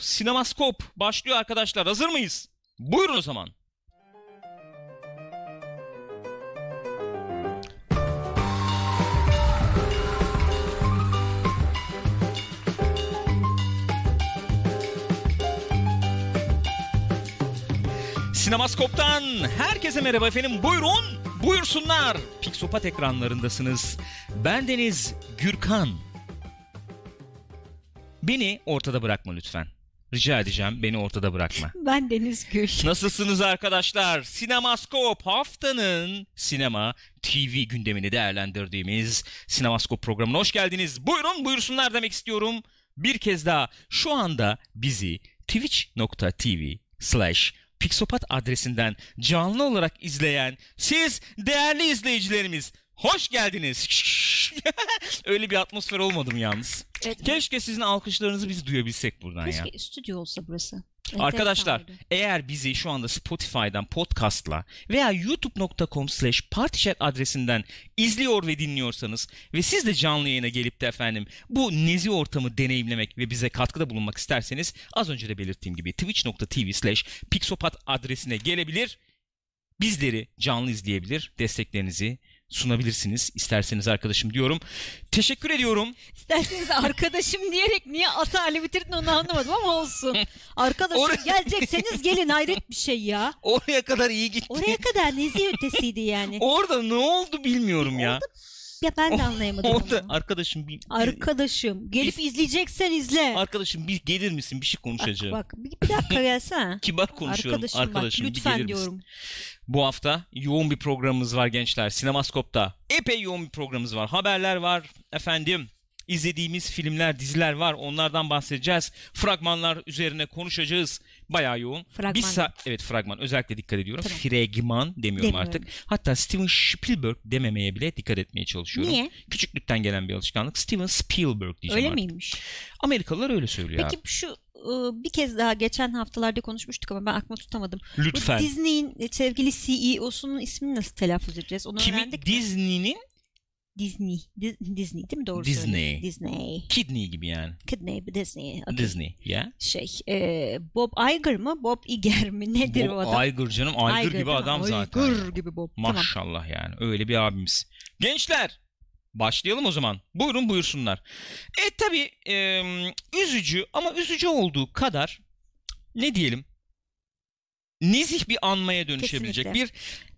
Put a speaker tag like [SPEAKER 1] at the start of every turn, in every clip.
[SPEAKER 1] Sinemaskop başlıyor arkadaşlar. Hazır mıyız? Buyurun o zaman. Sinemaskop'tan herkese merhaba efendim. Buyurun, buyursunlar. Pixopat ekranlarındasınız. Ben Deniz Gürkan. Beni ortada bırakma lütfen. Rica edeceğim beni ortada bırakma.
[SPEAKER 2] Ben Deniz Gül.
[SPEAKER 1] Nasılsınız arkadaşlar? Sinemaskop haftanın sinema TV gündemini değerlendirdiğimiz Sinemaskop programına hoş geldiniz. Buyurun buyursunlar demek istiyorum. Bir kez daha şu anda bizi twitch.tv slash Pixopat adresinden canlı olarak izleyen siz değerli izleyicilerimiz hoş geldiniz. Öyle bir atmosfer olmadı mı yalnız?
[SPEAKER 2] Evet,
[SPEAKER 1] Keşke sizin alkışlarınızı biz duyabilsek buradan ya.
[SPEAKER 2] Keşke stüdyo olsa burası.
[SPEAKER 1] Arkadaşlar eğer bizi şu anda Spotify'dan podcastla veya youtube.com slash partychat adresinden izliyor ve dinliyorsanız ve siz de canlı yayına gelip de efendim bu nezi ortamı deneyimlemek ve bize katkıda bulunmak isterseniz az önce de belirttiğim gibi twitch.tv slash pixopat adresine gelebilir bizleri canlı izleyebilir desteklerinizi sunabilirsiniz isterseniz arkadaşım diyorum. Teşekkür ediyorum.
[SPEAKER 2] İsterseniz arkadaşım diyerek niye atali bitirdin onu anlamadım ama olsun. Arkadaşım
[SPEAKER 1] Oraya-
[SPEAKER 2] gelecekseniz gelin hayret bir şey ya.
[SPEAKER 1] Oraya kadar iyi gitti.
[SPEAKER 2] Oraya kadar nezi ötesiydi yani.
[SPEAKER 1] Orada ne oldu bilmiyorum ya.
[SPEAKER 2] Ya ben de anlayamadım
[SPEAKER 1] Orada
[SPEAKER 2] onu.
[SPEAKER 1] arkadaşım bir
[SPEAKER 2] Arkadaşım gelip izleyeceksen izle.
[SPEAKER 1] arkadaşım bir gelir misin bir şey
[SPEAKER 2] Bak,
[SPEAKER 1] konuşacağım.
[SPEAKER 2] bak bir, bir dakika gelsene.
[SPEAKER 1] Kibar konuşuyorum
[SPEAKER 2] Arkadaşım,
[SPEAKER 1] arkadaşım,
[SPEAKER 2] bak
[SPEAKER 1] bir
[SPEAKER 2] lütfen
[SPEAKER 1] gelir misin?
[SPEAKER 2] diyorum.
[SPEAKER 1] Bu hafta yoğun bir programımız var gençler. Sinemaskop'ta epey yoğun bir programımız var. Haberler var efendim. İzlediğimiz filmler, diziler var. Onlardan bahsedeceğiz. Fragmanlar üzerine konuşacağız. Bayağı yoğun.
[SPEAKER 2] Fragman.
[SPEAKER 1] Bir sa- evet fragman. Özellikle dikkat ediyorum.
[SPEAKER 2] Tamam.
[SPEAKER 1] Fragman demiyorum
[SPEAKER 2] Demiyorum.
[SPEAKER 1] artık. Hatta Steven Spielberg dememeye bile dikkat etmeye çalışıyorum.
[SPEAKER 2] Niye?
[SPEAKER 1] Küçüklükten gelen bir alışkanlık. Steven Spielberg diyeceğim
[SPEAKER 2] Öyle
[SPEAKER 1] artık.
[SPEAKER 2] miymiş?
[SPEAKER 1] Amerikalılar öyle söylüyor
[SPEAKER 2] Peki şu ıı, bir kez daha geçen haftalarda konuşmuştuk ama ben aklıma tutamadım.
[SPEAKER 1] abi.
[SPEAKER 2] Bu
[SPEAKER 1] Lütfen.
[SPEAKER 2] Disney'in e, sevgili CEO'sunun ismini nasıl telaffuz edeceğiz? Onu
[SPEAKER 1] Kimi
[SPEAKER 2] öğrendik mi?
[SPEAKER 1] Disney'nin
[SPEAKER 2] Disney. Di- Disney değil mi? Doğru
[SPEAKER 1] Disney.
[SPEAKER 2] söylüyorum. Disney.
[SPEAKER 1] kidney gibi yani.
[SPEAKER 2] Kidney, Disney. Okay.
[SPEAKER 1] Disney ya.
[SPEAKER 2] Şey, e, Bob Iger mı? Bob Iger mi? Nedir o
[SPEAKER 1] Bob
[SPEAKER 2] adam?
[SPEAKER 1] Iger canım. Iger,
[SPEAKER 2] Iger
[SPEAKER 1] gibi adam zaten.
[SPEAKER 2] Iger gibi Bob. Tamam.
[SPEAKER 1] Maşallah yani. Öyle bir abimiz. Gençler başlayalım o zaman. Buyurun buyursunlar. E tabi üzücü ama üzücü olduğu kadar ne diyelim nezih bir anmaya dönüşebilecek
[SPEAKER 2] Kesinlikle.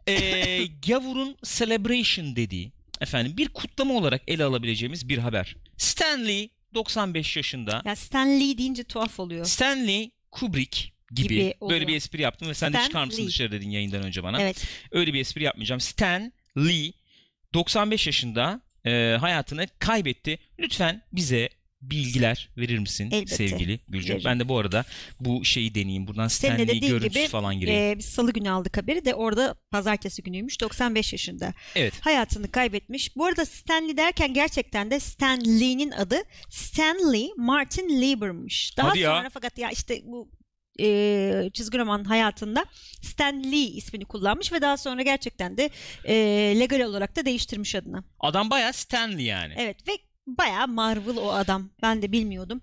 [SPEAKER 1] bir e, gavurun celebration dediği efendim bir kutlama olarak ele alabileceğimiz bir haber. Stanley 95 yaşında.
[SPEAKER 2] Ya Stan Lee deyince tuhaf oluyor.
[SPEAKER 1] Stanley Kubrick gibi,
[SPEAKER 2] Gibi oluyor.
[SPEAKER 1] böyle bir espri yaptım ve sen de
[SPEAKER 2] Stan
[SPEAKER 1] çıkar mısın
[SPEAKER 2] Lee.
[SPEAKER 1] dışarı dedin yayından önce bana.
[SPEAKER 2] Evet.
[SPEAKER 1] Öyle bir espri yapmayacağım. Stan Lee 95 yaşında e, hayatını kaybetti. Lütfen bize bilgiler verir misin
[SPEAKER 2] Elbette.
[SPEAKER 1] sevgili Gülcüm?
[SPEAKER 2] Veririm.
[SPEAKER 1] Ben de bu arada bu şeyi deneyeyim. Buradan
[SPEAKER 2] Senin de
[SPEAKER 1] görüntüsü
[SPEAKER 2] gibi,
[SPEAKER 1] falan gireyim.
[SPEAKER 2] Ee, biz salı günü aldık haberi de orada pazartesi günüymüş 95 yaşında
[SPEAKER 1] evet.
[SPEAKER 2] hayatını kaybetmiş. Bu arada Stanley derken gerçekten de Stan Lee'nin adı Stanley Martin Lieber'mış. Daha
[SPEAKER 1] Hadi ya.
[SPEAKER 2] sonra fakat ya işte bu e, çizgi roman hayatında Stan Lee ismini kullanmış ve daha sonra gerçekten de e, legal olarak da değiştirmiş adını.
[SPEAKER 1] Adam bayağı Stanley yani.
[SPEAKER 2] Evet ve bayağı Marvel o adam. Ben de bilmiyordum.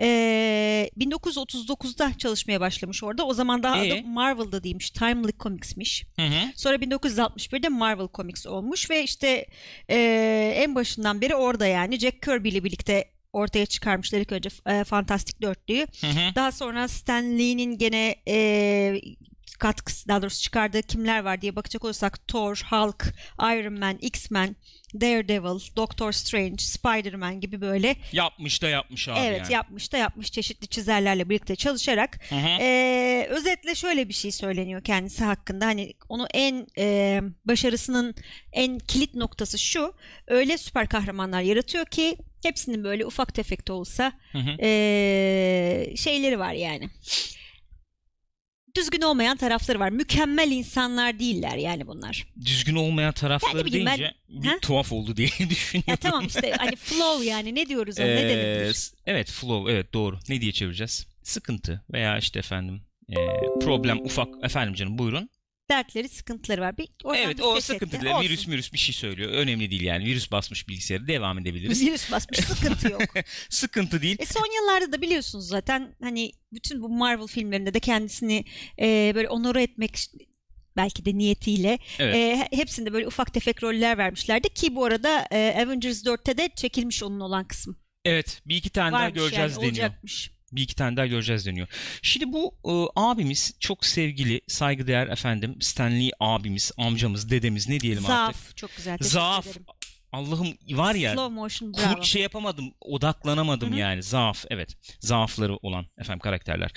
[SPEAKER 2] Ee, 1939'da çalışmaya başlamış orada. O zaman daha
[SPEAKER 1] Ee?
[SPEAKER 2] adı Marvel'da değilmiş. Timely Comics'miş.
[SPEAKER 1] Hı hı.
[SPEAKER 2] Sonra 1961'de Marvel Comics olmuş ve işte ee, en başından beri orada yani Jack Kirby ile birlikte ortaya çıkarmışlar ilk önce e, Fantastic Dörtlüğü.
[SPEAKER 1] Hı hı.
[SPEAKER 2] Daha sonra Stan Lee'nin gene e, katkısı daha doğrusu çıkardığı kimler var diye bakacak olursak Thor, Hulk, Iron Man, X-Men, Daredevil, Doctor Strange, Spider-Man gibi böyle
[SPEAKER 1] Yapmış da yapmış abi
[SPEAKER 2] evet
[SPEAKER 1] yani.
[SPEAKER 2] yapmış da yapmış çeşitli çizerlerle birlikte çalışarak
[SPEAKER 1] Hı hı.
[SPEAKER 2] ee, özetle şöyle bir şey söyleniyor kendisi hakkında. Hani onu en e, başarısının en kilit noktası şu. Öyle süper kahramanlar yaratıyor ki hepsinin böyle ufak tefek de olsa
[SPEAKER 1] Hı hı.
[SPEAKER 2] e, şeyleri var yani. Düzgün olmayan tarafları var. Mükemmel insanlar değiller yani bunlar.
[SPEAKER 1] Düzgün olmayan tarafları
[SPEAKER 2] bileyim ben-
[SPEAKER 1] deyince bir
[SPEAKER 2] Ha?
[SPEAKER 1] tuhaf oldu diye düşünüyorum.
[SPEAKER 2] Ya tamam işte hani flow yani ne diyoruz ona ne
[SPEAKER 1] Ee,
[SPEAKER 2] denilir?
[SPEAKER 1] s- evet flow evet doğru. Ne diye çevireceğiz? Sıkıntı veya işte efendim e, problem ufak efendim canım buyurun.
[SPEAKER 2] Dertleri, sıkıntıları var. Bir, oradan
[SPEAKER 1] Evet
[SPEAKER 2] bir
[SPEAKER 1] o
[SPEAKER 2] ses etti.
[SPEAKER 1] sıkıntı değil.
[SPEAKER 2] Olsun.
[SPEAKER 1] Virüs virüs bir şey söylüyor. Önemli değil yani. Virüs basmış bilgisayarı devam edebiliriz.
[SPEAKER 2] Virüs basmış sıkıntı yok.
[SPEAKER 1] sıkıntı değil.
[SPEAKER 2] E son yıllarda da biliyorsunuz zaten hani bütün bu Marvel filmlerinde de kendisini e, böyle onore etmek belki de niyetiyle
[SPEAKER 1] Evet.
[SPEAKER 2] e, hepsinde böyle ufak tefek roller vermişlerdi ki bu arada e, Avengers 4'te de çekilmiş onun olan kısım.
[SPEAKER 1] Evet bir iki tane daha
[SPEAKER 2] Varmış
[SPEAKER 1] göreceğiz
[SPEAKER 2] yani,
[SPEAKER 1] deniyor.
[SPEAKER 2] olacakmış.
[SPEAKER 1] Bir iki tane daha göreceğiz deniyor. Şimdi bu e, abimiz çok sevgili saygıdeğer efendim Stanley abimiz, amcamız, dedemiz ne diyelim artık.
[SPEAKER 2] Zaaf çok güzel. teşekkür
[SPEAKER 1] Zaaf.
[SPEAKER 2] ederim.
[SPEAKER 1] Allah'ım var ya
[SPEAKER 2] Slow motion bravo.
[SPEAKER 1] şey yapamadım, odaklanamadım
[SPEAKER 2] Hı hı.
[SPEAKER 1] yani. Zaaf evet. Zaafları olan efendim karakterler.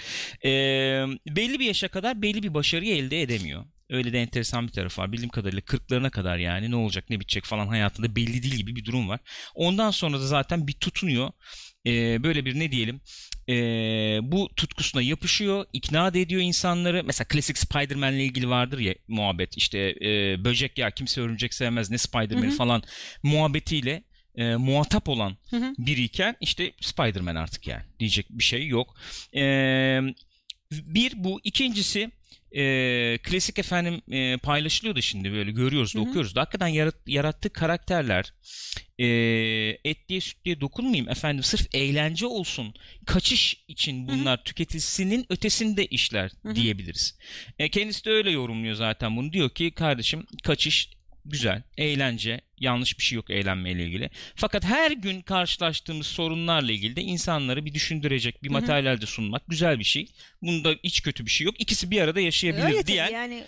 [SPEAKER 1] Ee, belli bir yaşa kadar belli bir başarıyı elde edemiyor. Öyle de enteresan bir tarafı var. Bildiğim kadarıyla 40'larına kadar yani ne olacak ne bitecek falan hayatında belli değil gibi bir durum var. Ondan sonra da zaten bir tutunuyor. Ee, böyle bir ne diyelim ee, bu tutkusuna yapışıyor, ikna da ediyor insanları. Mesela klasik Spider-Man'le ilgili vardır ya muhabbet. İşte ee, böcek ya kimse örümcek sevmez ne Spider-Man'i falan muhabbetiyle e, muhatap olan
[SPEAKER 2] Hı hı.
[SPEAKER 1] biriyken işte Spider-Man artık yani diyecek bir şey yok. Ee, bir bu ikincisi e, klasik efendim e, paylaşılıyordu şimdi böyle görüyoruz da
[SPEAKER 2] Hı hı.
[SPEAKER 1] okuyoruz da hakikaten yarat, yarattığı karakterler e, etliye sütlüye dokunmayayım efendim sırf eğlence olsun kaçış için bunlar tüketilsinin ötesinde işler
[SPEAKER 2] Hı hı.
[SPEAKER 1] diyebiliriz. E, kendisi de öyle yorumluyor zaten bunu diyor ki kardeşim kaçış güzel, eğlence, yanlış bir şey yok eğlenmeyle ilgili. Fakat her gün karşılaştığımız sorunlarla ilgili de insanları bir düşündürecek bir materyal de sunmak güzel bir şey. Bunda hiç kötü bir şey yok. İkisi bir arada yaşayabilir
[SPEAKER 2] Öyle
[SPEAKER 1] diyen
[SPEAKER 2] yani.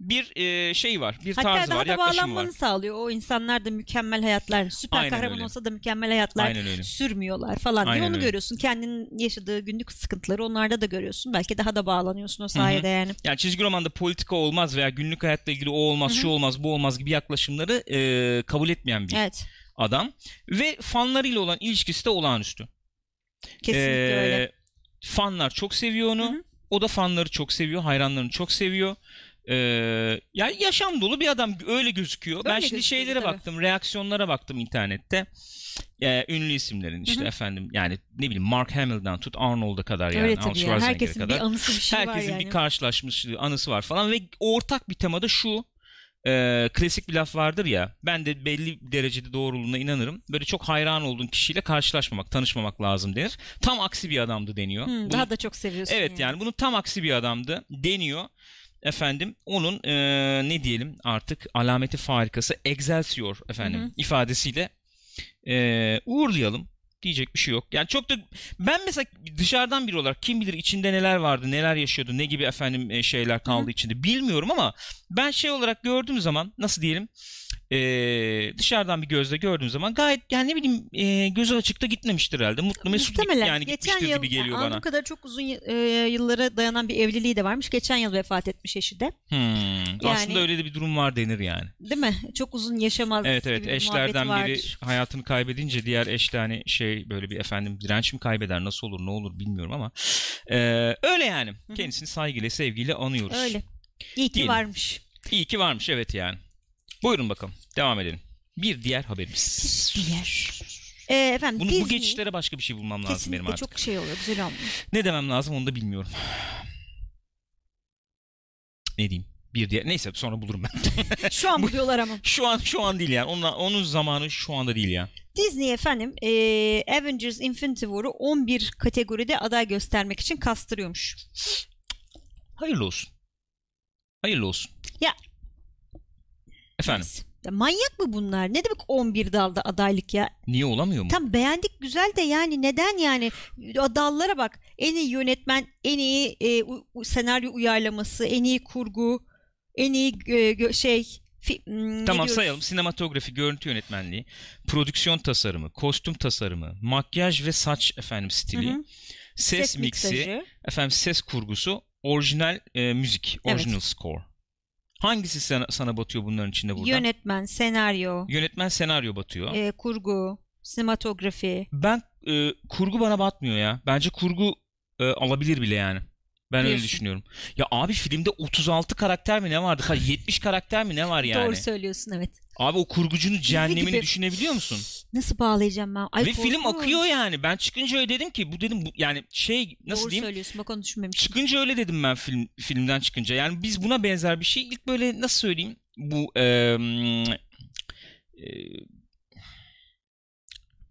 [SPEAKER 1] Bir e, şey var, bir
[SPEAKER 2] Hatta
[SPEAKER 1] tarzı
[SPEAKER 2] daha
[SPEAKER 1] var,
[SPEAKER 2] da
[SPEAKER 1] yaklaşımı
[SPEAKER 2] bağlanmanı
[SPEAKER 1] var.
[SPEAKER 2] sağlıyor. O insanlar da mükemmel hayatlar, süper
[SPEAKER 1] Aynen
[SPEAKER 2] kahraman
[SPEAKER 1] öyle.
[SPEAKER 2] olsa da mükemmel hayatlar sürmüyorlar falan diye
[SPEAKER 1] Aynen
[SPEAKER 2] onu
[SPEAKER 1] öyle.
[SPEAKER 2] görüyorsun. Kendinin yaşadığı günlük sıkıntıları onlarda da görüyorsun. Belki daha da bağlanıyorsun o sayede yani.
[SPEAKER 1] Yani çizgi romanda politika olmaz veya günlük hayatla ilgili o olmaz,
[SPEAKER 2] Hı hı.
[SPEAKER 1] şu olmaz, bu olmaz gibi yaklaşımları e, kabul etmeyen bir
[SPEAKER 2] Evet.
[SPEAKER 1] adam. Ve fanlarıyla olan ilişkisi de olağanüstü.
[SPEAKER 2] Kesinlikle
[SPEAKER 1] Ee,
[SPEAKER 2] öyle.
[SPEAKER 1] Fanlar çok seviyor onu.
[SPEAKER 2] Hı hı.
[SPEAKER 1] O da fanları çok seviyor. Hayranlarını çok seviyor. Ee, yani yaşam dolu bir adam öyle gözüküyor. ben
[SPEAKER 2] Öyle
[SPEAKER 1] şimdi
[SPEAKER 2] gözüküyor,
[SPEAKER 1] şeylere
[SPEAKER 2] tabii.
[SPEAKER 1] baktım, reaksiyonlara baktım internette. Ee, ünlü isimlerin işte
[SPEAKER 2] Hı hı.
[SPEAKER 1] efendim yani ne bileyim Mark Hamill'dan tut Arnold'a kadar yani
[SPEAKER 2] öyle tabii ya. Herkesin
[SPEAKER 1] kadar.
[SPEAKER 2] bir anısı bir şey var
[SPEAKER 1] Herkesin
[SPEAKER 2] yani.
[SPEAKER 1] bir karşılaşmışlığı, anısı var falan ve ortak bir temada şu. e, klasik bir laf vardır ya. Ben de belli derecede doğruluğuna inanırım. Böyle çok hayran olduğun kişiyle karşılaşmamak, tanışmamak lazım denir. Tam aksi bir adamdı deniyor.
[SPEAKER 2] Hı,
[SPEAKER 1] Bunu-
[SPEAKER 2] daha da çok seviyorsun.
[SPEAKER 1] Evet yani bunun tam aksi bir adamdı deniyor. Efendim onun e, ne diyelim artık alameti farikası Excelsior efendim
[SPEAKER 2] Hı hı.
[SPEAKER 1] ifadesiyle e, uğurlayalım diyecek bir şey yok. Yani çok da ben mesela dışarıdan biri olarak kim bilir içinde neler vardı, neler yaşıyordu, ne gibi efendim şeyler kaldı içinde bilmiyorum ama ben şey olarak gördüğüm zaman nasıl diyelim e, dışarıdan bir gözle gördüğüm zaman gayet yani ne bileyim e, gözü açıkta gitmemiştir herhalde. Mutlu mesut git- yani
[SPEAKER 2] Geçen
[SPEAKER 1] gitmiştir
[SPEAKER 2] yıl
[SPEAKER 1] gibi geliyor bana.
[SPEAKER 2] kadar çok uzun e, yıllara dayanan bir evliliği de varmış. Geçen yıl vefat etmiş eşi de.
[SPEAKER 1] Hmm, Aslında öyle de bir durum var denir yani.
[SPEAKER 2] Değil mi? Çok uzun yaşamaz
[SPEAKER 1] Evet evet
[SPEAKER 2] bir
[SPEAKER 1] eşlerden biri hayatını kaybedince diğer eş de hani şey böyle bir efendim direnç mi kaybeder nasıl olur ne olur bilmiyorum ama e, öyle yani kendisini saygıyla sevgiyle anıyoruz.
[SPEAKER 2] Öyle. İyi ki
[SPEAKER 1] Diyelim.
[SPEAKER 2] varmış.
[SPEAKER 1] İyi ki varmış evet yani. Buyurun bakalım devam edelim. Bir diğer haberimiz.
[SPEAKER 2] Diğer. E, efendim
[SPEAKER 1] Bunu, bu
[SPEAKER 2] Disney
[SPEAKER 1] geçişlere başka bir şey bulmam lazım benim
[SPEAKER 2] kesinlikle
[SPEAKER 1] artık.
[SPEAKER 2] çok şey oluyor. Güzel olmuyor.
[SPEAKER 1] Ne demem lazım onu da bilmiyorum. Ne diyeyim? Bir diğer neyse sonra bulurum ben.
[SPEAKER 2] Şu an buluyorlar ama.
[SPEAKER 1] şu an şu an değil yani. Onun, onun zamanı şu anda değil ya.
[SPEAKER 2] Disney efendim e, Avengers Infinity War'u 11 kategoride aday göstermek için kastırıyormuş.
[SPEAKER 1] Hayırlı olsun. Hayırlı olsun.
[SPEAKER 2] Ya.
[SPEAKER 1] Efendim.
[SPEAKER 2] Ya manyak mı bunlar? Ne demek 11 dalda adaylık ya?
[SPEAKER 1] Niye olamıyor mu?
[SPEAKER 2] Tam beğendik güzel de yani neden yani dallara bak. En iyi yönetmen, en iyi e, u- senaryo uyarlaması, en iyi kurgu, en iyi e, gö- şey fi- hmm,
[SPEAKER 1] Tamam
[SPEAKER 2] diyoruz?
[SPEAKER 1] sayalım. Sinematografi, görüntü yönetmenliği, prodüksiyon tasarımı, kostüm tasarımı, makyaj ve saç efendim stili,
[SPEAKER 2] Hı hı.
[SPEAKER 1] ses, miksi,
[SPEAKER 2] miksajı.
[SPEAKER 1] efendim ses kurgusu, orijinal e, müzik,
[SPEAKER 2] Evet.
[SPEAKER 1] original score. Hangisi sana, sana batıyor bunların içinde burada?
[SPEAKER 2] Yönetmen, senaryo,
[SPEAKER 1] Yönetmen senaryo batıyor.
[SPEAKER 2] e, kurgu, sinematografi.
[SPEAKER 1] Ben e, kurgu bana batmıyor ya. Bence kurgu e, alabilir bile yani. Ben öyle düşünüyorum. Ya abi filmde 36 karakter mi ne vardı? Ha, 70 karakter mi ne var yani?
[SPEAKER 2] Doğru söylüyorsun evet.
[SPEAKER 1] Abi o kurgucunun cehennemini
[SPEAKER 2] gibi.
[SPEAKER 1] düşünebiliyor musun?
[SPEAKER 2] Nasıl bağlayacağım ben? Ay,
[SPEAKER 1] Ve film akıyor yani. Ben çıkınca öyle dedim ki bu dedim bu, yani şey nasıl
[SPEAKER 2] Doğru
[SPEAKER 1] diyeyim?
[SPEAKER 2] söylüyorsun bak onu düşünmemiştim.
[SPEAKER 1] Çıkınca öyle dedim ben film filmden çıkınca. Yani biz buna benzer bir şey ilk böyle nasıl söyleyeyim? Bu eee,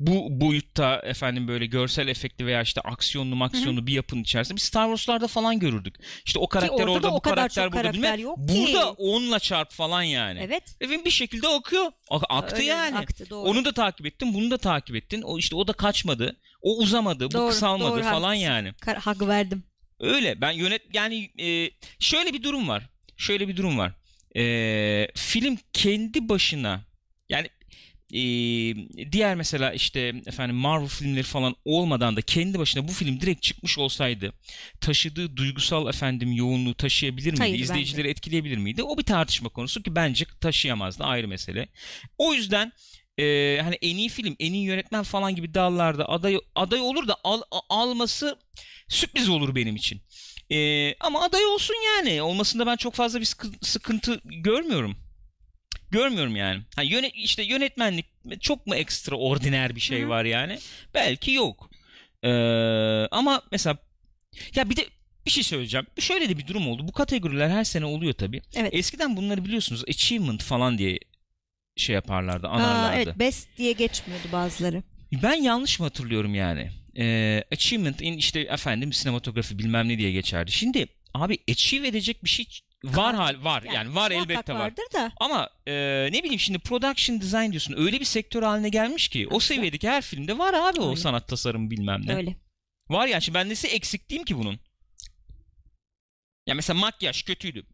[SPEAKER 1] bu boyutta efendim böyle görsel efekti veya işte aksiyonlu maksiyonlu bir yapının içerisinde biz Star Wars'larda falan görürdük. İşte o karakter
[SPEAKER 2] orada
[SPEAKER 1] orada,
[SPEAKER 2] da o
[SPEAKER 1] bu karakter burada
[SPEAKER 2] karakter
[SPEAKER 1] bilmem.
[SPEAKER 2] yok ki.
[SPEAKER 1] Burada onunla çarp falan yani.
[SPEAKER 2] Evet.
[SPEAKER 1] Ve film bir şekilde akıyor. Aktı
[SPEAKER 2] Öyle
[SPEAKER 1] yani.
[SPEAKER 2] Aktı doğru.
[SPEAKER 1] Onu da takip ettin, bunu da takip ettin. O işte o da kaçmadı. O uzamadı, bu
[SPEAKER 2] Doğru,
[SPEAKER 1] kısalmadı
[SPEAKER 2] doğru,
[SPEAKER 1] falan
[SPEAKER 2] haklısın.
[SPEAKER 1] yani.
[SPEAKER 2] Kar- hak verdim.
[SPEAKER 1] Öyle. Ben yönet yani e, şöyle bir durum var. Şöyle bir durum var. E, film kendi başına e, diğer mesela işte efendim Marvel filmleri falan olmadan da kendi başına bu film direkt çıkmış olsaydı taşıdığı duygusal efendim yoğunluğu taşıyabilir miydi?
[SPEAKER 2] Hayır, bence.
[SPEAKER 1] İzleyicileri etkileyebilir miydi? O bir tartışma konusu ki bence taşıyamazdı ayrı mesele. O yüzden e, hani en iyi film, en iyi yönetmen falan gibi dallarda aday aday olur da al- alması sürpriz olur benim için. E, ama aday olsun yani. Olmasında ben çok fazla bir sıkı- sıkıntı görmüyorum. Görmüyorum yani. Ha, yöne, işte yönetmenlik çok mu ekstraordiner bir şey
[SPEAKER 2] Hı hı.
[SPEAKER 1] var yani? Belki yok. Ee, ama mesela ya bir de bir şey söyleyeceğim. Şöyle de bir durum oldu. Bu kategoriler her sene oluyor tabii.
[SPEAKER 2] Evet.
[SPEAKER 1] Eskiden bunları biliyorsunuz achievement falan diye şey yaparlardı,
[SPEAKER 2] Aa,
[SPEAKER 1] anarlardı.
[SPEAKER 2] evet best diye geçmiyordu bazıları.
[SPEAKER 1] Ben yanlış mı hatırlıyorum yani? Ee, achievement in işte efendim sinematografi bilmem ne diye geçerdi. Şimdi abi achieve edecek bir şey var hal var yani, var
[SPEAKER 2] muhakkak
[SPEAKER 1] elbette var.
[SPEAKER 2] da.
[SPEAKER 1] Ama e, ne bileyim şimdi production design diyorsun öyle bir sektör haline gelmiş ki o seviyedeki her filmde var abi o
[SPEAKER 2] Öyle.
[SPEAKER 1] sanat tasarım bilmem ne.
[SPEAKER 2] Öyle.
[SPEAKER 1] Var yani şimdi ben nesi eksik diyeyim ki bunun? Ya mesela makyaj kötüydü.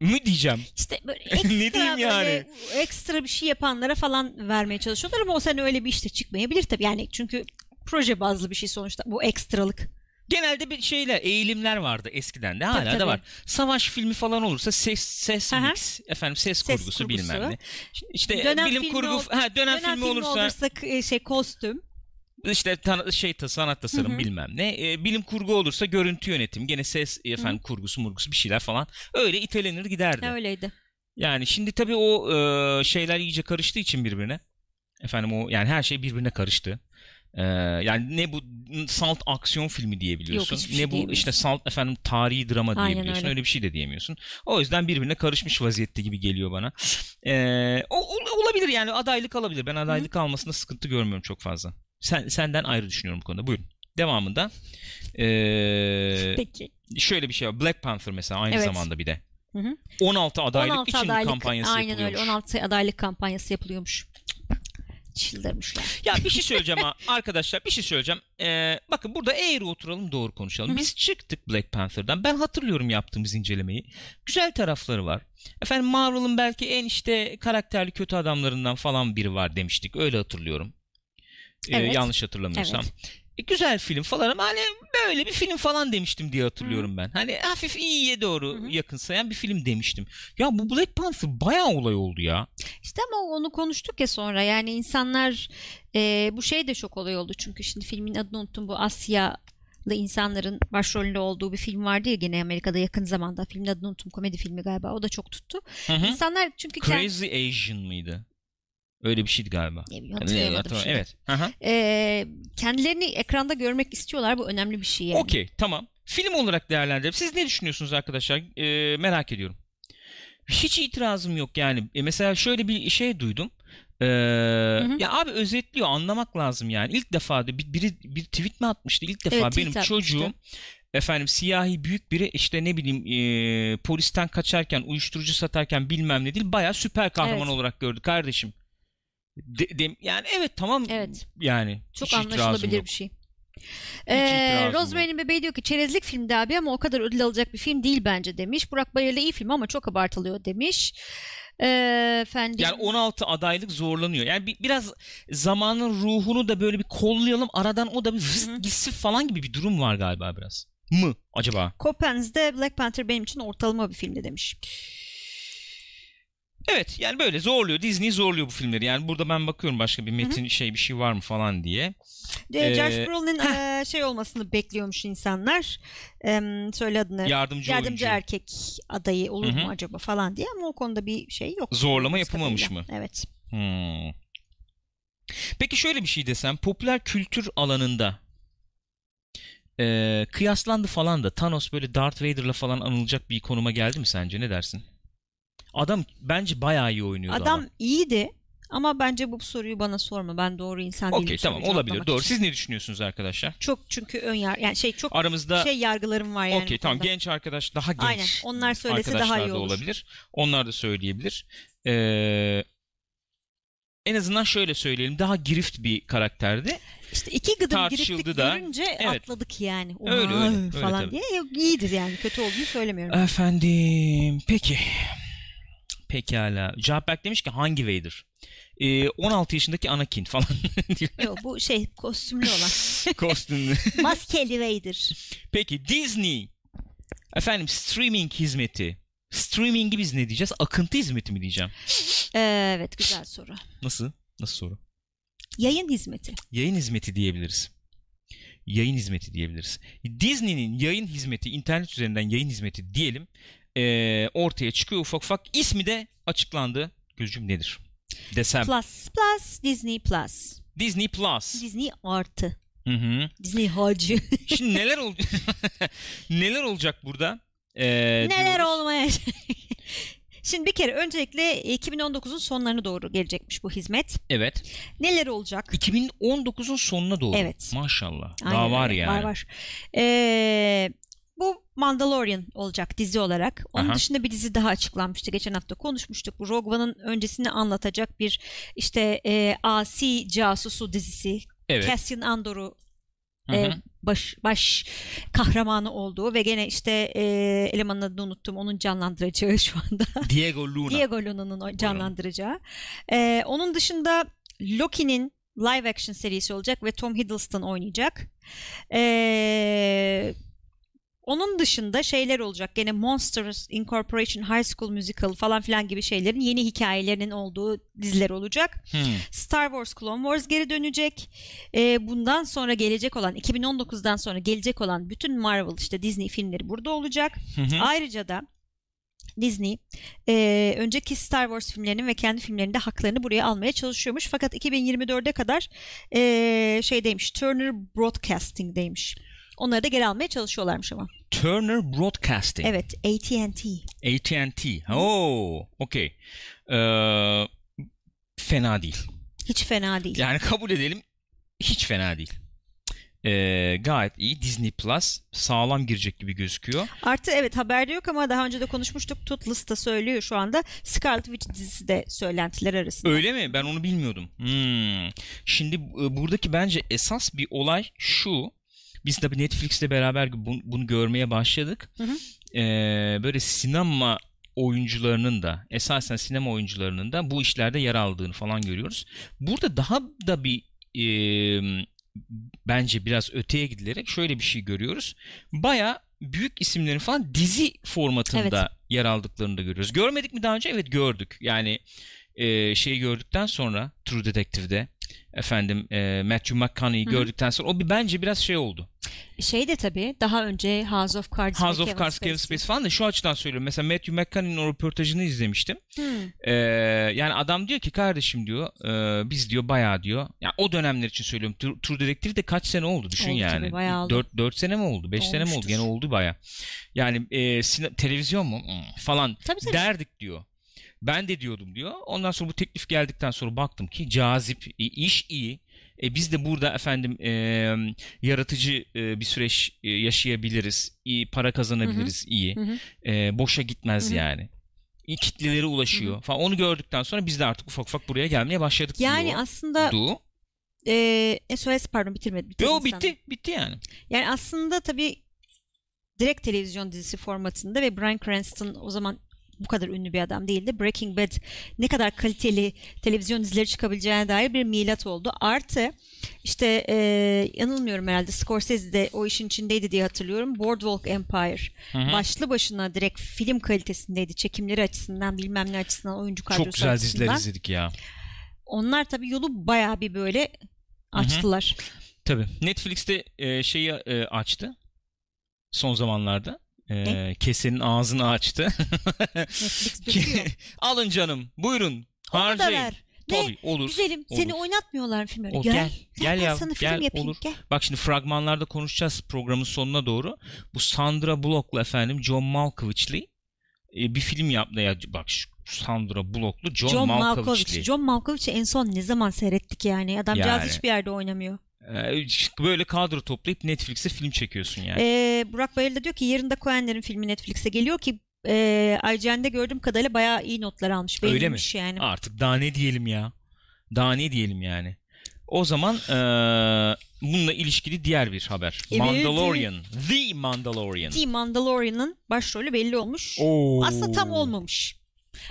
[SPEAKER 1] Mü diyeceğim.
[SPEAKER 2] İşte böyle
[SPEAKER 1] Ne
[SPEAKER 2] ekstra
[SPEAKER 1] diyeyim yani?
[SPEAKER 2] ekstra bir şey yapanlara falan vermeye çalışıyorlar ama o sene öyle bir işte çıkmayabilir tabii. Yani çünkü proje bazlı bir şey sonuçta bu ekstralık.
[SPEAKER 1] Genelde bir şeyler, eğilimler vardı eskiden de hala
[SPEAKER 2] Tabii,
[SPEAKER 1] da
[SPEAKER 2] tabii.
[SPEAKER 1] var. Savaş filmi falan olursa ses ses
[SPEAKER 2] hı.
[SPEAKER 1] mix, efendim ses,
[SPEAKER 2] Ses
[SPEAKER 1] kurgusu,
[SPEAKER 2] kurgusu.
[SPEAKER 1] bilmem ne. İşte
[SPEAKER 2] Dönem
[SPEAKER 1] bilim
[SPEAKER 2] filmi
[SPEAKER 1] kurgu
[SPEAKER 2] ol-
[SPEAKER 1] ha dönem,
[SPEAKER 2] Dönem
[SPEAKER 1] filmi olursa
[SPEAKER 2] k- şey kostüm.
[SPEAKER 1] işte tan- şey sanat tasarım
[SPEAKER 2] Hı hı.
[SPEAKER 1] bilmem ne. E, bilim kurgu olursa görüntü yönetim, gene ses efendim kurgusu, murgusu bir şeyler falan. Öyle itelenir giderdi.
[SPEAKER 2] Öyleydi.
[SPEAKER 1] Yani şimdi tabii o e, şeyler iyice karıştığı için birbirine. Efendim o yani her şey birbirine karıştı. E, yani ne bu salt aksiyon filmi diyebiliyorsun.
[SPEAKER 2] Yok, hiçbir şey
[SPEAKER 1] ne bu işte salt efendim tarihi drama
[SPEAKER 2] Aynen
[SPEAKER 1] diyebiliyorsun.
[SPEAKER 2] öyle.
[SPEAKER 1] Öyle. bir şey de diyemiyorsun. O yüzden birbirine karışmış vaziyette gibi geliyor bana. E, o, olabilir yani adaylık alabilir. Ben adaylık almasında sıkıntı görmüyorum çok fazla. Sen senden ayrı düşünüyorum bu konuda. Buyurun. Devamında e,
[SPEAKER 2] Peki.
[SPEAKER 1] şöyle bir şey var. Black Panther mesela aynı
[SPEAKER 2] Evet.
[SPEAKER 1] zamanda bir de.
[SPEAKER 2] Hı hı.
[SPEAKER 1] 16 adaylık
[SPEAKER 2] 16
[SPEAKER 1] için
[SPEAKER 2] adaylık
[SPEAKER 1] kampanyası
[SPEAKER 2] aynen
[SPEAKER 1] yapılıyormuş.
[SPEAKER 2] öyle 16 adaylık kampanyası yapılıyormuş. Çıldırmışlar.
[SPEAKER 1] Ya bir şey söyleyeceğim ha arkadaşlar bir şey söyleyeceğim. Ee, bakın burada eğri oturalım doğru konuşalım. Biz çıktık Black Panther'dan. Ben hatırlıyorum yaptığımız incelemeyi. Güzel tarafları var. Efendim Marvel'ın belki en işte karakterli kötü adamlarından falan biri var demiştik. Öyle hatırlıyorum. Ee,
[SPEAKER 2] Evet.
[SPEAKER 1] yanlış hatırlamıyorsam.
[SPEAKER 2] Evet.
[SPEAKER 1] E, güzel film falan ama hani böyle bir film falan demiştim diye hatırlıyorum ben. Hani hafif iyiye doğru
[SPEAKER 2] Hı hı.
[SPEAKER 1] yakınsayan bir film demiştim. Ya bu Black Panther bayağı olay oldu ya.
[SPEAKER 2] İşte ama onu konuştuk ya sonra yani insanlar e, bu şey de çok olay oldu çünkü şimdi filmin adını unuttum bu Asyalı insanların başrolünde olduğu bir film vardı ya gene Amerika'da yakın zamanda filmin adını unuttum komedi filmi galiba o da çok tuttu.
[SPEAKER 1] Hı hı.
[SPEAKER 2] İnsanlar çünkü kend-
[SPEAKER 1] Crazy Asian mıydı? Öyle bir şeydi galiba.
[SPEAKER 2] Ne bileyim,
[SPEAKER 1] Yani,
[SPEAKER 2] hatırlayamadım şimdi.
[SPEAKER 1] Evet. Hı hı.
[SPEAKER 2] E, kendilerini ekranda görmek istiyorlar bu önemli bir şey yani.
[SPEAKER 1] Okey tamam. Film olarak değerlendirelim. Siz ne düşünüyorsunuz arkadaşlar? Ee, merak ediyorum. Hiç itirazım yok yani. E, mesela şöyle bir şey duydum. Ee, Ya abi özetliyor anlamak lazım yani. İlk defa da bir, biri bir tweet mi atmıştı? İlk defa
[SPEAKER 2] Evet,
[SPEAKER 1] benim
[SPEAKER 2] atmıştı.
[SPEAKER 1] çocuğum efendim siyahi büyük biri işte ne bileyim e, polisten kaçarken uyuşturucu satarken bilmem ne değil bayağı süper kahraman
[SPEAKER 2] Evet.
[SPEAKER 1] olarak gördü kardeşim. De- dem- yani evet tamam
[SPEAKER 2] Evet.
[SPEAKER 1] yani
[SPEAKER 2] Çok anlaşılabilir bir şey. Ee. Rosemary'nin Bebeği diyor ki çerezlik filmdi abi ama o kadar ödül alacak bir film değil bence demiş. Burak Bayırlı iyi film ama çok abartılıyor demiş. Ee, efendim.
[SPEAKER 1] Yani 16 adaylık zorlanıyor. Yani bir, biraz zamanın ruhunu da böyle bir kollayalım. Aradan o da bir
[SPEAKER 2] Hı.
[SPEAKER 1] gitsin falan gibi bir durum var galiba biraz. Mı acaba?
[SPEAKER 2] Coppens'de Black Panther benim için ortalama bir filmdi demiş.
[SPEAKER 1] Evet yani böyle zorluyor. Disney zorluyor bu filmleri. Yani burada ben bakıyorum başka bir metin şey bir şey var mı falan diye.
[SPEAKER 2] E,
[SPEAKER 1] Ee,
[SPEAKER 2] Josh Brolin'in e, şey olmasını bekliyormuş insanlar. E, söyle adını.
[SPEAKER 1] Yardımcı,
[SPEAKER 2] Yardımcı
[SPEAKER 1] oyuncu.
[SPEAKER 2] erkek adayı olur
[SPEAKER 1] Hı hı.
[SPEAKER 2] mu acaba falan diye ama o konuda bir şey yok.
[SPEAKER 1] Zorlama yapılmamış
[SPEAKER 2] kadarıyla.
[SPEAKER 1] mı?
[SPEAKER 2] Evet.
[SPEAKER 1] Hmm. Peki şöyle bir şey desem popüler kültür alanında e, kıyaslandı falan da Thanos böyle Darth Vader'la falan anılacak bir konuma geldi mi sence ne dersin? Adam bence bayağı iyi oynuyordu
[SPEAKER 2] Adam
[SPEAKER 1] ama.
[SPEAKER 2] iyiydi ama bence bu soruyu bana sorma. Ben doğru insan değilim.
[SPEAKER 1] Okey tamam olabilir doğru.
[SPEAKER 2] için.
[SPEAKER 1] Siz ne düşünüyorsunuz arkadaşlar?
[SPEAKER 2] Çok çünkü ön yar yani şey çok
[SPEAKER 1] Aramızda
[SPEAKER 2] şey yargılarım var yani.
[SPEAKER 1] okey tamam genç arkadaş daha genç
[SPEAKER 2] Aynen. Onlar söylese daha iyi
[SPEAKER 1] da
[SPEAKER 2] olur.
[SPEAKER 1] olabilir. Onlar da söyleyebilir. Ee, en azından şöyle söyleyelim. Daha girift bir karakterdi.
[SPEAKER 2] İşte iki gıdım giriflik
[SPEAKER 1] da.
[SPEAKER 2] görünce
[SPEAKER 1] Evet.
[SPEAKER 2] atladık yani.
[SPEAKER 1] Öyle,
[SPEAKER 2] Oha,
[SPEAKER 1] öyle, öyle
[SPEAKER 2] falan
[SPEAKER 1] tabii.
[SPEAKER 2] diye. Yok, iyidir yani. Kötü olduğunu söylemiyorum.
[SPEAKER 1] Efendim peki. Pekala. Cevap demiş ki hangi Vader? Ee, 16 yaşındaki Anakin falan.
[SPEAKER 2] Yok bu şey kostümlü olan.
[SPEAKER 1] Kostümlü.
[SPEAKER 2] Maskeli Vader.
[SPEAKER 1] Peki Disney. Efendim streaming hizmeti. Streaming'i biz ne diyeceğiz? Akıntı hizmeti mi diyeceğim?
[SPEAKER 2] Ee, evet güzel soru.
[SPEAKER 1] Nasıl? Nasıl soru?
[SPEAKER 2] Yayın hizmeti.
[SPEAKER 1] Yayın hizmeti diyebiliriz. Yayın hizmeti diyebiliriz. Disney'nin yayın hizmeti, internet üzerinden yayın hizmeti diyelim. Ee, ortaya çıkıyor ufak ufak. İsmi de açıklandı. Gözcüm nedir? Desem.
[SPEAKER 2] Plus Plus Disney Plus.
[SPEAKER 1] Disney Plus.
[SPEAKER 2] Disney artı.
[SPEAKER 1] Hı hı.
[SPEAKER 2] Disney hacı.
[SPEAKER 1] Şimdi neler ol neler olacak burada? Ee,
[SPEAKER 2] Neler
[SPEAKER 1] diyoruz.
[SPEAKER 2] olmaya Şimdi bir kere öncelikle 2019'un sonlarına doğru gelecekmiş bu hizmet.
[SPEAKER 1] Evet.
[SPEAKER 2] Neler olacak?
[SPEAKER 1] 2019'un sonuna doğru.
[SPEAKER 2] Evet.
[SPEAKER 1] Maşallah.
[SPEAKER 2] Aynen
[SPEAKER 1] Daha var yani.
[SPEAKER 2] Var var. Ee, bu Mandalorian olacak dizi olarak. Onun
[SPEAKER 1] Aha.
[SPEAKER 2] dışında bir dizi daha açıklanmıştı. Geçen hafta konuşmuştuk. Bu Rogue One'ın öncesini anlatacak bir işte e, asi casusu dizisi.
[SPEAKER 1] Evet.
[SPEAKER 2] Cassian Andor'u e, baş baş kahramanı olduğu ve gene işte e, elemanın adını unuttum. Onun canlandıracağı şu anda.
[SPEAKER 1] Diego Luna.
[SPEAKER 2] Diego Luna'nın canlandıracağı. Ee, onun dışında Loki'nin live action serisi olacak ve Tom Hiddleston oynayacak. Ee, onun dışında şeyler olacak. Gene Monsters Incorporation High School Musical falan filan gibi şeylerin yeni hikayelerinin olduğu diziler olacak.
[SPEAKER 1] Hmm.
[SPEAKER 2] Star Wars Clone Wars geri dönecek. Ee, bundan sonra gelecek olan 2019'dan sonra gelecek olan bütün Marvel işte Disney filmleri burada olacak.
[SPEAKER 1] Hı.
[SPEAKER 2] Ayrıca da Disney e, önceki Star Wars filmlerinin ve kendi filmlerinde haklarını buraya almaya çalışıyormuş. Fakat 2024'e kadar e, şeydeymiş Turner Broadcasting'deymiş. Onları da geri almaya çalışıyorlarmış ama.
[SPEAKER 1] Turner Broadcasting.
[SPEAKER 2] Evet AT&T.
[SPEAKER 1] AT&T. Oo, okey. Ee, fena değil.
[SPEAKER 2] Hiç fena değil.
[SPEAKER 1] Yani kabul edelim hiç fena değil. Ee, gayet iyi. Disney Plus sağlam girecek gibi gözüküyor.
[SPEAKER 2] Artı evet haberde yok ama daha önce de konuşmuştuk. Tutlis da söylüyor şu anda. Scarlet Witch dizisi de söylentiler arasında.
[SPEAKER 1] Öyle mi? Ben onu bilmiyordum. Hmm. Şimdi e, buradaki bence esas bir olay şu. Biz tabii Netflix'le beraber bunu, bunu görmeye başladık.
[SPEAKER 2] Hı hı.
[SPEAKER 1] Ee, böyle sinema oyuncularının da esasen sinema oyuncularının da bu işlerde yer aldığını falan görüyoruz. Burada daha da bir e, bence biraz öteye gidilerek şöyle bir şey görüyoruz. Baya büyük isimlerin falan dizi formatında yer aldıklarını da görüyoruz. Görmedik mi daha önce? Evet gördük. Yani e, şeyi gördükten sonra True Detective'de efendim e, Matthew McConaughey'i gördükten sonra o bir bence biraz şey oldu.
[SPEAKER 2] Şey de tabii daha önce House of Cards
[SPEAKER 1] House of Cards, Kevin
[SPEAKER 2] Spacey.
[SPEAKER 1] Spacey falan da şu açıdan söylüyorum. Mesela Matthew McConaughey'in o röportajını izlemiştim.
[SPEAKER 2] Hmm.
[SPEAKER 1] Ee, yani adam diyor ki kardeşim diyor e, biz diyor bayağı diyor. Yani o dönemler için söylüyorum. True Detective de kaç sene oldu düşün
[SPEAKER 2] Oldu
[SPEAKER 1] yani.
[SPEAKER 2] tabii, bayağı oldu.
[SPEAKER 1] 4, 4 sene mi oldu? 5 sene mi oldu?
[SPEAKER 2] Olmuştur.
[SPEAKER 1] Gene oldu bayağı. Yani e, sine- televizyon mu? Hmm, falan
[SPEAKER 2] Tabii tabii.
[SPEAKER 1] derdik diyor. Ben de diyordum diyor. Ondan sonra bu teklif geldikten sonra baktım ki cazip, iş iyi. E, biz de burada efendim e, yaratıcı e, bir süreç e, yaşayabiliriz. İyi para kazanabiliriz iyi.
[SPEAKER 2] Hı hı.
[SPEAKER 1] E, boşa gitmez
[SPEAKER 2] Hı hı.
[SPEAKER 1] yani. İyi kitlelere ulaşıyor falan. Onu gördükten sonra biz de artık ufak ufak buraya gelmeye başladık
[SPEAKER 2] Yani
[SPEAKER 1] diyor.
[SPEAKER 2] aslında
[SPEAKER 1] Du.
[SPEAKER 2] e, söylesi pardon bitirmedi. bitirdin
[SPEAKER 1] Yo
[SPEAKER 2] sen.
[SPEAKER 1] bitti. Bitti yani.
[SPEAKER 2] Yani aslında tabii direkt televizyon dizisi formatında ve Bryan Cranston o zaman bu kadar ünlü bir adam değildi. Breaking Bad ne kadar kaliteli televizyon dizileri çıkabileceğine dair bir milat oldu. Artı işte e, yanılmıyorum herhalde Scorsese de o işin içindeydi diye hatırlıyorum. Boardwalk Empire
[SPEAKER 1] Hı hı.
[SPEAKER 2] başlı başına direkt film kalitesindeydi. Çekimleri açısından bilmem ne açısından oyuncu kadrosu
[SPEAKER 1] Çok güzel
[SPEAKER 2] açısından.
[SPEAKER 1] diziler izledik ya.
[SPEAKER 2] Onlar tabii yolu bayağı bir böyle açtılar.
[SPEAKER 1] Tabii. Netflix'te e, şeyi e, açtı. Son zamanlarda. E,
[SPEAKER 2] Ne?
[SPEAKER 1] kesenin ağzını açtı. Alın canım. Buyurun.
[SPEAKER 2] Onu
[SPEAKER 1] Harcayın.
[SPEAKER 2] Ne?
[SPEAKER 1] Tabii olur.
[SPEAKER 2] Güzelim. Seni
[SPEAKER 1] olur.
[SPEAKER 2] oynatmıyorlar mı filmlerde?
[SPEAKER 1] O,
[SPEAKER 2] Gel.
[SPEAKER 1] gel. Gel ya.
[SPEAKER 2] sana film
[SPEAKER 1] Gel
[SPEAKER 2] yapayım.
[SPEAKER 1] olur.
[SPEAKER 2] Gel.
[SPEAKER 1] Bak şimdi fragmanlarda konuşacağız programın sonuna doğru. Bu Sandra Bullock'la efendim John Malkovich'li e, bir film yaptı ya. Bak şu Sandra Bullock'lu John,
[SPEAKER 2] John, Malkovich.
[SPEAKER 1] Malkovich'li.
[SPEAKER 2] John Malkovich'i en son ne zaman seyrettik yani? Adamcağız
[SPEAKER 1] Yani.
[SPEAKER 2] hiçbir yerde oynamıyor.
[SPEAKER 1] E, böyle kadro toplayıp Netflix'e film çekiyorsun yani.
[SPEAKER 2] Ee, Burak Bayırlı da diyor ki yarın Coen'lerin filmi Netflix'e geliyor ki e, IGN'de gördüğüm kadarıyla bayağı iyi notlar almış.
[SPEAKER 1] Öyle mi?
[SPEAKER 2] Yani.
[SPEAKER 1] Artık daha ne diyelim ya. Daha ne diyelim yani. O zaman e, bununla ilişkili diğer bir haber.
[SPEAKER 2] Evet.
[SPEAKER 1] Mandalorian. The Mandalorian.
[SPEAKER 2] The Mandalorian'ın başrolü belli olmuş.
[SPEAKER 1] Oo.
[SPEAKER 2] Aslında tam olmamış.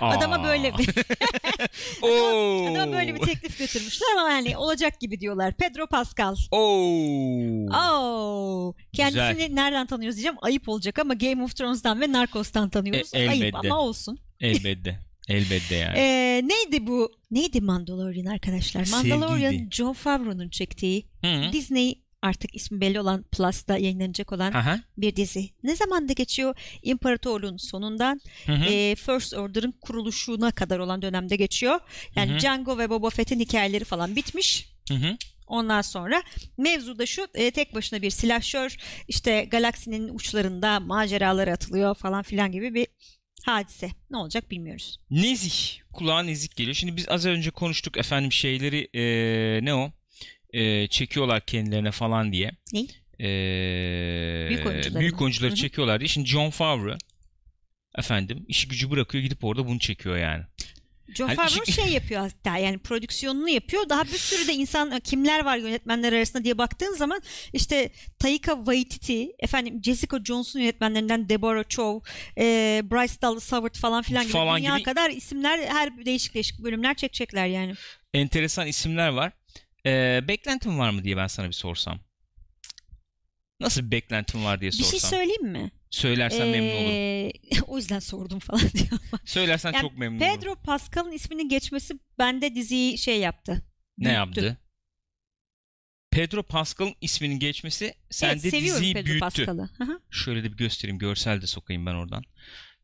[SPEAKER 1] Aa.
[SPEAKER 2] Adama böyle bir
[SPEAKER 1] Oo.
[SPEAKER 2] adama böyle bir teklif götürmüşler ama yani olacak gibi diyorlar. Pedro Pascal.
[SPEAKER 1] Oo.
[SPEAKER 2] Oo. Kendisini
[SPEAKER 1] Güzel.
[SPEAKER 2] nereden tanıyoruz diyeceğim. Ayıp olacak ama Game of Thrones'tan ve Narcos'tan tanıyoruz.
[SPEAKER 1] E,
[SPEAKER 2] Ayıp
[SPEAKER 1] elbette.
[SPEAKER 2] ama olsun.
[SPEAKER 1] Elbette. Elbette yani.
[SPEAKER 2] Ee, neydi bu? Neydi Mandalorian arkadaşlar?
[SPEAKER 1] Sevgiydi.
[SPEAKER 2] Mandalorian John Favreau'nun çektiği
[SPEAKER 1] Hı.
[SPEAKER 2] Disney artık ismi belli olan Plus'ta yayınlanacak olan
[SPEAKER 1] Aha.
[SPEAKER 2] bir dizi. Ne zamanda geçiyor? İmparatorluğun sonundan
[SPEAKER 1] Hı hı.
[SPEAKER 2] e, First Order'ın kuruluşuna kadar olan dönemde geçiyor. Yani
[SPEAKER 1] Hı hı.
[SPEAKER 2] Django ve Boba Fett'in hikayeleri falan bitmiş.
[SPEAKER 1] Hı hı.
[SPEAKER 2] Ondan sonra mevzu da şu e, tek başına bir silahşör işte galaksinin uçlarında maceralara atılıyor falan filan gibi bir hadise. Ne olacak bilmiyoruz.
[SPEAKER 1] Nezih. Kulağa nezih geliyor. Şimdi biz az önce konuştuk efendim şeyleri eee, ne o? Eee, çekiyorlar kendilerine falan diye.
[SPEAKER 2] Ne?
[SPEAKER 1] Eee,
[SPEAKER 2] Büyük oyuncuları
[SPEAKER 1] büyük oyuncuları çekiyorlar diye. Şimdi John Favreau efendim işi gücü bırakıyor gidip orada bunu çekiyor yani.
[SPEAKER 2] John
[SPEAKER 1] Hani
[SPEAKER 2] Favreau
[SPEAKER 1] işi-
[SPEAKER 2] şey yapıyor hatta yani prodüksiyonunu yapıyor. Daha bir sürü de insan kimler var yönetmenler arasında diye baktığın zaman işte Taika Waititi, efendim Jessica Jones'un yönetmenlerinden Deborah Chow, e, Bryce Dallas Howard falan filan gibi
[SPEAKER 1] Falan
[SPEAKER 2] dünya
[SPEAKER 1] gibi-
[SPEAKER 2] kadar isimler her değişik değişik bölümler çekecekler yani.
[SPEAKER 1] Enteresan isimler var. Eee beklentin var mı diye ben sana bir sorsam. Nasıl bir beklentin var diye
[SPEAKER 2] Bir
[SPEAKER 1] sorsam.
[SPEAKER 2] şey söyleyeyim mi?
[SPEAKER 1] Söylersen memnun olurum.
[SPEAKER 2] Ee, o yüzden sordum falan diyor.
[SPEAKER 1] Söylersen
[SPEAKER 2] Yani
[SPEAKER 1] çok memnun olurum.
[SPEAKER 2] Pedro Pascal'ın isminin geçmesi bende diziyi şey yaptı.
[SPEAKER 1] Ne
[SPEAKER 2] büyüttü.
[SPEAKER 1] yaptı? Pedro Pascal'ın isminin geçmesi sende
[SPEAKER 2] evet,
[SPEAKER 1] diziyi
[SPEAKER 2] Pedro
[SPEAKER 1] büyüttü.
[SPEAKER 2] Pascal'ı.
[SPEAKER 1] Şöyle de bir göstereyim. Görsel de sokayım ben oradan.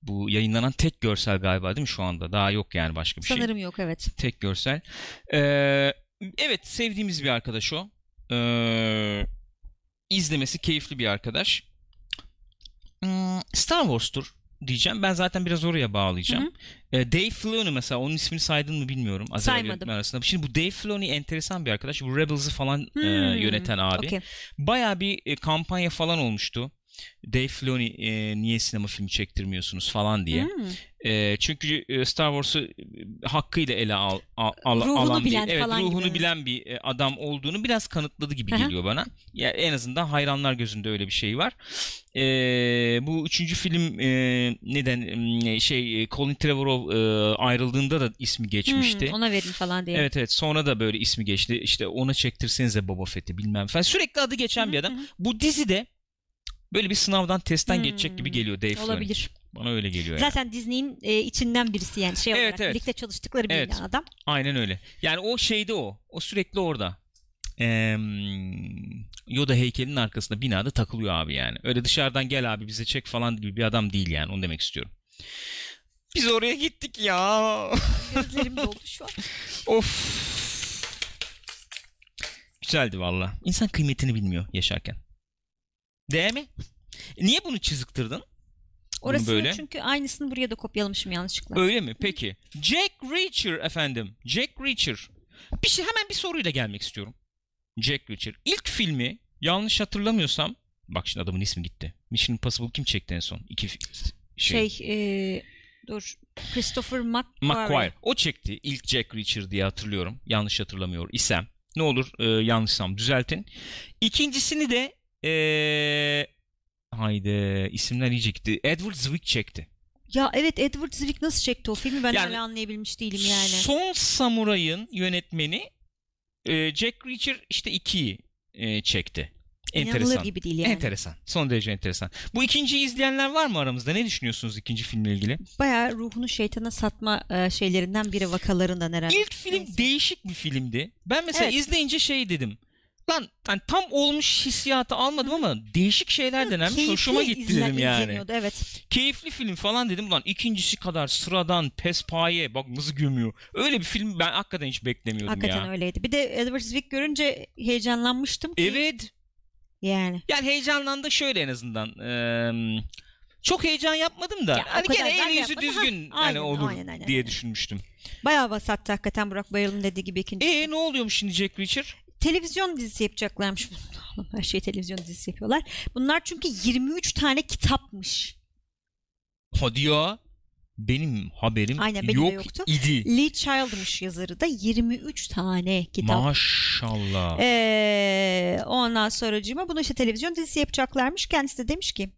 [SPEAKER 1] Bu yayınlanan tek görsel galiba değil mi şu anda? Daha yok yani başka bir şey.
[SPEAKER 2] Sanırım yok evet.
[SPEAKER 1] Tek görsel. Ee, evet sevdiğimiz bir arkadaş o. Ee, izlemesi keyifli bir arkadaş. Hmm, Star Wars'tur diyeceğim. Ben zaten biraz oraya bağlayacağım. Ee, Dave Filoni mesela onun ismini saydın mı bilmiyorum.
[SPEAKER 2] Saymadım.
[SPEAKER 1] arasında. Şimdi bu Dave Filoni enteresan bir arkadaş. Bu Rebels'ı falan e,
[SPEAKER 2] Hmm,
[SPEAKER 1] yöneten abi.
[SPEAKER 2] okey.
[SPEAKER 1] Bayağı bir e, kampanya falan olmuştu. Dave Filoni e, niye sinema filmi çektirmiyorsunuz falan diye.
[SPEAKER 2] Hmm.
[SPEAKER 1] E, çünkü e, Star Wars'u e, hakkıyla ele al, al- al-
[SPEAKER 2] Ruhunu
[SPEAKER 1] alan
[SPEAKER 2] bilen
[SPEAKER 1] bir, evet,
[SPEAKER 2] falan gibi,
[SPEAKER 1] ruhunu
[SPEAKER 2] evet.
[SPEAKER 1] bilen bir e, adam olduğunu biraz kanıtladı gibi
[SPEAKER 2] Aha.
[SPEAKER 1] geliyor bana. Ya en azından hayranlar gözünde öyle bir şey var. E, bu üçüncü film e, neden e, şey e, Colin Trevorrow e, ayrıldığında da ismi geçmişti.
[SPEAKER 2] Hmm, ona verin falan diye.
[SPEAKER 1] Evet evet sonra da böyle ismi geçti. İşte ona çektirsenize Boba Fett'i bilmem falan. Sürekli adı geçen bir adam. Bu dizide böyle bir sınavdan testten
[SPEAKER 2] Hmm.
[SPEAKER 1] geçecek gibi geliyor Dave Filoni. Bana öyle geliyor yani.
[SPEAKER 2] Zaten Disney'in e, içinden birisi yani şey
[SPEAKER 1] Evet,
[SPEAKER 2] olarak
[SPEAKER 1] evet.
[SPEAKER 2] birlikte çalıştıkları bir
[SPEAKER 1] Evet.
[SPEAKER 2] adam.
[SPEAKER 1] Aynen öyle. Yani o şeyde o. O sürekli orada. Eee, Yoda heykelinin arkasında binada takılıyor abi yani. Öyle dışarıdan gel abi bize çek falan gibi bir adam değil yani. Onu demek istiyorum. Biz oraya gittik ya.
[SPEAKER 2] Gözlerim doldu şu an.
[SPEAKER 1] of. Güzeldi valla. İnsan kıymetini bilmiyor yaşarken. Değil mi? Niye bunu çiziktirdin?
[SPEAKER 2] Orası
[SPEAKER 1] böyle.
[SPEAKER 2] çünkü aynısını buraya da kopyalamışım yanlışlıkla.
[SPEAKER 1] Öyle mi? Peki. Jack Reacher efendim. Jack Reacher. Bir şey hemen bir soruyla gelmek istiyorum. Jack Reacher. İlk filmi yanlış hatırlamıyorsam bak şimdi adamın ismi gitti. Mission Impossible kim çekti en son? İki şey.
[SPEAKER 2] Şey, e, dur Christopher McQuarrie.
[SPEAKER 1] McQuarrie. O çekti ilk Jack Reacher diye hatırlıyorum. Yanlış hatırlamıyor isem. Ne olur e, yanlışsam düzeltin. İkincisini de e, haydi isimler iyice gitti. Edward Zwick çekti.
[SPEAKER 2] Ya evet Edward Zwick nasıl çekti o filmi ben
[SPEAKER 1] Yani-
[SPEAKER 2] hala anlayabilmiş değilim yani.
[SPEAKER 1] Son Samuray'ın yönetmeni e, Jack Reacher işte 2'yi e, çekti.
[SPEAKER 2] İnanılır
[SPEAKER 1] Enteresan.
[SPEAKER 2] gibi değil yani.
[SPEAKER 1] Enteresan. Son derece enteresan. Bu ikinciyi izleyenler var mı aramızda? Ne düşünüyorsunuz ikinci filmle ilgili?
[SPEAKER 2] Bayağı ruhunu şeytana satma e, şeylerinden biri vakalarından herhalde.
[SPEAKER 1] İlk film
[SPEAKER 2] Neyse.
[SPEAKER 1] değişik bir filmdi. Ben mesela
[SPEAKER 2] Evet.
[SPEAKER 1] izleyince şey dedim. Lan hani tam olmuş hissiyatı almadım ama değişik şeyler.
[SPEAKER 2] Keyifli
[SPEAKER 1] Hoşuma gitti dedim yani.
[SPEAKER 2] Evet.
[SPEAKER 1] Keyifli film falan dedim. Lan ikincisi kadar sıradan pespaye bak nasıl gömüyor. Öyle bir film ben hakikaten hiç beklemiyordum
[SPEAKER 2] Hakikaten
[SPEAKER 1] ya.
[SPEAKER 2] öyleydi. Bir de Edward Zwick görünce heyecanlanmıştım. ki.
[SPEAKER 1] Evet.
[SPEAKER 2] Yani.
[SPEAKER 1] Yani heyecanlandı şöyle en azından. Eee, çok heyecan yapmadım da.
[SPEAKER 2] Ya,
[SPEAKER 1] hani gene yüzü
[SPEAKER 2] yapmadım.
[SPEAKER 1] düzgün
[SPEAKER 2] Ha,
[SPEAKER 1] hani
[SPEAKER 2] aynen,
[SPEAKER 1] olur
[SPEAKER 2] aynen, aynen,
[SPEAKER 1] diye
[SPEAKER 2] aynen.
[SPEAKER 1] düşünmüştüm.
[SPEAKER 2] Bayağı vasattı hakikaten Burak Bayır'ın dediği gibi ikinci.
[SPEAKER 1] E ne oluyormuş şimdi Jack Reacher?
[SPEAKER 2] Televizyon dizisi yapacaklarmış. Oğlum her şeyi televizyon dizisi yapıyorlar. Bunlar çünkü 23 tane kitapmış.
[SPEAKER 1] Hadi ya. Benim haberim
[SPEAKER 2] Aynen, benim de
[SPEAKER 1] yok
[SPEAKER 2] yoktu.
[SPEAKER 1] idi.
[SPEAKER 2] Lee Child'mış yazarı da 23 tane kitap.
[SPEAKER 1] Maşallah.
[SPEAKER 2] Ee, ondan sonracığıma bunu işte televizyon dizisi yapacaklarmış. Kendisi de demiş ki.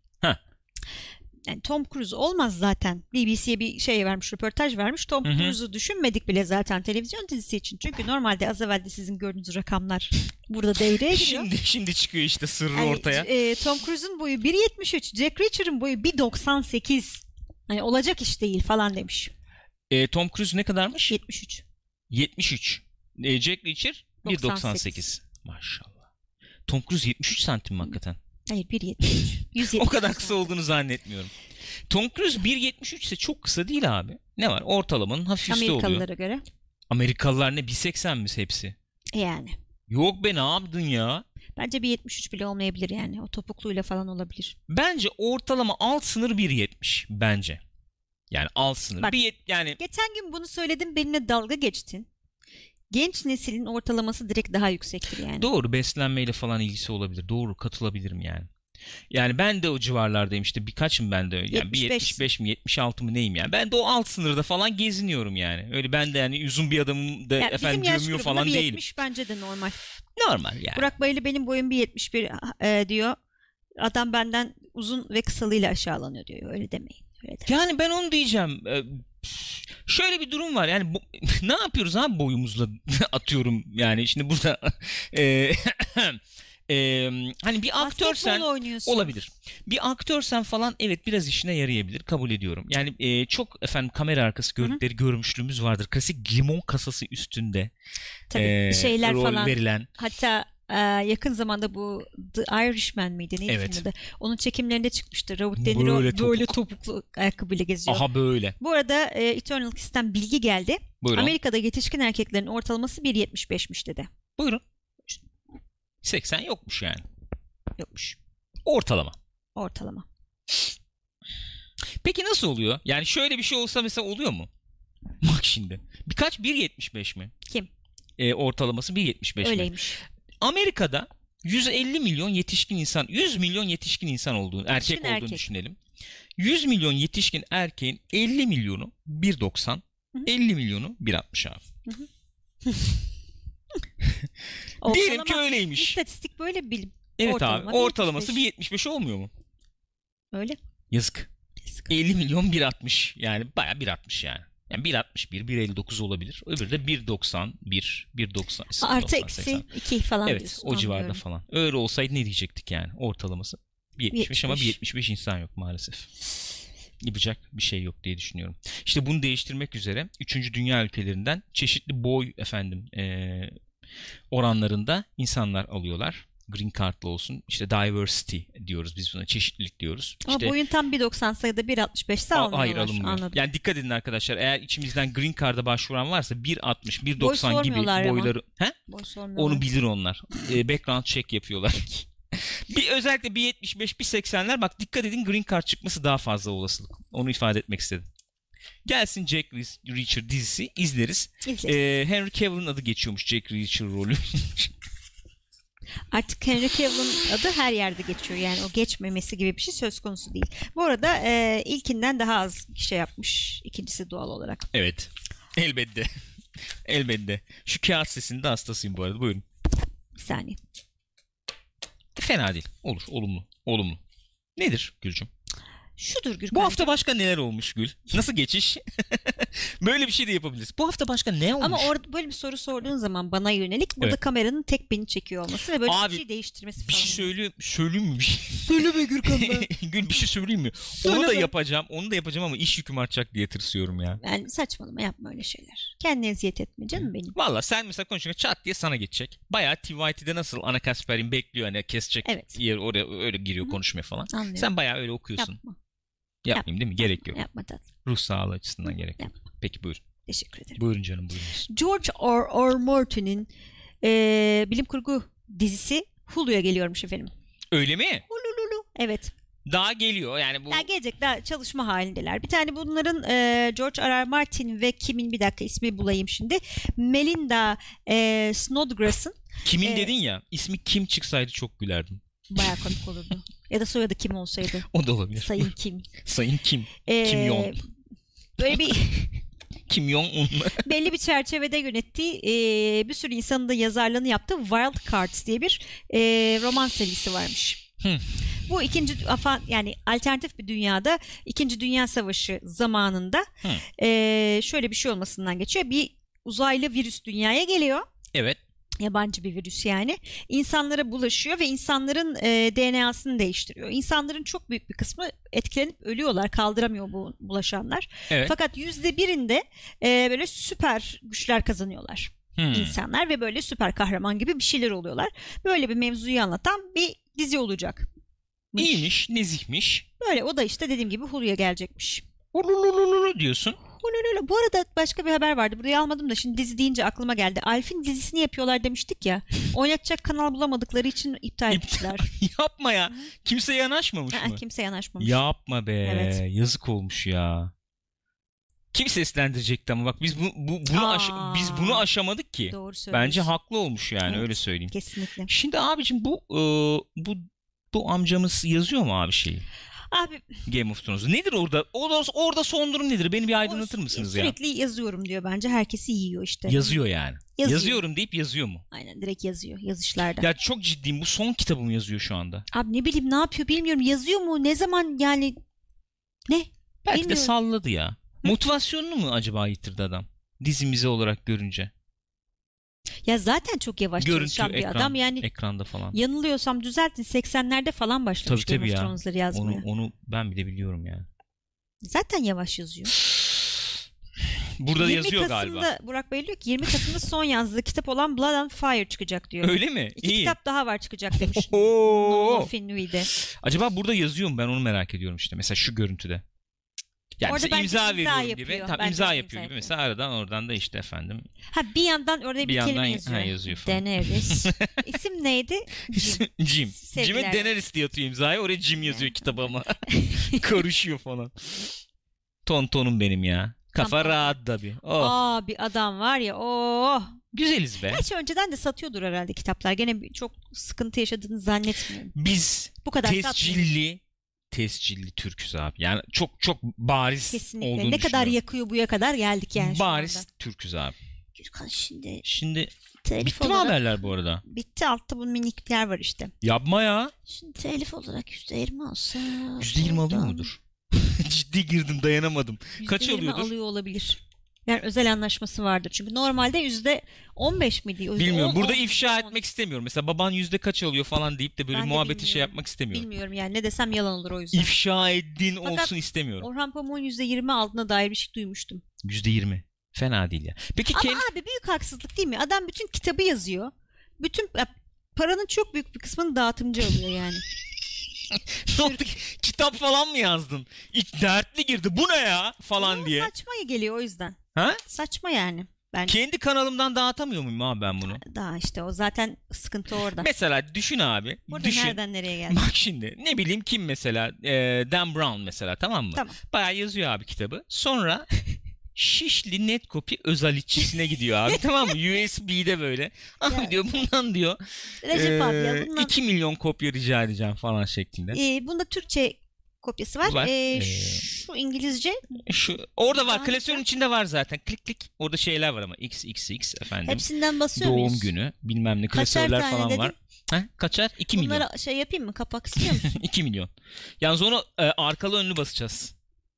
[SPEAKER 2] Yani Tom Cruise olmaz zaten. BBC'ye bir şey vermiş, röportaj vermiş. Tom. Cruise'u düşünmedik bile zaten televizyon dizisi için. Çünkü normalde az evvel de sizin gördüğünüz rakamlar burada devreye giriyor.
[SPEAKER 1] Şimdi şimdi çıkıyor işte sırrı
[SPEAKER 2] Yani,
[SPEAKER 1] ortaya.
[SPEAKER 2] e, Tom Cruise'un boyu 1.73, Jack Reacher'ın boyu 1.98. Hani olacak iş değil falan demiş.
[SPEAKER 1] E, Tom Cruise ne kadarmış?
[SPEAKER 2] 73.
[SPEAKER 1] 73. E, Jack Reacher 1.98. Maşallah. Tom Cruise 73 santim hakikaten?
[SPEAKER 2] Hayır 1.73. 173
[SPEAKER 1] O kadar kısa olduğunu zannetmiyorum. Tom Cruise 1.73 ise çok kısa değil abi. Ne var? Ortalamanın hafif üstü oluyor.
[SPEAKER 2] Amerikalılara göre.
[SPEAKER 1] Amerikalılar ne 1.80 mi hepsi?
[SPEAKER 2] Yani.
[SPEAKER 1] Yok be ne yaptın ya?
[SPEAKER 2] Bence bir 73 bile olmayabilir yani. O topukluyla falan olabilir.
[SPEAKER 1] Bence ortalama alt sınır 1.70 bence. Yani alt sınır.
[SPEAKER 2] Bak.
[SPEAKER 1] Bir yet- yani
[SPEAKER 2] Geçen gün bunu söyledim benimle dalga geçtin. Genç neslin ortalaması direkt daha yüksektir yani.
[SPEAKER 1] doğru beslenmeyle falan ilgisi olabilir. Doğru katılabilirim yani. Yani ben de o civarlardayım işte birkaçım ben de öyle. Yani bir
[SPEAKER 2] 75.
[SPEAKER 1] 75 mi 76 mı neyim yani. Ben de o alt sınırda falan geziniyorum yani. Öyle ben de yani uzun bir adamım da
[SPEAKER 2] Yani
[SPEAKER 1] efendim gömüyor falan
[SPEAKER 2] bir
[SPEAKER 1] değilim.
[SPEAKER 2] 70 bence de normal.
[SPEAKER 1] Normal yani.
[SPEAKER 2] Burak Bayılı benim boyum bir 71 e, diyor. Adam benden uzun ve kısalığıyla aşağılanıyor diyor. Öyle demeyin. Öyle de.
[SPEAKER 1] Yani ben onu diyeceğim. Ee, Şöyle bir durum var. Yani bu- ne yapıyoruz abi boyumuzla atıyorum yani şimdi burada e, e, hani bir aktörsen olabilir. Bir aktörsen falan evet biraz işine yarayabilir kabul ediyorum. Yani e, çok efendim kamera arkası görüntüleri görmüşlüğümüz vardır. Klasik limon kasası üstünde
[SPEAKER 2] Tabii
[SPEAKER 1] e,
[SPEAKER 2] şeyler
[SPEAKER 1] rol
[SPEAKER 2] falan.
[SPEAKER 1] verilen.
[SPEAKER 2] Hatta e, yakın zamanda bu The Irishman miydi? Neydi
[SPEAKER 1] Evet.
[SPEAKER 2] filmin adı? Onun çekimlerinde çıkmıştı. Robert De Niro
[SPEAKER 1] Böyle
[SPEAKER 2] böyle,
[SPEAKER 1] topuk.
[SPEAKER 2] topuklu ayakkabıyla geziyor.
[SPEAKER 1] Aha böyle.
[SPEAKER 2] Bu arada e, Eternal Kiss'ten bilgi geldi.
[SPEAKER 1] Buyurun.
[SPEAKER 2] Amerika'da yetişkin erkeklerin ortalaması 1.75'miş dedi.
[SPEAKER 1] Buyurun. 80 yokmuş yani.
[SPEAKER 2] Yokmuş.
[SPEAKER 1] Ortalama.
[SPEAKER 2] Ortalama.
[SPEAKER 1] Peki nasıl oluyor? Yani şöyle bir şey olsa mesela oluyor mu? Bak şimdi. Birkaç 1.75 mi?
[SPEAKER 2] Kim?
[SPEAKER 1] E, ortalaması 1.75 mi?
[SPEAKER 2] Öyleymiş.
[SPEAKER 1] Amerika'da 150 milyon yetişkin insan, 100 milyon yetişkin insan olduğunu, erkek
[SPEAKER 2] Yetişkin
[SPEAKER 1] olduğunu
[SPEAKER 2] erkek.
[SPEAKER 1] düşünelim. 100 milyon yetişkin erkeğin 50 milyonu 1.90,
[SPEAKER 2] Hı hı.
[SPEAKER 1] 50 milyonu 1.60 abi. Diyelim ki öyleymiş.
[SPEAKER 2] İstatistik böyle bir bilim.
[SPEAKER 1] Evet
[SPEAKER 2] ortalama
[SPEAKER 1] abi. Ortalaması
[SPEAKER 2] 1.75.
[SPEAKER 1] 1.75 olmuyor mu?
[SPEAKER 2] Öyle.
[SPEAKER 1] Yazık. 50 milyon 1.60 yani baya 1.60 yani. Yani 1.61, 1.59 olabilir. Öbürü de 1.90, 1, 1.90.
[SPEAKER 2] Artı
[SPEAKER 1] 90,
[SPEAKER 2] eksi
[SPEAKER 1] 80.
[SPEAKER 2] 2 falan
[SPEAKER 1] Evet
[SPEAKER 2] diyorsun.
[SPEAKER 1] o civarda
[SPEAKER 2] anlıyorum.
[SPEAKER 1] falan. Öyle olsaydı ne diyecektik yani ortalaması? 1.75 ama
[SPEAKER 2] 1.75.
[SPEAKER 1] 1.75 insan yok maalesef. Yapacak bir şey yok diye düşünüyorum. İşte bunu değiştirmek üzere 3. dünya ülkelerinden çeşitli boy efendim eee, oranlarında insanlar alıyorlar. Green Card'lı olsun. İşte diversity diyoruz biz buna. Çeşitlilik diyoruz.
[SPEAKER 2] Ama
[SPEAKER 1] İşte
[SPEAKER 2] boyun tam 1.90 sayıda 1.65 ise
[SPEAKER 1] A-
[SPEAKER 2] almıyorlar.
[SPEAKER 1] Hayır alınmıyor.
[SPEAKER 2] Anladım.
[SPEAKER 1] Yani dikkat edin arkadaşlar. Eğer içimizden Green Card'a başvuran varsa 1.60,
[SPEAKER 2] Boy
[SPEAKER 1] 1.90 gibi
[SPEAKER 2] sormuyorlar ama.
[SPEAKER 1] boyları... He?
[SPEAKER 2] Boy sormuyorlar.
[SPEAKER 1] Onu bilir onlar. Ee, background check yapıyorlar. bir özellikle 1.75, 1.80'ler bak dikkat edin Green Card çıkması daha fazla olasılık. Onu ifade etmek istedim. Gelsin Jack Reacher dizisi izleriz.
[SPEAKER 2] İzle.
[SPEAKER 1] Ee, Henry Cavill'ın adı geçiyormuş Jack Reacher rolü.
[SPEAKER 2] Artık Henry Cavill'ın adı her yerde geçiyor. Yani o geçmemesi gibi bir şey söz konusu değil. Bu arada e, ilkinden daha az şey yapmış. İkincisi doğal olarak.
[SPEAKER 1] evet. Elbette. Elbette. Şu kağıt sesinde hastasıyım bu arada. Buyurun.
[SPEAKER 2] Bir saniye.
[SPEAKER 1] Fena değil. Olur. Olumlu. Olumlu. Nedir Gülcüm?
[SPEAKER 2] Şudur Gürkan.
[SPEAKER 1] Bu hafta başka neler olmuş Gül? Nasıl geçiş? Böyle bir şey de yapabiliriz. Bu hafta başka ne olmuş?
[SPEAKER 2] Ama orada böyle bir soru sorduğun zaman bana yönelik burada
[SPEAKER 1] Evet.
[SPEAKER 2] kameranın tek beni çekiyor olması ve böyle
[SPEAKER 1] Abi,
[SPEAKER 2] bir şey değiştirmesi
[SPEAKER 1] bir
[SPEAKER 2] falan.
[SPEAKER 1] şey söyleyeyim, söyleyeyim mi bir şey?
[SPEAKER 2] Söyleme Gürkan
[SPEAKER 1] Gül bir şey söyleyeyim mi? Onu da
[SPEAKER 2] Söyleme.
[SPEAKER 1] yapacağım. Onu da yapacağım ama iş yüküm artacak diye tırsıyorum ya.
[SPEAKER 2] Yani saçmalama yapma öyle şeyler. Kendine eziyet etme canım benim.
[SPEAKER 1] Valla sen mesela konuşurken çat diye sana geçecek. Bayağı TYT'de nasıl Ana Kasper'in bekliyor hani kesecek
[SPEAKER 2] Evet.
[SPEAKER 1] yer oraya öyle giriyor konuşmaya falan.
[SPEAKER 2] Anlıyorum.
[SPEAKER 1] Sen bayağı öyle okuyorsun.
[SPEAKER 2] Yapma.
[SPEAKER 1] Yapmayayım değil mi? Gerek yok.
[SPEAKER 2] Yapma tatlım.
[SPEAKER 1] Ruh sağlığı açısından gerek yok.
[SPEAKER 2] Yapma.
[SPEAKER 1] Peki buyur.
[SPEAKER 2] Teşekkür ederim.
[SPEAKER 1] Buyurun canım buyurun.
[SPEAKER 2] George R. R. Martin'in eee, bilim kurgu dizisi Hulu'ya geliyormuş efendim.
[SPEAKER 1] Öyle mi?
[SPEAKER 2] Hulululu. Evet.
[SPEAKER 1] Daha geliyor yani bu.
[SPEAKER 2] Daha gelecek daha çalışma halindeler. Bir tane bunların eee, George R. R. Martin ve kimin bir dakika ismi bulayım şimdi. Melinda eee Snodgrass'ın
[SPEAKER 1] Kimin
[SPEAKER 2] Ee,
[SPEAKER 1] dedin ya ismi kim çıksaydı çok gülerdim.
[SPEAKER 2] Bayağı komik olurdu. ya da soyadı kim olsaydı.
[SPEAKER 1] O da olabilir.
[SPEAKER 2] Sayın Kim.
[SPEAKER 1] Sayın Kim.
[SPEAKER 2] Eee,
[SPEAKER 1] Kim Jong.
[SPEAKER 2] Böyle bir
[SPEAKER 1] Kim Jong-un.
[SPEAKER 2] belli bir çerçevede yönettiği eee, bir sürü insanın da yazarlığını yaptığı Wild Cards diye bir eee, roman serisi varmış. Bu ikinci yani alternatif bir dünyada İkinci Dünya Savaşı zamanında eee, şöyle bir şey olmasından geçiyor. Bir uzaylı virüs dünyaya geliyor.
[SPEAKER 1] evet.
[SPEAKER 2] Yabancı bir virüs yani. İnsanlara bulaşıyor ve insanların eee, DNA'sını değiştiriyor. İnsanların çok büyük bir kısmı etkilenip ölüyorlar. Kaldıramıyor bu bulaşanlar.
[SPEAKER 1] Evet.
[SPEAKER 2] Fakat yüzde birinde eee, böyle süper güçler kazanıyorlar
[SPEAKER 1] Hmm.
[SPEAKER 2] insanlar ve böyle süper kahraman gibi bir şeyler oluyorlar. Böyle bir mevzuyu anlatan bir dizi olacak.
[SPEAKER 1] İyiymiş, nezihmiş.
[SPEAKER 2] Böyle o da işte dediğim gibi Hulu'ya gelecekmiş.
[SPEAKER 1] Ululululu diyorsun.
[SPEAKER 2] Hulululu. Bu arada başka bir haber vardı. Burayı almadım da şimdi dizi deyince aklıma geldi. Alf'in dizisini yapıyorlar demiştik ya. Oynatacak kanal bulamadıkları için iptal etmişler.
[SPEAKER 1] Yapma ya. Kimse yanaşmamış mı?
[SPEAKER 2] Kimse yanaşmamış.
[SPEAKER 1] Yapma be.
[SPEAKER 2] Evet.
[SPEAKER 1] Yazık olmuş ya. Kim seslendirecekti ama bak biz bu, bu bunu aş-
[SPEAKER 2] Aa.
[SPEAKER 1] biz bunu aşamadık ki.
[SPEAKER 2] Doğru.
[SPEAKER 1] Bence haklı olmuş yani
[SPEAKER 2] Evet.
[SPEAKER 1] öyle söyleyeyim.
[SPEAKER 2] Kesinlikle.
[SPEAKER 1] Şimdi abicim bu e, bu bu amcamız yazıyor mu abi şeyi?
[SPEAKER 2] Abi
[SPEAKER 1] Game of Thrones'u. Nedir orada? Orada, orada son durum nedir? Beni bir aydınlatır mısınız ya?
[SPEAKER 2] Sürekli yazıyorum diyor bence. Herkesi yiyor işte.
[SPEAKER 1] Yazıyor yani.
[SPEAKER 2] Yazıyor.
[SPEAKER 1] Yazıyorum deyip yazıyor mu?
[SPEAKER 2] Aynen direkt yazıyor yazışlarda.
[SPEAKER 1] Ya çok ciddiyim. Bu son kitabım yazıyor şu anda.
[SPEAKER 2] Abi ne bileyim ne yapıyor bilmiyorum. Yazıyor mu? Ne zaman yani? Ne?
[SPEAKER 1] Belki de
[SPEAKER 2] Bilmiyorum.
[SPEAKER 1] salladı ya. Motivasyonunu mu acaba yitirdi adam? Dizimize olarak görünce.
[SPEAKER 2] Ya zaten çok yavaş
[SPEAKER 1] Görüntü,
[SPEAKER 2] çalışan bir
[SPEAKER 1] ekran,
[SPEAKER 2] adam. Yani
[SPEAKER 1] ekranda falan.
[SPEAKER 2] yanılıyorsam düzeltin 80'lerde falan başlamış
[SPEAKER 1] Tabii,
[SPEAKER 2] Game
[SPEAKER 1] tabii
[SPEAKER 2] of
[SPEAKER 1] ya.
[SPEAKER 2] Thrones'ları yazmaya.
[SPEAKER 1] Onu, onu ben bile biliyorum yani.
[SPEAKER 2] Zaten yavaş yazıyor.
[SPEAKER 1] Burada da
[SPEAKER 2] 20
[SPEAKER 1] yazıyor
[SPEAKER 2] Kasım'da
[SPEAKER 1] galiba.
[SPEAKER 2] Burak Bey diyor ki 20 Kasım'da son yazdığı kitap olan Blood and Fire çıkacak diyor.
[SPEAKER 1] Öyle mi?
[SPEAKER 2] İki
[SPEAKER 1] İyi.
[SPEAKER 2] kitap daha var çıkacak demiş. Finley'de.
[SPEAKER 1] Acaba burada yazıyor mu? Ben onu merak ediyorum işte. Mesela şu görüntüde. Yani
[SPEAKER 2] Orada
[SPEAKER 1] imza
[SPEAKER 2] imza
[SPEAKER 1] veriyorum
[SPEAKER 2] yapıyor.
[SPEAKER 1] gibi. Tam imza
[SPEAKER 2] imza
[SPEAKER 1] yapıyor gibi.
[SPEAKER 2] yapıyor.
[SPEAKER 1] Mesela aradan oradan da işte efendim.
[SPEAKER 2] Ha bir yandan orada bir,
[SPEAKER 1] Bir
[SPEAKER 2] kelime
[SPEAKER 1] yandan-
[SPEAKER 2] yazıyor.
[SPEAKER 1] ha, yazıyor falan.
[SPEAKER 2] Daenerys. İsim neydi? Jim.
[SPEAKER 1] Jim.
[SPEAKER 2] Sevgiler.
[SPEAKER 1] Jim'e Daenerys diye atıyor imzayı. Oraya Jim yazıyor kitap ama. Karışıyor falan. Ton tonum benim ya. Kafa
[SPEAKER 2] Tamam.
[SPEAKER 1] rahat tabii. Oh.
[SPEAKER 2] Aa bir adam var ya. Oh.
[SPEAKER 1] Güzeliz be.
[SPEAKER 2] Gerçi önceden de satıyordur herhalde kitaplar. Gene çok sıkıntı yaşadığını zannetmiyorum.
[SPEAKER 1] Biz
[SPEAKER 2] Bu kadar satmıyor.
[SPEAKER 1] Tescilli Türküz abi. Yani çok çok bariz
[SPEAKER 2] Kesinlikle.
[SPEAKER 1] olduğunu
[SPEAKER 2] Ne kadar yakıyor buya kadar geldik yani
[SPEAKER 1] Bariz. Türküz abi.
[SPEAKER 2] Gürkan şimdi
[SPEAKER 1] Şimdi
[SPEAKER 2] telif
[SPEAKER 1] bitti mi
[SPEAKER 2] olarak...
[SPEAKER 1] haberler bu arada?
[SPEAKER 2] Bitti altta bu minikler var işte.
[SPEAKER 1] Yapma ya.
[SPEAKER 2] Şimdi telif olarak %20 alsa...
[SPEAKER 1] %20 alıyor
[SPEAKER 2] buradan
[SPEAKER 1] mudur? Ciddi girdim dayanamadım. Kaç
[SPEAKER 2] %20
[SPEAKER 1] alıyordur?
[SPEAKER 2] alıyor olabilir. Yani özel anlaşması vardır. Çünkü normalde yüzde 15 miydi? Yüzde
[SPEAKER 1] Bilmiyorum.
[SPEAKER 2] on-
[SPEAKER 1] Burada
[SPEAKER 2] on-
[SPEAKER 1] ifşa
[SPEAKER 2] on-
[SPEAKER 1] etmek istemiyorum. Mesela baban yüzde kaç alıyor falan deyip de böyle
[SPEAKER 2] Ben de
[SPEAKER 1] muhabbeti şey yapmak istemiyorum.
[SPEAKER 2] Bilmiyorum yani ne desem yalan olur o yüzden.
[SPEAKER 1] İfşa ettin
[SPEAKER 2] Fakat-
[SPEAKER 1] olsun istemiyorum.
[SPEAKER 2] Orhan Pamuk'un %20 aldığına dair bir şey duymuştum.
[SPEAKER 1] Yüzde yirmi. Fena değil ya. Peki
[SPEAKER 2] Ama
[SPEAKER 1] kendi...
[SPEAKER 2] abi büyük haksızlık değil mi? Adam bütün kitabı yazıyor. Bütün paranın çok büyük bir kısmını dağıtımcı alıyor yani.
[SPEAKER 1] Ne oldu? Kitap falan mı yazdın? İlk dertli girdi. Bu ne ya? Falan
[SPEAKER 2] Ama
[SPEAKER 1] diye.
[SPEAKER 2] Saçma geliyor o yüzden.
[SPEAKER 1] Ha?
[SPEAKER 2] Saçma yani. Ben
[SPEAKER 1] Kendi kanalımdan dağıtamıyor muyum abi ben bunu?
[SPEAKER 2] daha işte o zaten sıkıntı orada.
[SPEAKER 1] Mesela düşün abi.
[SPEAKER 2] Burada
[SPEAKER 1] düşün.
[SPEAKER 2] nereden nereye geldi?
[SPEAKER 1] Bak şimdi ne bileyim kim mesela e, Dan Brown mesela tamam mı?
[SPEAKER 2] Tamam.
[SPEAKER 1] Bayağı yazıyor abi kitabı. Sonra Şişli Netcopy özellikçisine gidiyor abi tamam mı? USB'de böyle. Abi
[SPEAKER 2] Ya.
[SPEAKER 1] diyor bundan diyor
[SPEAKER 2] Recep abi
[SPEAKER 1] e,
[SPEAKER 2] ya bundan
[SPEAKER 1] 2 milyon kopya rica edeceğim falan şeklinde.
[SPEAKER 2] Ee, bunda Türkçe kopyası var.
[SPEAKER 1] Var.
[SPEAKER 2] Ee,
[SPEAKER 1] Ee,
[SPEAKER 2] şu İngilizce
[SPEAKER 1] Şu orada var. Klasörün içinde var zaten. Klik klik. Orada şeyler var ama XXX efendim.
[SPEAKER 2] hepsinden basıyor
[SPEAKER 1] Doğum
[SPEAKER 2] muyuz?
[SPEAKER 1] günü bilmem ne klasörler falan var. Ha? Kaçar? 2 milyon.
[SPEAKER 2] Bunlara şey yapayım mı? Kapak istiyor musun?
[SPEAKER 1] 2 milyon. Yalnız onu e, arkalı önlü basacağız.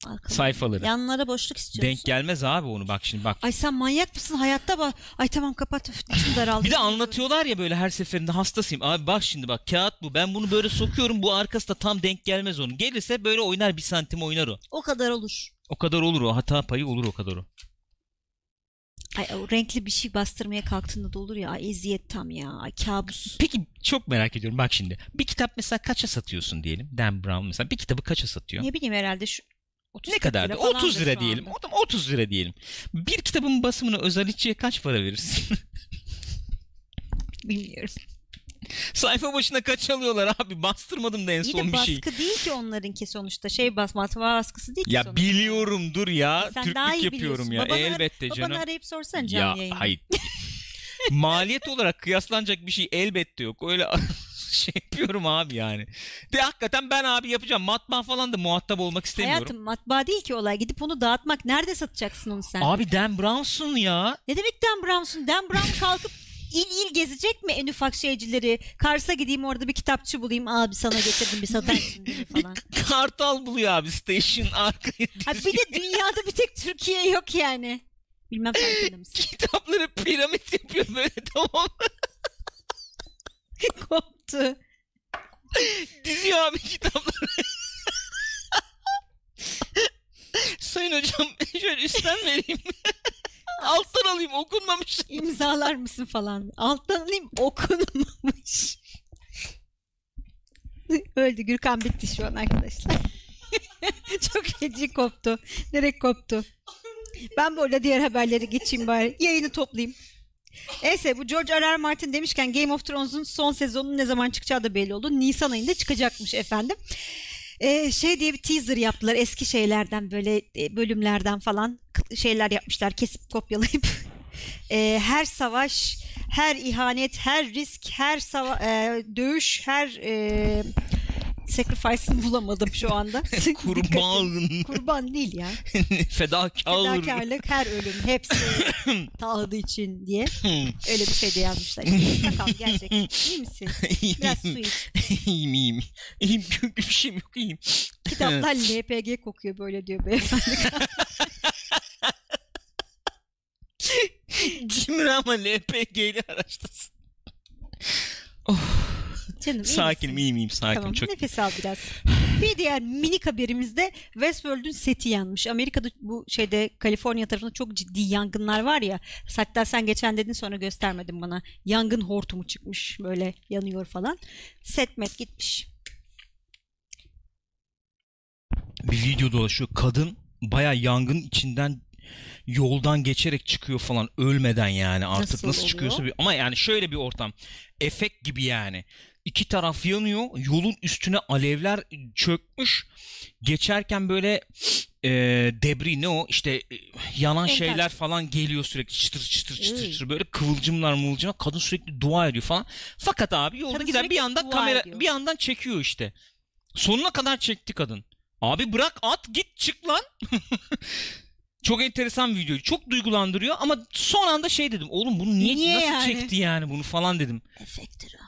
[SPEAKER 2] Arkadan.
[SPEAKER 1] Sayfaları.
[SPEAKER 2] Yanlara boşluk istiyorsun.
[SPEAKER 1] Denk gelmez abi onu bak şimdi bak.
[SPEAKER 2] Ay sen manyak mısın? Hayatta bak. Ay tamam kapat. İçim daraldı.
[SPEAKER 1] Bir de anlatıyorlar ya böyle her seferinde hastasıyım. Abi bak şimdi bak kağıt bu. Ben bunu böyle sokuyorum. Bu arkası da tam denk gelmez onun. Gelirse böyle oynar bir santim oynar o.
[SPEAKER 2] O kadar olur.
[SPEAKER 1] O kadar olur o. Hata payı olur o kadar o.
[SPEAKER 2] Ay o renkli bir şey bastırmaya kalktığında da olur ya. Ay eziyet tam ya. Ay kabus.
[SPEAKER 1] Peki çok merak ediyorum. Bak şimdi. Bir kitap mesela kaça satıyorsun diyelim. Dan Brown mesela bir kitabı kaça satıyor?
[SPEAKER 2] Ne bileyim herhalde şu 30
[SPEAKER 1] Ne kadar?
[SPEAKER 2] lira
[SPEAKER 1] 30
[SPEAKER 2] falandır
[SPEAKER 1] lira diyelim.
[SPEAKER 2] anda.
[SPEAKER 1] O da 30 lira diyelim. Bir kitabın basımına özel içiye kaç para verirsin?
[SPEAKER 2] Bilmiyorum.
[SPEAKER 1] Sayfa başına kaç alıyorlar abi? Bastırmadım da en
[SPEAKER 2] İyi
[SPEAKER 1] son bir şey.
[SPEAKER 2] baskı değil ki onlarınki sonuçta. Şey bas matbaa baskısı değil ki
[SPEAKER 1] Ya
[SPEAKER 2] sonuçta.
[SPEAKER 1] biliyorum dur ya.
[SPEAKER 2] Sen daha
[SPEAKER 1] Türklük
[SPEAKER 2] iyi
[SPEAKER 1] yapıyorum
[SPEAKER 2] biliyorsun.
[SPEAKER 1] ya.
[SPEAKER 2] Babanı ar-
[SPEAKER 1] elbette
[SPEAKER 2] Babanı
[SPEAKER 1] canım.
[SPEAKER 2] arayıp sorsan
[SPEAKER 1] Ya
[SPEAKER 2] canlı yayında.
[SPEAKER 1] hayır. Maliyet olarak kıyaslanacak bir şey elbette yok. Öyle şey yapıyorum abi yani. De hakikaten ben abi yapacağım. Matbaa falan da muhatap olmak istemiyorum.
[SPEAKER 2] Hayatım matbaa değil ki olay. Gidip onu dağıtmak. Nerede satacaksın onu sen?
[SPEAKER 1] Abi Dan Brown'sun ya.
[SPEAKER 2] Ne demek Dan Brown'sun? Dan Brown kalkıp il il gezecek mi en ufak şeycileri? Kars'a gideyim orada bir kitapçı bulayım. Abi sana getirdim bir satarsın diye
[SPEAKER 1] Bir
[SPEAKER 2] falan.
[SPEAKER 1] kartal buluyor abi station arkaya
[SPEAKER 2] Ha, bir de dünyada bir tek Türkiye yok yani. Bilmem farkında mısın?
[SPEAKER 1] Kitapları piramit yapıyor böyle tamam mı?
[SPEAKER 2] Koptu.
[SPEAKER 1] Diziyor abi kitapları. Sayın hocam şöyle üstten vereyim. Alttan alayım okunmamış.
[SPEAKER 2] İmzalar mısın falan. Alttan alayım okunmamış. Öldü Gürkan bitti şu an arkadaşlar. Çok feci koptu. Direkt koptu. Ben böyle diğer haberleri geçeyim bari. Yayını toplayayım. Neyse bu George R. R. Martin demişken Game of Thrones'un son sezonun ne zaman çıkacağı da belli oldu. Nisan ayında çıkacakmış efendim. Ee, şey diye bir teaser yaptılar eski şeylerden böyle e, bölümlerden falan şeyler yapmışlar kesip kopyalayıp Ee, her savaş her ihanet her risk her sava- e, dövüş her e, sacrifice'ını bulamadım şu anda.
[SPEAKER 1] Kurban.
[SPEAKER 2] kurban değil ya
[SPEAKER 1] Fedakar.
[SPEAKER 2] fedakarlık her ölüm hepsi Tahtı için diye öyle bir şey de yazmışlar işte. bakalım gerçek iyi misin biraz su iç
[SPEAKER 1] iyiyim iyiyim. İyiyim bir şeyim yok iyiyim.
[SPEAKER 2] kitaplar LPG kokuyor böyle diyor beyefendi
[SPEAKER 1] Cimri ama LPG'li araçtasın.
[SPEAKER 2] Canım iyi
[SPEAKER 1] Sakinim
[SPEAKER 2] misin?
[SPEAKER 1] iyiyim iyiyim sakin.
[SPEAKER 2] Tamam
[SPEAKER 1] Çok
[SPEAKER 2] nefes al biraz. Bir diğer minik haberimizde Westworld'ün seti yanmış. Amerika'da bu şeyde Kaliforniya tarafında çok ciddi yangınlar var ya. Hatta sen geçen dedin sonra göstermedin bana. Yangın hortumu çıkmış böyle yanıyor falan. Set met gitmiş.
[SPEAKER 1] bir video dolaşıyor. Kadın baya yangın içinden yoldan geçerek çıkıyor falan ölmeden yani artık
[SPEAKER 2] Nasıl
[SPEAKER 1] nasıl,
[SPEAKER 2] oluyor?
[SPEAKER 1] çıkıyorsa bir ama yani şöyle bir ortam efekt gibi yani iki taraf yanıyor yolun üstüne alevler çökmüş geçerken böyle e, debri ne o işte e, yanan
[SPEAKER 2] Enkaz.
[SPEAKER 1] şeyler falan geliyor sürekli çıtır çıtır çıtır
[SPEAKER 2] Iy.
[SPEAKER 1] çıtır böyle kıvılcımlar mıvılcımlar kadın sürekli dua ediyor falan fakat abi yolda
[SPEAKER 2] Kadın
[SPEAKER 1] gider bir yandan kamera
[SPEAKER 2] ediyor.
[SPEAKER 1] bir yandan çekiyor işte sonuna kadar çekti kadın Abi bırak at git çık lan. Çok enteresan bir video. Çok duygulandırıyor ama son anda şey dedim. Oğlum bunu niye,
[SPEAKER 2] Niye
[SPEAKER 1] nasıl
[SPEAKER 2] yani?
[SPEAKER 1] çekti yani bunu falan dedim.
[SPEAKER 2] Efektir o.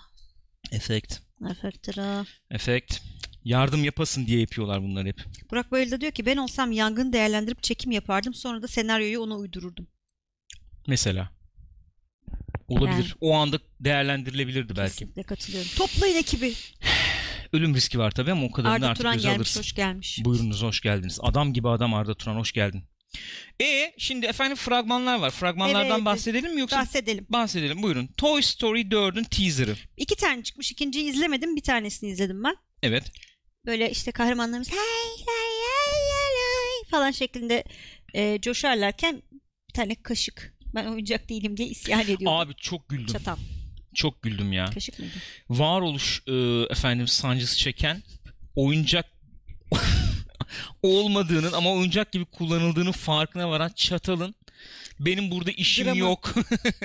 [SPEAKER 1] Efekt.
[SPEAKER 2] Efektir o.
[SPEAKER 1] Efekt. Yardım yapasın diye yapıyorlar bunları hep.
[SPEAKER 2] Burak Bayıl da diyor ki ben olsam yangın değerlendirip çekim yapardım. Sonra da senaryoyu ona uydururdum.
[SPEAKER 1] Mesela. Olabilir.
[SPEAKER 2] Yani.
[SPEAKER 1] O anda değerlendirilebilirdi belki.
[SPEAKER 2] Kesinlikle katılıyorum. Toplayın ekibi.
[SPEAKER 1] Ölüm riski var tabii ama o kadarını
[SPEAKER 2] Arda
[SPEAKER 1] artık
[SPEAKER 2] Turan
[SPEAKER 1] göze
[SPEAKER 2] gelmiş.
[SPEAKER 1] alırsın.
[SPEAKER 2] Hoş gelmiş.
[SPEAKER 1] Buyurunuz hoş geldiniz. Adam gibi adam Arda Turan hoş geldin. E şimdi efendim fragmanlar var. Fragmanlardan
[SPEAKER 2] Evet.
[SPEAKER 1] bahsedelim mi yoksa?
[SPEAKER 2] Bahsedelim.
[SPEAKER 1] Bahsedelim buyurun. Toy Story 4'ün teaser'ı.
[SPEAKER 2] İki tane çıkmış. İkinciyi izlemedim. Bir tanesini izledim ben.
[SPEAKER 1] Evet.
[SPEAKER 2] Böyle işte kahramanlarımız hay hay hay hay falan şeklinde e, coşarlarken bir tane kaşık. Ben oyuncak değilim diye isyan ediyor.
[SPEAKER 1] Abi çok güldüm.
[SPEAKER 2] Çatal.
[SPEAKER 1] Çok güldüm ya.
[SPEAKER 2] Kaşık mıydı?
[SPEAKER 1] Varoluş e, efendim sancısı çeken oyuncak olmadığının ama oyuncak gibi kullanıldığının farkına varan çatalın benim burada işim
[SPEAKER 2] Drama.
[SPEAKER 1] yok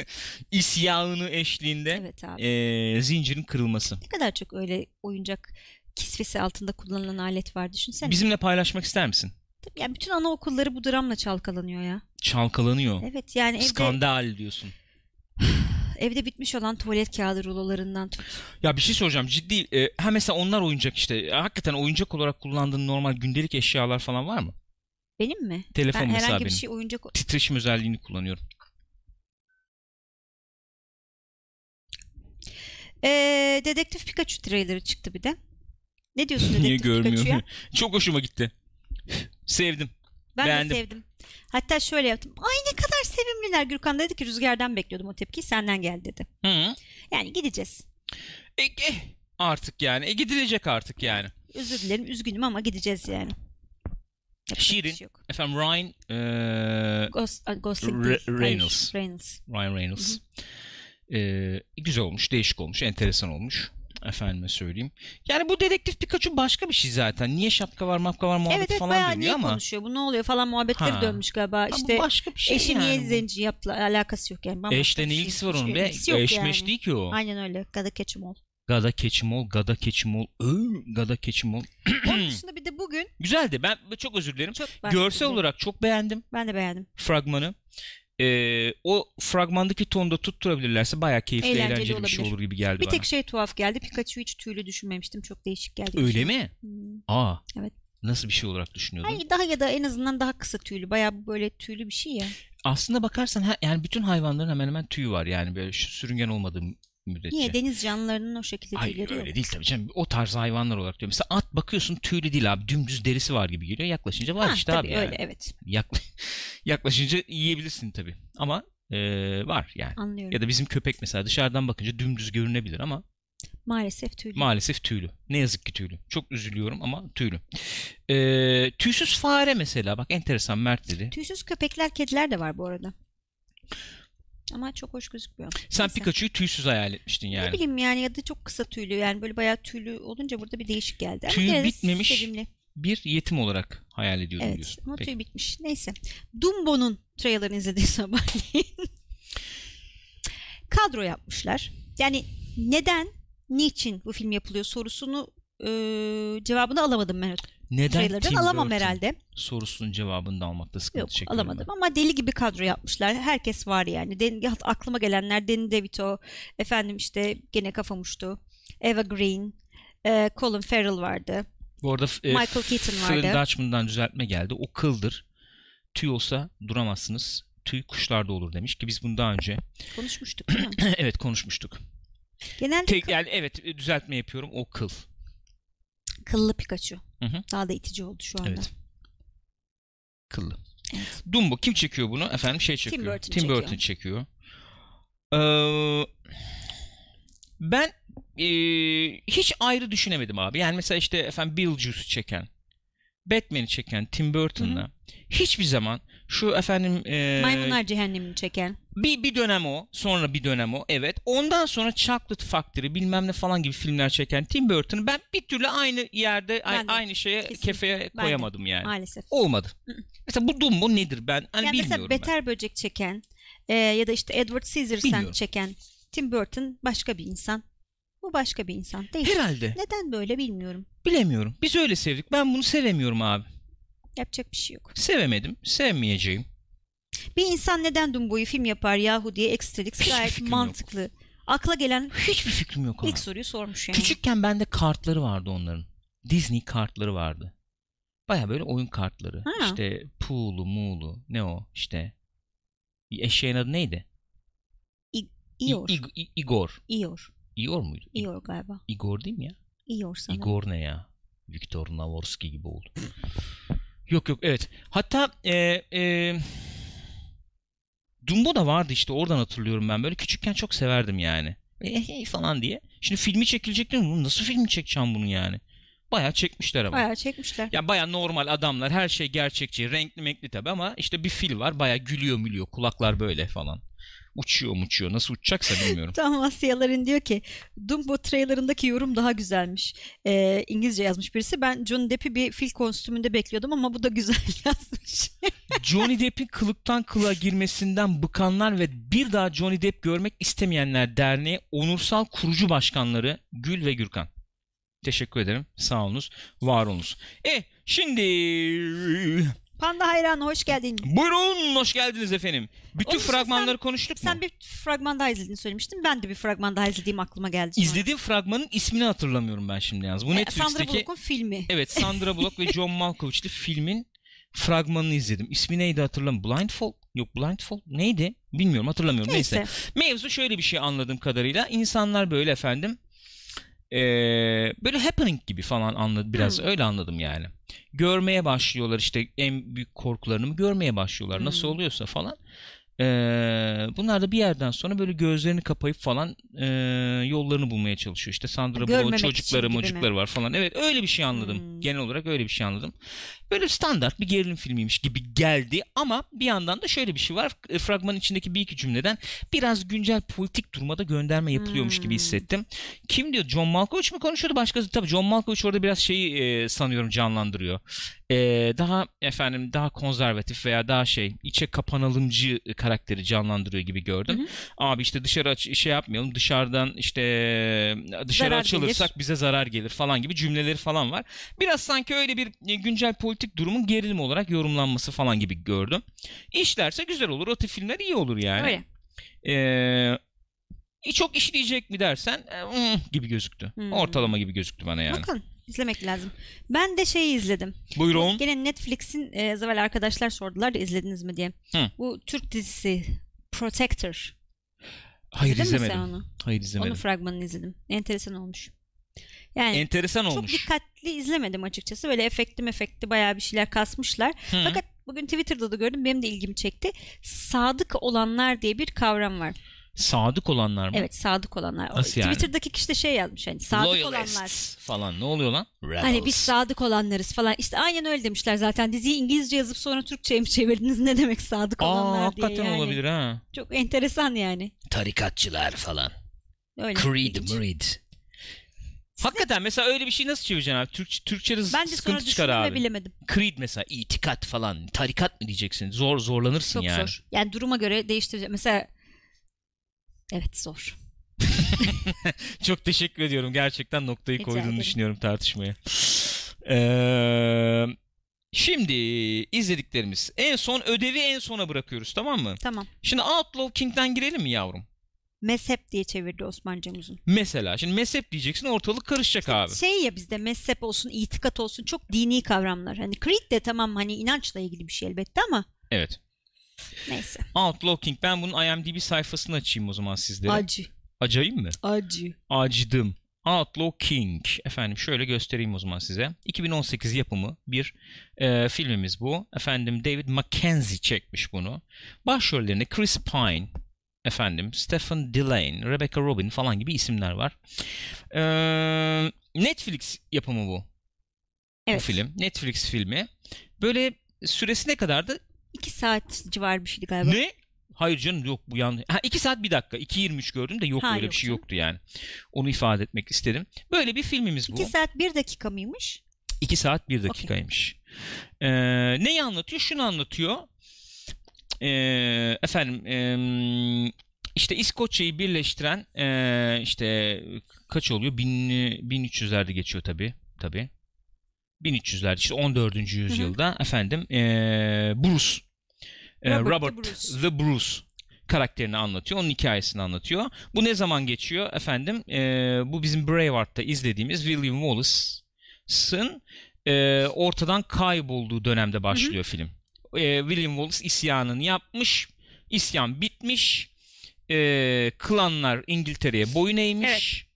[SPEAKER 1] isyanı eşliğinde
[SPEAKER 2] Evet abi.
[SPEAKER 1] e, zincirin kırılması.
[SPEAKER 2] Ne kadar çok öyle oyuncak kisvesi altında kullanılan alet var düşünsene.
[SPEAKER 1] Bizimle paylaşmak ister misin?
[SPEAKER 2] Ya bütün anaokulları bu dramla çalkalanıyor ya.
[SPEAKER 1] Çalkalanıyor.
[SPEAKER 2] Evet yani evde
[SPEAKER 1] Skandal diyorsun.
[SPEAKER 2] evde bitmiş olan tuvalet kağıdı rulolarından tut.
[SPEAKER 1] Ya bir şey soracağım ciddi. E, ha mesela onlar oyuncak işte. E, hakikaten oyuncak olarak kullandığın normal gündelik eşyalar falan var mı?
[SPEAKER 2] Benim mi?
[SPEAKER 1] Telefon
[SPEAKER 2] ben
[SPEAKER 1] mesela
[SPEAKER 2] herhangi bir
[SPEAKER 1] benim.
[SPEAKER 2] şey oyuncak...
[SPEAKER 1] Titreşim özelliğini kullanıyorum.
[SPEAKER 2] Ee, Dedektif Pikachu trailerı çıktı bir de. Ne diyorsun
[SPEAKER 1] Niye
[SPEAKER 2] Dedektif Pikachu'ya?
[SPEAKER 1] Çok hoşuma gitti. Sevdim.
[SPEAKER 2] Ben
[SPEAKER 1] Beğendim.
[SPEAKER 2] de sevdim. Hatta şöyle yaptım. Ay ne kadar sevimliler. Gürkan dedi ki Rüzgar'dan bekliyordum o tepkiyi. Senden geldi dedi.
[SPEAKER 1] Hı.
[SPEAKER 2] Yani gideceğiz.
[SPEAKER 1] E, e, artık yani. E, gidilecek artık yani.
[SPEAKER 2] Özür dilerim üzgünüm ama gideceğiz yani. Yapacak
[SPEAKER 1] Şirin.
[SPEAKER 2] şey.
[SPEAKER 1] Efendim Ryan e,
[SPEAKER 2] Ghost, Gosling
[SPEAKER 1] Re- Reynolds.
[SPEAKER 2] Reynolds.
[SPEAKER 1] Ryan Reynolds. E, güzel olmuş, değişik olmuş, enteresan olmuş. Efendime söyleyeyim. Yani bu dedektif Pikachu başka bir şey zaten. Niye şapka var, mapka var muhabbet
[SPEAKER 2] Evet evet
[SPEAKER 1] falan
[SPEAKER 2] bayağı niye
[SPEAKER 1] dönüyor ama.
[SPEAKER 2] konuşuyor bu ne oluyor falan muhabbetleri
[SPEAKER 1] Ha.
[SPEAKER 2] dönmüş galiba.
[SPEAKER 1] Ha,
[SPEAKER 2] İşte
[SPEAKER 1] başka bir şey
[SPEAKER 2] eşi
[SPEAKER 1] yani
[SPEAKER 2] niye zenci yaptı alakası yok yani.
[SPEAKER 1] Eşle ne
[SPEAKER 2] şey.
[SPEAKER 1] ilgisi var onun be? Eşmeş
[SPEAKER 2] yani.
[SPEAKER 1] değil ki o.
[SPEAKER 2] Aynen öyle. 'em all.
[SPEAKER 1] Gada keçimol, gada keçimol, ıı, gada keçimol.
[SPEAKER 2] Onun dışında bir de bugün
[SPEAKER 1] Güzeldi. Ben çok özür dilerim.
[SPEAKER 2] çok
[SPEAKER 1] Görsel olarak çok beğendim
[SPEAKER 2] ben de beğendim.
[SPEAKER 1] fragmanı. Ee, o fragmandaki tonda tutturabilirlerse bayağı keyifli,
[SPEAKER 2] Eğlenceli
[SPEAKER 1] eğlenceli, bir şey olur gibi geldi
[SPEAKER 2] Bir
[SPEAKER 1] bana.
[SPEAKER 2] tek şey tuhaf geldi. Pikachu hiç tüylü düşünmemiştim. Çok değişik geldi.
[SPEAKER 1] Öyle mi?
[SPEAKER 2] Hmm.
[SPEAKER 1] Aa.
[SPEAKER 2] Evet.
[SPEAKER 1] Nasıl bir şey olarak düşünüyordun?
[SPEAKER 2] Hayır daha ya da en azından daha kısa tüylü. Bayağı böyle tüylü bir şey ya.
[SPEAKER 1] Aslında bakarsan ha, yani bütün hayvanların hemen hemen tüyü var yani böyle sürüngen olmadığı müddetçe.
[SPEAKER 2] Niye deniz canlılarının o şekilde
[SPEAKER 1] Hayır
[SPEAKER 2] tüyleri
[SPEAKER 1] öyle
[SPEAKER 2] yok.
[SPEAKER 1] değil tabii canım. O tarz hayvanlar olarak diyorum. Mesela at bakıyorsun tüylü değil abi. Dümdüz derisi var gibi geliyor. Yaklaşınca var
[SPEAKER 2] Ha,
[SPEAKER 1] işte
[SPEAKER 2] tabii
[SPEAKER 1] abi yani.
[SPEAKER 2] öyle evet.
[SPEAKER 1] Yakla- Yaklaşınca yiyebilirsin tabii. Ama eee, var yani.
[SPEAKER 2] Anlıyorum.
[SPEAKER 1] Ya da bizim köpek mesela dışarıdan bakınca dümdüz görünebilir ama
[SPEAKER 2] Maalesef tüylü.
[SPEAKER 1] maalesef tüylü. Ne yazık ki tüylü. Çok üzülüyorum ama tüylü. Eee, tüysüz fare mesela bak enteresan Mert dedi.
[SPEAKER 2] Tüysüz köpekler, kediler de var bu arada. Ama çok hoş gözükmüyor.
[SPEAKER 1] Sen
[SPEAKER 2] Neyse.
[SPEAKER 1] Pikachu'yu tüysüz hayal etmiştin
[SPEAKER 2] Ne
[SPEAKER 1] yani.
[SPEAKER 2] bileyim yani ya da çok kısa tüylü yani böyle bayağı tüylü olunca burada bir değişik geldi. Ama
[SPEAKER 1] Tüyü
[SPEAKER 2] gene de
[SPEAKER 1] bitmemiş.
[SPEAKER 2] Sevimli.
[SPEAKER 1] Bir yetim olarak hayal ediyordum
[SPEAKER 2] Evet
[SPEAKER 1] diyorsun.
[SPEAKER 2] ama
[SPEAKER 1] Peki.
[SPEAKER 2] tüy bitmiş. Neyse. Dumbo'nun trailerını izledik sabahleyin. Kadro yapmışlar. Yani neden, niçin bu film yapılıyor sorusunu e, cevabını alamadım ben
[SPEAKER 1] Neden
[SPEAKER 2] trailer'dan.
[SPEAKER 1] Tim
[SPEAKER 2] Alamam
[SPEAKER 1] Burton
[SPEAKER 2] herhalde.
[SPEAKER 1] sorusunun cevabını da almakta sıkıntı
[SPEAKER 2] Yok
[SPEAKER 1] çekiyorum
[SPEAKER 2] alamadım ama deli gibi kadro yapmışlar. Herkes var yani. Den, aklıma gelenler Danny DeVito, efendim işte gene kafamuştu. Eva Green, e, Colin Farrell vardı.
[SPEAKER 1] ben. Bu arada e,
[SPEAKER 2] Michael Keaton
[SPEAKER 1] Phil
[SPEAKER 2] vardı.
[SPEAKER 1] Dutchman'dan düzeltme geldi. O kıldır. Tüy olsa duramazsınız. Tüy kuşlarda olur demiş ki biz bunu daha önce
[SPEAKER 2] Konuşmuştuk
[SPEAKER 1] evet konuşmuştuk.
[SPEAKER 2] Genelde
[SPEAKER 1] Tek, yani evet e, düzeltme yapıyorum o kıl.
[SPEAKER 2] Kıllı Pikachu.
[SPEAKER 1] Hı hı.
[SPEAKER 2] Daha da itici oldu şu anda.
[SPEAKER 1] Evet. Kıllı.
[SPEAKER 2] Evet.
[SPEAKER 1] Dumbo kim çekiyor bunu? Efendim şey
[SPEAKER 2] Tim
[SPEAKER 1] çekiyor.
[SPEAKER 2] Burton
[SPEAKER 1] Tim
[SPEAKER 2] çekiyor.
[SPEAKER 1] Burton çekiyor. Ee, ben e, hiç ayrı düşünemedim abi. Yani mesela işte efendim Beetlejuice'u çeken, Batman'i çeken Tim Burton'la hiçbir zaman şu efendim e,
[SPEAKER 2] Maymunlar Cehennemini çeken.
[SPEAKER 1] bir, bir dönem o, sonra bir dönem o. Evet. Ondan sonra Chocolate Factory bilmem ne falan gibi filmler çeken Tim Burton'ı ben bir türlü aynı yerde
[SPEAKER 2] Ben de.
[SPEAKER 1] aynı şeye
[SPEAKER 2] Kesinlikle.
[SPEAKER 1] kefeye
[SPEAKER 2] de.
[SPEAKER 1] koyamadım yani.
[SPEAKER 2] Maalesef.
[SPEAKER 1] Olmadı. Mesela bu Dumbo nedir ben hani
[SPEAKER 2] yani
[SPEAKER 1] bilmiyorum
[SPEAKER 2] mesela
[SPEAKER 1] ben.
[SPEAKER 2] Beter Böcek çeken e, ya da işte Edward Scissorhands çeken Tim Burton başka bir insan. Bu başka bir insan değil.
[SPEAKER 1] Herhalde.
[SPEAKER 2] Neden böyle bilmiyorum.
[SPEAKER 1] Bilemiyorum. Biz öyle sevdik. Ben bunu sevemiyorum abi.
[SPEAKER 2] Yapacak bir şey yok.
[SPEAKER 1] Sevemedim. Sevmeyeceğim.
[SPEAKER 2] Bir insan neden Dumbo'yu film yapar yahu diye
[SPEAKER 1] Hiçbir
[SPEAKER 2] gayet
[SPEAKER 1] fikrim yok.
[SPEAKER 2] mantıklı. Akla gelen
[SPEAKER 1] Hiçbir fikrim yok ama.
[SPEAKER 2] ilk soruyu sormuş yani.
[SPEAKER 1] Küçükken bende kartları vardı onların. Disney kartları vardı. Baya böyle oyun kartları.
[SPEAKER 2] Ha.
[SPEAKER 1] İşte Pool'u, Muğlu, ne o işte. Eşeğin adı neydi?
[SPEAKER 2] Ior.
[SPEAKER 1] İ- İ- Igor.
[SPEAKER 2] Ior.
[SPEAKER 1] Igor muydu? İ-
[SPEAKER 2] Ior galiba.
[SPEAKER 1] Igor değil mi ya?
[SPEAKER 2] Ior sana.
[SPEAKER 1] Igor ne ya? Viktor Navorski gibi oldu. Yok yok evet. Hatta e, e, Dumbo da vardı işte oradan hatırlıyorum ben. Böyle küçükken çok severdim yani. E, hey falan diye. Şimdi filmi çekilecek değil mi? Nasıl filmi çekeceğim bunu yani? Bayağı çekmişler ama.
[SPEAKER 2] Bayağı çekmişler.
[SPEAKER 1] Ya baya normal adamlar her şey gerçekçi renkli menkli tabi ama işte bir fil var baya gülüyor mülüyor kulaklar böyle falan. Uçuyor uçuyor nasıl uçacaksa bilmiyorum.
[SPEAKER 2] Tam Asyaların diyor ki Dumbo trailerındaki yorum daha güzelmiş. Ee, İngilizce yazmış birisi. Ben Johnny Depp'i bir fil kostümünde bekliyordum ama bu da güzel yazmış.
[SPEAKER 1] Johnny Depp'in kılıktan kılığa girmesinden bıkanlar ve bir daha Johnny Depp görmek istemeyenler derneği onursal kurucu başkanları Gül ve Gürkan. Teşekkür ederim. Sağ olunuz. Var olunuz. E şimdi
[SPEAKER 2] Panda hayranı hoş geldin.
[SPEAKER 1] Buyurun hoş geldiniz efendim. Bütün
[SPEAKER 2] Onun için
[SPEAKER 1] fragmanları
[SPEAKER 2] sen-
[SPEAKER 1] konuştuk mu?
[SPEAKER 2] Sen bir fragman daha izlediğini söylemiştin. Ben de bir fragman daha izlediğim aklıma geldi. sonra.
[SPEAKER 1] İzlediğim fragmanın ismini hatırlamıyorum ben şimdi yalnız. Bu
[SPEAKER 2] E, Sandra
[SPEAKER 1] Netflix'teki
[SPEAKER 2] Bullock'un filmi.
[SPEAKER 1] Evet Sandra Bullock ve John Malkovich'li filmin fragmanını izledim. İsmi neydi hatırlamıyorum. Blindfold? Yok Blindfold neydi? Bilmiyorum hatırlamıyorum. Neyse.
[SPEAKER 2] Neyse.
[SPEAKER 1] Mevzu şöyle bir şey anladığım kadarıyla. insanlar böyle efendim eee, böyle happening gibi falan anladı biraz
[SPEAKER 2] Hmm.
[SPEAKER 1] öyle anladım yani. Görmeye başlıyorlar işte en büyük korkularını mı görmeye başlıyorlar nasıl
[SPEAKER 2] Hmm.
[SPEAKER 1] oluyorsa falan. Eee, bunlar da bir yerden sonra böyle gözlerini kapayıp falan eee, yollarını bulmaya çalışıyor. İşte Sandra
[SPEAKER 2] için
[SPEAKER 1] çocukları
[SPEAKER 2] gibi mi?
[SPEAKER 1] çocukları var falan. Evet öyle bir şey anladım.
[SPEAKER 2] Hmm.
[SPEAKER 1] Genel olarak öyle bir şey anladım. Böyle standart bir gerilim filmiymiş gibi geldi ama bir yandan da şöyle bir şey var. E, Fragmanın içindeki bir iki cümleden biraz güncel politik durumada gönderme yapılıyormuş gibi
[SPEAKER 2] Hmm.
[SPEAKER 1] hissettim. Kim diyor? John Malkovich mi konuşuyordu? Başkası tabii John Malkovich orada biraz şeyi e, sanıyorum canlandırıyor. E, daha efendim daha konservatif veya daha şey içe kapanalımcı karakteri canlandırıyor gibi gördüm.
[SPEAKER 2] Hı hı.
[SPEAKER 1] Abi işte dışarı aç şey yapmayalım. Dışarıdan işte dışarı
[SPEAKER 2] Zarar
[SPEAKER 1] açılırsak
[SPEAKER 2] gelir.
[SPEAKER 1] bize zarar gelir falan gibi cümleleri falan var. Biraz sanki öyle bir e, güncel politik durumun gerilim olarak yorumlanması falan gibi gördüm. İşlerse güzel olur. O tip filmler iyi olur yani.
[SPEAKER 2] Öyle.
[SPEAKER 1] Ee, çok işleyecek mi dersen e, hmm gibi gözüktü.
[SPEAKER 2] Hmm.
[SPEAKER 1] Ortalama gibi gözüktü bana yani.
[SPEAKER 2] Bakın izlemek lazım. Ben de şeyi izledim.
[SPEAKER 1] Buyurun.
[SPEAKER 2] Gene Netflix'in e, az evvel arkadaşlar sordular da izlediniz mi diye.
[SPEAKER 1] Hı.
[SPEAKER 2] Bu Türk dizisi Protector.
[SPEAKER 1] Hayır
[SPEAKER 2] İzledin mi
[SPEAKER 1] izlemedim.
[SPEAKER 2] sen onu?
[SPEAKER 1] Hayır izlemedim.
[SPEAKER 2] Onun fragmanını izledim. Enteresan olmuş. Yani
[SPEAKER 1] Enteresan
[SPEAKER 2] çok
[SPEAKER 1] olmuş.
[SPEAKER 2] dikkatli izlemedim açıkçası. Böyle efekti mefekti bayağı bir şeyler kasmışlar.
[SPEAKER 1] Hı.
[SPEAKER 2] Fakat bugün Twitter'da da gördüm. Benim de ilgimi çekti. Sadık olanlar diye bir kavram var.
[SPEAKER 1] Sadık olanlar mı?
[SPEAKER 2] Evet sadık olanlar.
[SPEAKER 1] Nasıl yani?
[SPEAKER 2] Twitter'daki kişi de şey yazmış. Hani sadık
[SPEAKER 1] Loyalists
[SPEAKER 2] olanlar.
[SPEAKER 1] falan. Ne oluyor lan?
[SPEAKER 2] Hani biz sadık olanlarız falan. İşte aynen öyle demişler zaten. Diziyi İngilizce yazıp sonra Türkçe'ye mi çevirdiniz? Ne demek sadık
[SPEAKER 1] Aa
[SPEAKER 2] olanlar diye
[SPEAKER 1] hakikaten
[SPEAKER 2] yani.
[SPEAKER 1] olabilir ha.
[SPEAKER 2] Çok enteresan yani.
[SPEAKER 1] Tarikatçılar falan.
[SPEAKER 2] Öyle.
[SPEAKER 1] Creed,
[SPEAKER 2] ilginç.
[SPEAKER 1] Hakikaten mesela öyle bir şey nasıl çevireceksin abi? Türk, Türkçe'de
[SPEAKER 2] Ben de sonra
[SPEAKER 1] sıkıntı çıkar
[SPEAKER 2] düşündüm ve
[SPEAKER 1] abi.
[SPEAKER 2] bilemedim.
[SPEAKER 1] Creed mesela itikat falan. Tarikat mı diyeceksin? Zor zorlanırsın
[SPEAKER 2] Çok
[SPEAKER 1] yani.
[SPEAKER 2] zor. Yani duruma göre değiştireceğim. Mesela evet zor.
[SPEAKER 1] Çok teşekkür ediyorum. Gerçekten noktayı
[SPEAKER 2] Rica
[SPEAKER 1] koyduğunu
[SPEAKER 2] ederim.
[SPEAKER 1] düşünüyorum tartışmaya. Ee, şimdi izlediklerimiz. En son ödevi en sona bırakıyoruz tamam mı?
[SPEAKER 2] Tamam.
[SPEAKER 1] Şimdi Outlaw King'den girelim mi yavrum?
[SPEAKER 2] Mezhep diye çevirdi Osman Cemuz'un.
[SPEAKER 1] Mesela şimdi mezhep diyeceksin ortalık karışacak abi.
[SPEAKER 2] Şey ya bizde mezhep olsun, itikat olsun çok dini kavramlar. Hani creed de tamam hani inançla ilgili bir şey elbette ama
[SPEAKER 1] Evet.
[SPEAKER 2] Neyse.
[SPEAKER 1] Outlaw King. Ben bunun IMDb sayfasını açayım o zaman sizlere.
[SPEAKER 2] Acı.
[SPEAKER 1] Acayip mı?
[SPEAKER 2] Acı.
[SPEAKER 1] Acıdım. Outlaw King. Efendim şöyle göstereyim o zaman size. 2018 yapımı bir e, filmimiz bu. Efendim David Mackenzie çekmiş bunu. Başrollerinde Chris Pine, efendim Stephen Dillane, Rebecca Robin falan gibi isimler var. E, Netflix yapımı bu.
[SPEAKER 2] Evet.
[SPEAKER 1] Bu film. Netflix filmi. Böyle süresi ne kadardı?
[SPEAKER 2] İki saat civarı bir şeydi galiba.
[SPEAKER 1] Ne? Hayır canım yok bu yanlış. Ha 2 saat 1 dakika. 2.23 gördüm de yok
[SPEAKER 2] Ha,
[SPEAKER 1] öyle bir şey yoktu yani. Onu ifade etmek istedim. Böyle bir filmimiz bu.
[SPEAKER 2] İki saat bir dakika mıymış?
[SPEAKER 1] 2 saat 1 dakikaymış. Ee, neyi anlatıyor? Şunu anlatıyor. Ee, efendim em, işte İskoçya'yı birleştiren ee, işte kaç oluyor? 1000, 1300'lerde geçiyor tabi. Tabi. 1300'lerde işte 14. yüzyılda efendim ee, Bruce
[SPEAKER 2] Robert
[SPEAKER 1] Robert,
[SPEAKER 2] the Bruce.
[SPEAKER 1] the Bruce karakterini anlatıyor. Onun hikayesini anlatıyor. Bu ne zaman geçiyor efendim? Ee, bu bizim Braveheart'ta izlediğimiz William Wallace'ın e, ortadan kaybolduğu dönemde başlıyor film. E, William Wallace isyanını yapmış. İsyan bitmiş. E, klanlar İngiltere'ye boyun eğmiş.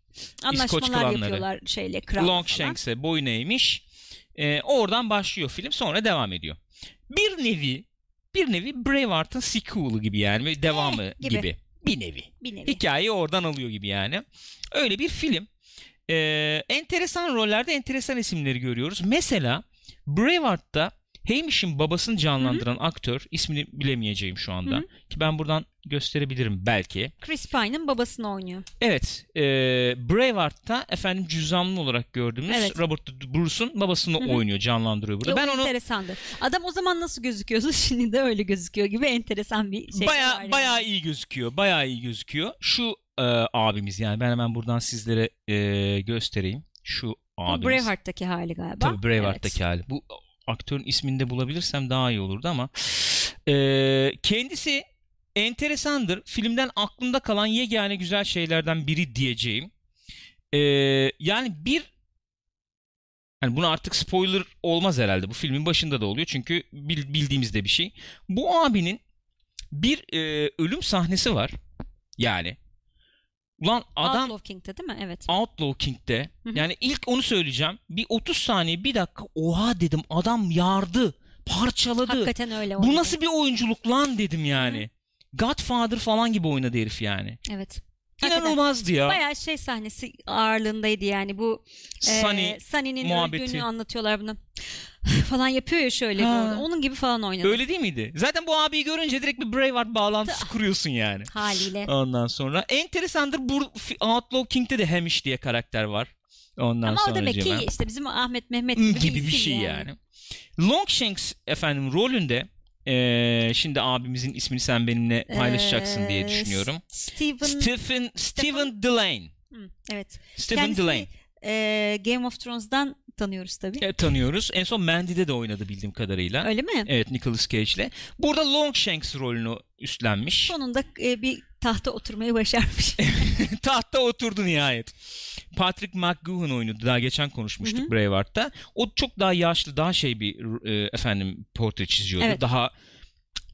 [SPEAKER 2] Anlaşmalar
[SPEAKER 1] klanları.
[SPEAKER 2] yapıyorlar şeyle kral.
[SPEAKER 1] Longshanks'e boyun eğmiş. E, oradan başlıyor film. Sonra devam ediyor. Bir nevi bir nevi Braveheart'ın sequel'ı gibi yani. ve Devamı
[SPEAKER 2] Eh, gibi.
[SPEAKER 1] gibi. Bir nevi.
[SPEAKER 2] Bir nevi.
[SPEAKER 1] Hikayeyi oradan alıyor gibi yani. Öyle bir film. Ee, enteresan rollerde enteresan isimleri görüyoruz. Mesela Braveheart'ta Hamish'in babasını canlandıran aktör ismini bilemeyeceğim şu anda.
[SPEAKER 2] Hı hı.
[SPEAKER 1] Ki ben buradan gösterebilirim belki.
[SPEAKER 2] Chris Pine'ın babasını oynuyor.
[SPEAKER 1] Evet. E, Braveheart'ta efendim cüzdanlı olarak gördüğümüz
[SPEAKER 2] Evet.
[SPEAKER 1] Robert Bruce'un babasını
[SPEAKER 2] Hı hı.
[SPEAKER 1] oynuyor, canlandırıyor burada.
[SPEAKER 2] O
[SPEAKER 1] ben onu
[SPEAKER 2] enteresandı. Adam o zaman nasıl gözüküyordu şimdi de öyle gözüküyor gibi enteresan bir şey
[SPEAKER 1] baya
[SPEAKER 2] yani.
[SPEAKER 1] bayağı iyi gözüküyor. Bayağı iyi gözüküyor. Şu e, abimiz yani ben hemen buradan sizlere e, göstereyim. Şu
[SPEAKER 2] Bu
[SPEAKER 1] abimiz.
[SPEAKER 2] Braveheart'taki hali galiba.
[SPEAKER 1] Tabii Braveheart'taki hali. Bu aktörün ismini de bulabilirsem daha iyi olurdu ama e, kendisi enteresandır. Filmden aklımda kalan yegane güzel şeylerden biri diyeceğim. E, yani bir yani bunu artık spoiler olmaz herhalde. Bu filmin başında da oluyor çünkü bil, bildiğimiz de bir şey. Bu abinin bir e, ölüm sahnesi var. Yani Ulan adam
[SPEAKER 2] Outlaw King'de değil mi? Evet.
[SPEAKER 1] Outlaw King'de yani ilk onu söyleyeceğim. Bir 30 saniye bir dakika oha dedim adam yardı. Parçaladı.
[SPEAKER 2] Hakikaten öyle
[SPEAKER 1] Bu
[SPEAKER 2] oynadı.
[SPEAKER 1] nasıl bir oyunculuk lan dedim yani. Godfather falan gibi oynadı herif yani.
[SPEAKER 2] Evet.
[SPEAKER 1] İnanılmazdı ya.
[SPEAKER 2] Bayağı şey sahnesi ağırlığındaydı yani bu e,
[SPEAKER 1] Sunny
[SPEAKER 2] Sunny'nin
[SPEAKER 1] muhabbeti.
[SPEAKER 2] öldüğünü anlatıyorlar bunu. falan yapıyor ya şöyle bir
[SPEAKER 1] Ha.
[SPEAKER 2] orada. Onun gibi falan oynadı.
[SPEAKER 1] öyle değil miydi? Zaten bu abiyi görünce direkt bir Braveheart bağlantısı kuruyorsun yani.
[SPEAKER 2] Haliyle.
[SPEAKER 1] Ondan sonra enteresandır bu Outlaw King'de de Hamish diye karakter var. Ondan
[SPEAKER 2] Ama o
[SPEAKER 1] sonra
[SPEAKER 2] demek ki işte bizim Ahmet Mehmet gibi,
[SPEAKER 1] gibi bir şey yani. Longshanks efendim rolünde eee, şimdi abimizin ismini sen benimle paylaşacaksın diye
[SPEAKER 2] Ee,
[SPEAKER 1] düşünüyorum.
[SPEAKER 2] Steven.
[SPEAKER 1] Stephen Stephen Delane.
[SPEAKER 2] Hı, evet.
[SPEAKER 1] Stephen
[SPEAKER 2] Kendisini
[SPEAKER 1] Delane.
[SPEAKER 2] e, Game of Thrones'dan tanıyoruz tabii.
[SPEAKER 1] E, tanıyoruz. En son Mandy'de de oynadı bildiğim kadarıyla.
[SPEAKER 2] Öyle mi?
[SPEAKER 1] Evet Nicolas Cage'le. Burada Longshanks rolünü üstlenmiş.
[SPEAKER 2] Sonunda e, bir tahta oturmayı başarmış.
[SPEAKER 1] Tahta oturdu nihayet. Patrick McGoohan oynadı. Daha geçen konuşmuştuk
[SPEAKER 2] Hı hı.
[SPEAKER 1] Braveheart'ta. O çok daha yaşlı, daha şey bir e, efendim portre çiziyordu.
[SPEAKER 2] Evet.
[SPEAKER 1] Daha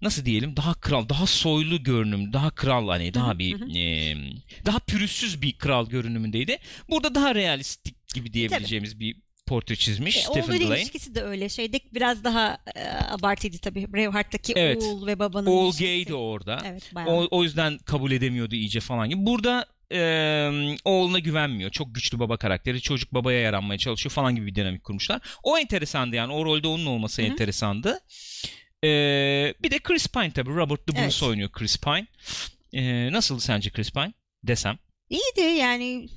[SPEAKER 1] nasıl diyelim? Daha kral, daha soylu görünüm, daha kral hani daha bir
[SPEAKER 2] hı hı.
[SPEAKER 1] e, daha pürüzsüz bir kral görünümündeydi. Burada daha realistik gibi diyebileceğimiz bir portre çizmiş
[SPEAKER 2] E,
[SPEAKER 1] Stephen
[SPEAKER 2] oğluyla ilişkisi de öyle. Şeyde biraz daha e, abartıydı tabii. Braveheart'taki
[SPEAKER 1] Evet.
[SPEAKER 2] oğul ve babanın
[SPEAKER 1] Oğul
[SPEAKER 2] ilişkisi.
[SPEAKER 1] gaydi orada.
[SPEAKER 2] Evet bayağı.
[SPEAKER 1] O, o yüzden kabul edemiyordu iyice falan gibi. Burada e, oğluna güvenmiyor. Çok güçlü baba karakteri. Çocuk babaya yaranmaya çalışıyor falan gibi bir dinamik kurmuşlar. O enteresandı yani. O rolde onun olması
[SPEAKER 2] Hı hı.
[SPEAKER 1] enteresandı. E, bir de Chris Pine tabii. Robert De Bruce
[SPEAKER 2] Evet.
[SPEAKER 1] oynuyor Chris Pine. E, nasıldı sence Chris Pine? Desem.
[SPEAKER 2] İyiydi yani.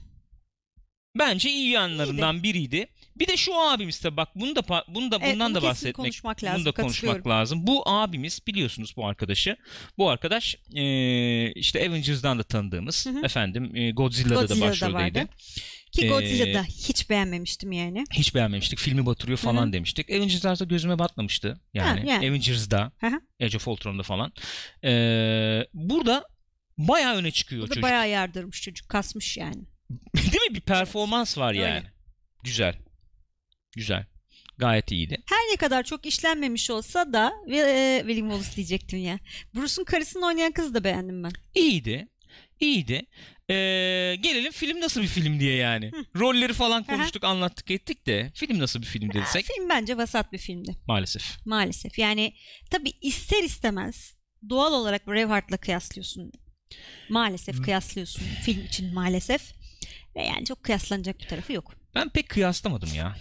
[SPEAKER 1] Bence iyi yanlarından biriydi. Bir de şu abimiz tabii bak bunu da bunu da
[SPEAKER 2] Evet,
[SPEAKER 1] bundan
[SPEAKER 2] bunu
[SPEAKER 1] da bahsetmek
[SPEAKER 2] konuşmak lazım.
[SPEAKER 1] bunu da konuşmak lazım. Bu abimiz biliyorsunuz bu arkadaşı. Bu arkadaş eee, işte Avengers'dan da tanıdığımız
[SPEAKER 2] Hı hı.
[SPEAKER 1] efendim eee, Godzilla'da,
[SPEAKER 2] Godzilla'da
[SPEAKER 1] da başroldeydi.
[SPEAKER 2] vardı. Ki
[SPEAKER 1] Ee,
[SPEAKER 2] Godzilla'da hiç beğenmemiştim yani.
[SPEAKER 1] Hiç beğenmemiştik. Filmi batırıyor falan
[SPEAKER 2] Hı hı.
[SPEAKER 1] demiştik. Avengers'da gözüme batmamıştı. Yani,
[SPEAKER 2] Ha, yani.
[SPEAKER 1] Avengers'da,
[SPEAKER 2] Hı hı.
[SPEAKER 1] Age of Ultron'da falan. Eee, burada bayağı öne çıkıyor
[SPEAKER 2] Burada
[SPEAKER 1] çocuk.
[SPEAKER 2] bayağı yardırmış çocuk. Kasmış yani.
[SPEAKER 1] Değil mi? Bir performans var
[SPEAKER 2] Öyle.
[SPEAKER 1] yani. Güzel. Güzel. Gayet iyiydi.
[SPEAKER 2] Her ne kadar çok işlenmemiş olsa da e, William Wallace diyecektim ya. Bruce'un karısını oynayan kızı da beğendim ben.
[SPEAKER 1] İyiydi. İyiydi. Ee, gelelim film nasıl bir film diye yani. Rolleri falan konuştuk, anlattık, ettik de film nasıl bir film dediysek
[SPEAKER 2] Film bence vasat bir filmdi.
[SPEAKER 1] maalesef.
[SPEAKER 2] Maalesef. Yani tabii ister istemez doğal olarak Braveheart'la kıyaslıyorsun. Maalesef kıyaslıyorsun film için maalesef. Ve yani çok kıyaslanacak bir tarafı yok.
[SPEAKER 1] Ben pek kıyaslamadım ya.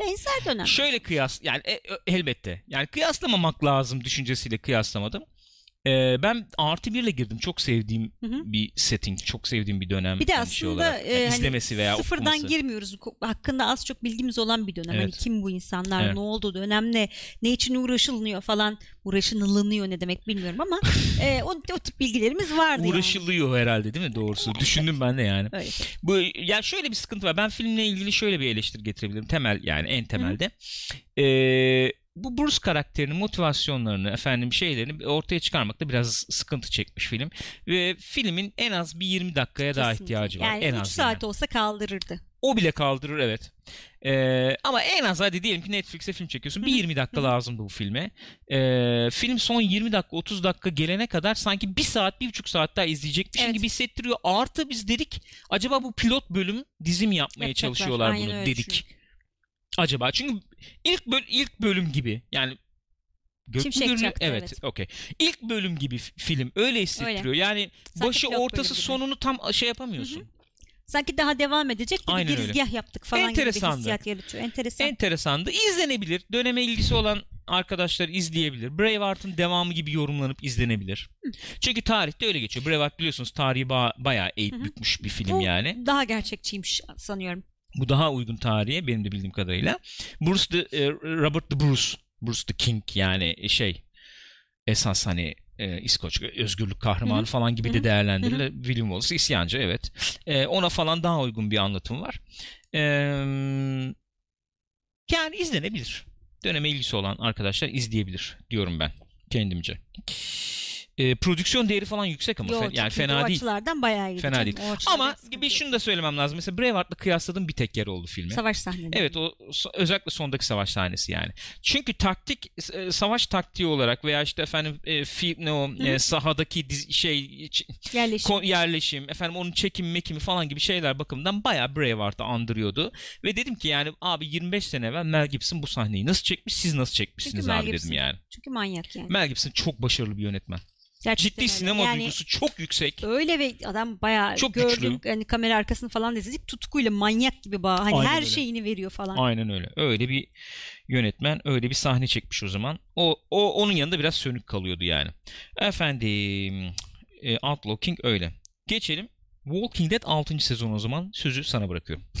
[SPEAKER 2] Benzer dönem.
[SPEAKER 1] Şöyle kıyas yani e, e, elbette. Yani kıyaslamamak lazım düşüncesiyle kıyaslamadım. Ee, ben artı birle girdim. Çok sevdiğim
[SPEAKER 2] Hı hı.
[SPEAKER 1] bir setting, çok sevdiğim bir dönem.
[SPEAKER 2] Bir de
[SPEAKER 1] hani
[SPEAKER 2] aslında
[SPEAKER 1] şey olarak.
[SPEAKER 2] e,
[SPEAKER 1] Yani
[SPEAKER 2] hani
[SPEAKER 1] izlemesi veya
[SPEAKER 2] sıfırdan
[SPEAKER 1] okuması.
[SPEAKER 2] girmiyoruz. Hakkında az çok bilgimiz olan bir dönem. Hani
[SPEAKER 1] Evet.
[SPEAKER 2] kim bu insanlar,
[SPEAKER 1] Evet.
[SPEAKER 2] ne oldu, dönem ne, ne için uğraşılınıyor falan. Uğraşılınıyor ne demek bilmiyorum ama e, o, o tip bilgilerimiz vardı yani.
[SPEAKER 1] Uğraşılıyor herhalde değil mi doğrusu? Düşündüm ben de yani.
[SPEAKER 2] Öyle.
[SPEAKER 1] Bu ya şöyle bir sıkıntı var. Ben filmle ilgili şöyle bir eleştiri getirebilirim. Temel yani en temelde. Ee, bu Bruce karakterinin motivasyonlarını, efendim şeylerini ortaya çıkarmakta biraz sıkıntı çekmiş film. Ve filmin en az bir 20 dakikaya daha
[SPEAKER 2] Kesinlikle.
[SPEAKER 1] ihtiyacı var.
[SPEAKER 2] Yani
[SPEAKER 1] en
[SPEAKER 2] 3
[SPEAKER 1] az
[SPEAKER 2] saat
[SPEAKER 1] yani.
[SPEAKER 2] olsa kaldırırdı.
[SPEAKER 1] O bile kaldırır evet. Ee, ama en az hadi diyelim ki Netflix'e film çekiyorsun. Bir 20 dakika lazımdı bu filme. Ee, film son 20 dakika 30 dakika gelene kadar sanki bir saat bir buçuk saat daha izleyecekmişim
[SPEAKER 2] Evet.
[SPEAKER 1] gibi hissettiriyor. Artı biz dedik acaba bu pilot bölüm dizi mi yapmaya
[SPEAKER 2] Yapacaklar.
[SPEAKER 1] çalışıyorlar
[SPEAKER 2] Aynen
[SPEAKER 1] bunu dedik.
[SPEAKER 2] düşünüyorum.
[SPEAKER 1] Acaba çünkü ilk böl ilk bölüm gibi yani Gök mü
[SPEAKER 2] Şimşek
[SPEAKER 1] görünüyor?
[SPEAKER 2] çaktı,
[SPEAKER 1] Evet,
[SPEAKER 2] evet.
[SPEAKER 1] okey. İlk bölüm gibi film öyle hissettiriyor. Yani
[SPEAKER 2] Sanki
[SPEAKER 1] başı ortası
[SPEAKER 2] gibi.
[SPEAKER 1] sonunu tam şey yapamıyorsun.
[SPEAKER 2] Sanki daha devam edecek de bir
[SPEAKER 1] Aynen öyle.
[SPEAKER 2] girizgah yaptık falan gibi bir
[SPEAKER 1] Enteresandı.
[SPEAKER 2] hissiyat yaratıyor. Enteresan.
[SPEAKER 1] Enteresandı. İzlenebilir. Döneme ilgisi olan arkadaşlar izleyebilir. Braveheart'ın devamı gibi yorumlanıp izlenebilir. Çünkü tarihte öyle geçiyor. Braveheart biliyorsunuz tarihi ba- bayağı eğip
[SPEAKER 2] Hı hı.
[SPEAKER 1] bükmüş bir film
[SPEAKER 2] Bu
[SPEAKER 1] yani.
[SPEAKER 2] daha gerçekçiymiş sanıyorum.
[SPEAKER 1] Bu daha uygun tarihe benim de bildiğim kadarıyla. Bruce the, e, Robert the Bruce. Bruce the King yani şey esas hani e, İskoç özgürlük kahramanı
[SPEAKER 2] Hı hı.
[SPEAKER 1] falan gibi
[SPEAKER 2] Hı
[SPEAKER 1] de değerlendirilir. William Wallace isyancı evet. E, ona falan daha uygun bir anlatım var. E, yani izlenebilir. döneme ilgisi olan arkadaşlar izleyebilir diyorum ben kendimce. E, prodüksiyon değeri falan yüksek ama
[SPEAKER 2] Yo,
[SPEAKER 1] fe- yani fena
[SPEAKER 2] o
[SPEAKER 1] değil.
[SPEAKER 2] açılardan bayağı iyi.
[SPEAKER 1] Fena değil. Ama bir şunu da söylemem lazım. Mesela Braveheart'la kıyasladığım bir tek yer oldu filme.
[SPEAKER 2] Savaş sahneleri.
[SPEAKER 1] Evet o özellikle sondaki savaş sahnesi yani. Çünkü taktik e, savaş taktiği olarak veya işte efendim e, fi, ne o e, sahadaki diz- şey
[SPEAKER 2] Yerleşim.
[SPEAKER 1] ko- yerleşim efendim onun çekim mekimi falan gibi şeyler bakımından bayağı Braveheart'ı andırıyordu. Ve dedim ki yani abi 25 sene evvel Mel Gibson bu sahneyi nasıl çekmiş siz nasıl çekmişsiniz
[SPEAKER 2] Çünkü
[SPEAKER 1] abi dedim
[SPEAKER 2] Gibson.
[SPEAKER 1] yani.
[SPEAKER 2] Çünkü manyak yani.
[SPEAKER 1] Mel Gibson çok başarılı bir yönetmen.
[SPEAKER 2] Gerçekten
[SPEAKER 1] Ciddi
[SPEAKER 2] öyle.
[SPEAKER 1] sinema
[SPEAKER 2] yani,
[SPEAKER 1] duygusu çok yüksek.
[SPEAKER 2] Öyle ve adam bayağı
[SPEAKER 1] Çok
[SPEAKER 2] gördüm
[SPEAKER 1] güçlü.
[SPEAKER 2] hani kamera arkasını falan da izledik tutkuyla manyak gibi bağ hani
[SPEAKER 1] Aynen
[SPEAKER 2] her
[SPEAKER 1] öyle.
[SPEAKER 2] şeyini veriyor falan.
[SPEAKER 1] Aynen öyle. Öyle bir yönetmen öyle bir sahne çekmiş o zaman. O, o onun yanında biraz sönük kalıyordu yani. Efendim e, Outlaw King öyle. Geçelim. Walking Dead 6. sezon o zaman. Sözü sana bırakıyorum.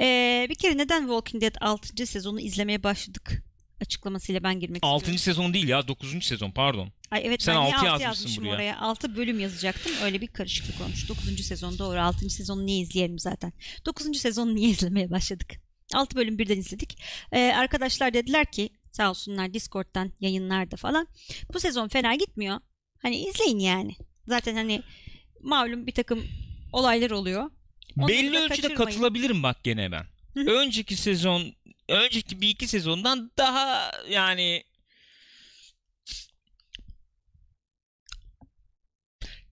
[SPEAKER 2] Ee, bir kere neden Walking Dead 6. sezonu izlemeye başladık açıklamasıyla ben girmek
[SPEAKER 1] 6.
[SPEAKER 2] istiyorum.
[SPEAKER 1] sezon değil ya 9. sezon pardon.
[SPEAKER 2] Ay evet
[SPEAKER 1] Sen
[SPEAKER 2] ben niye
[SPEAKER 1] altı
[SPEAKER 2] altı
[SPEAKER 1] yazmışsın
[SPEAKER 2] yazmışım
[SPEAKER 1] buraya.
[SPEAKER 2] oraya. 6 bölüm yazacaktım. Öyle bir karışıklık olmuş. 9. sezon doğru. 6. sezonu niye izleyelim zaten. 9. sezonu niye izlemeye başladık? 6 bölüm birden izledik. Ee, arkadaşlar dediler ki sağ olsunlar Discord'dan yayınlarda falan. Bu sezon fena gitmiyor. Hani izleyin yani. Zaten hani malum bir takım olaylar oluyor. Onları
[SPEAKER 1] Belli ölçüde
[SPEAKER 2] kaçırmayın.
[SPEAKER 1] katılabilirim bak gene ben. Önceki sezon önceki bir iki sezondan daha yani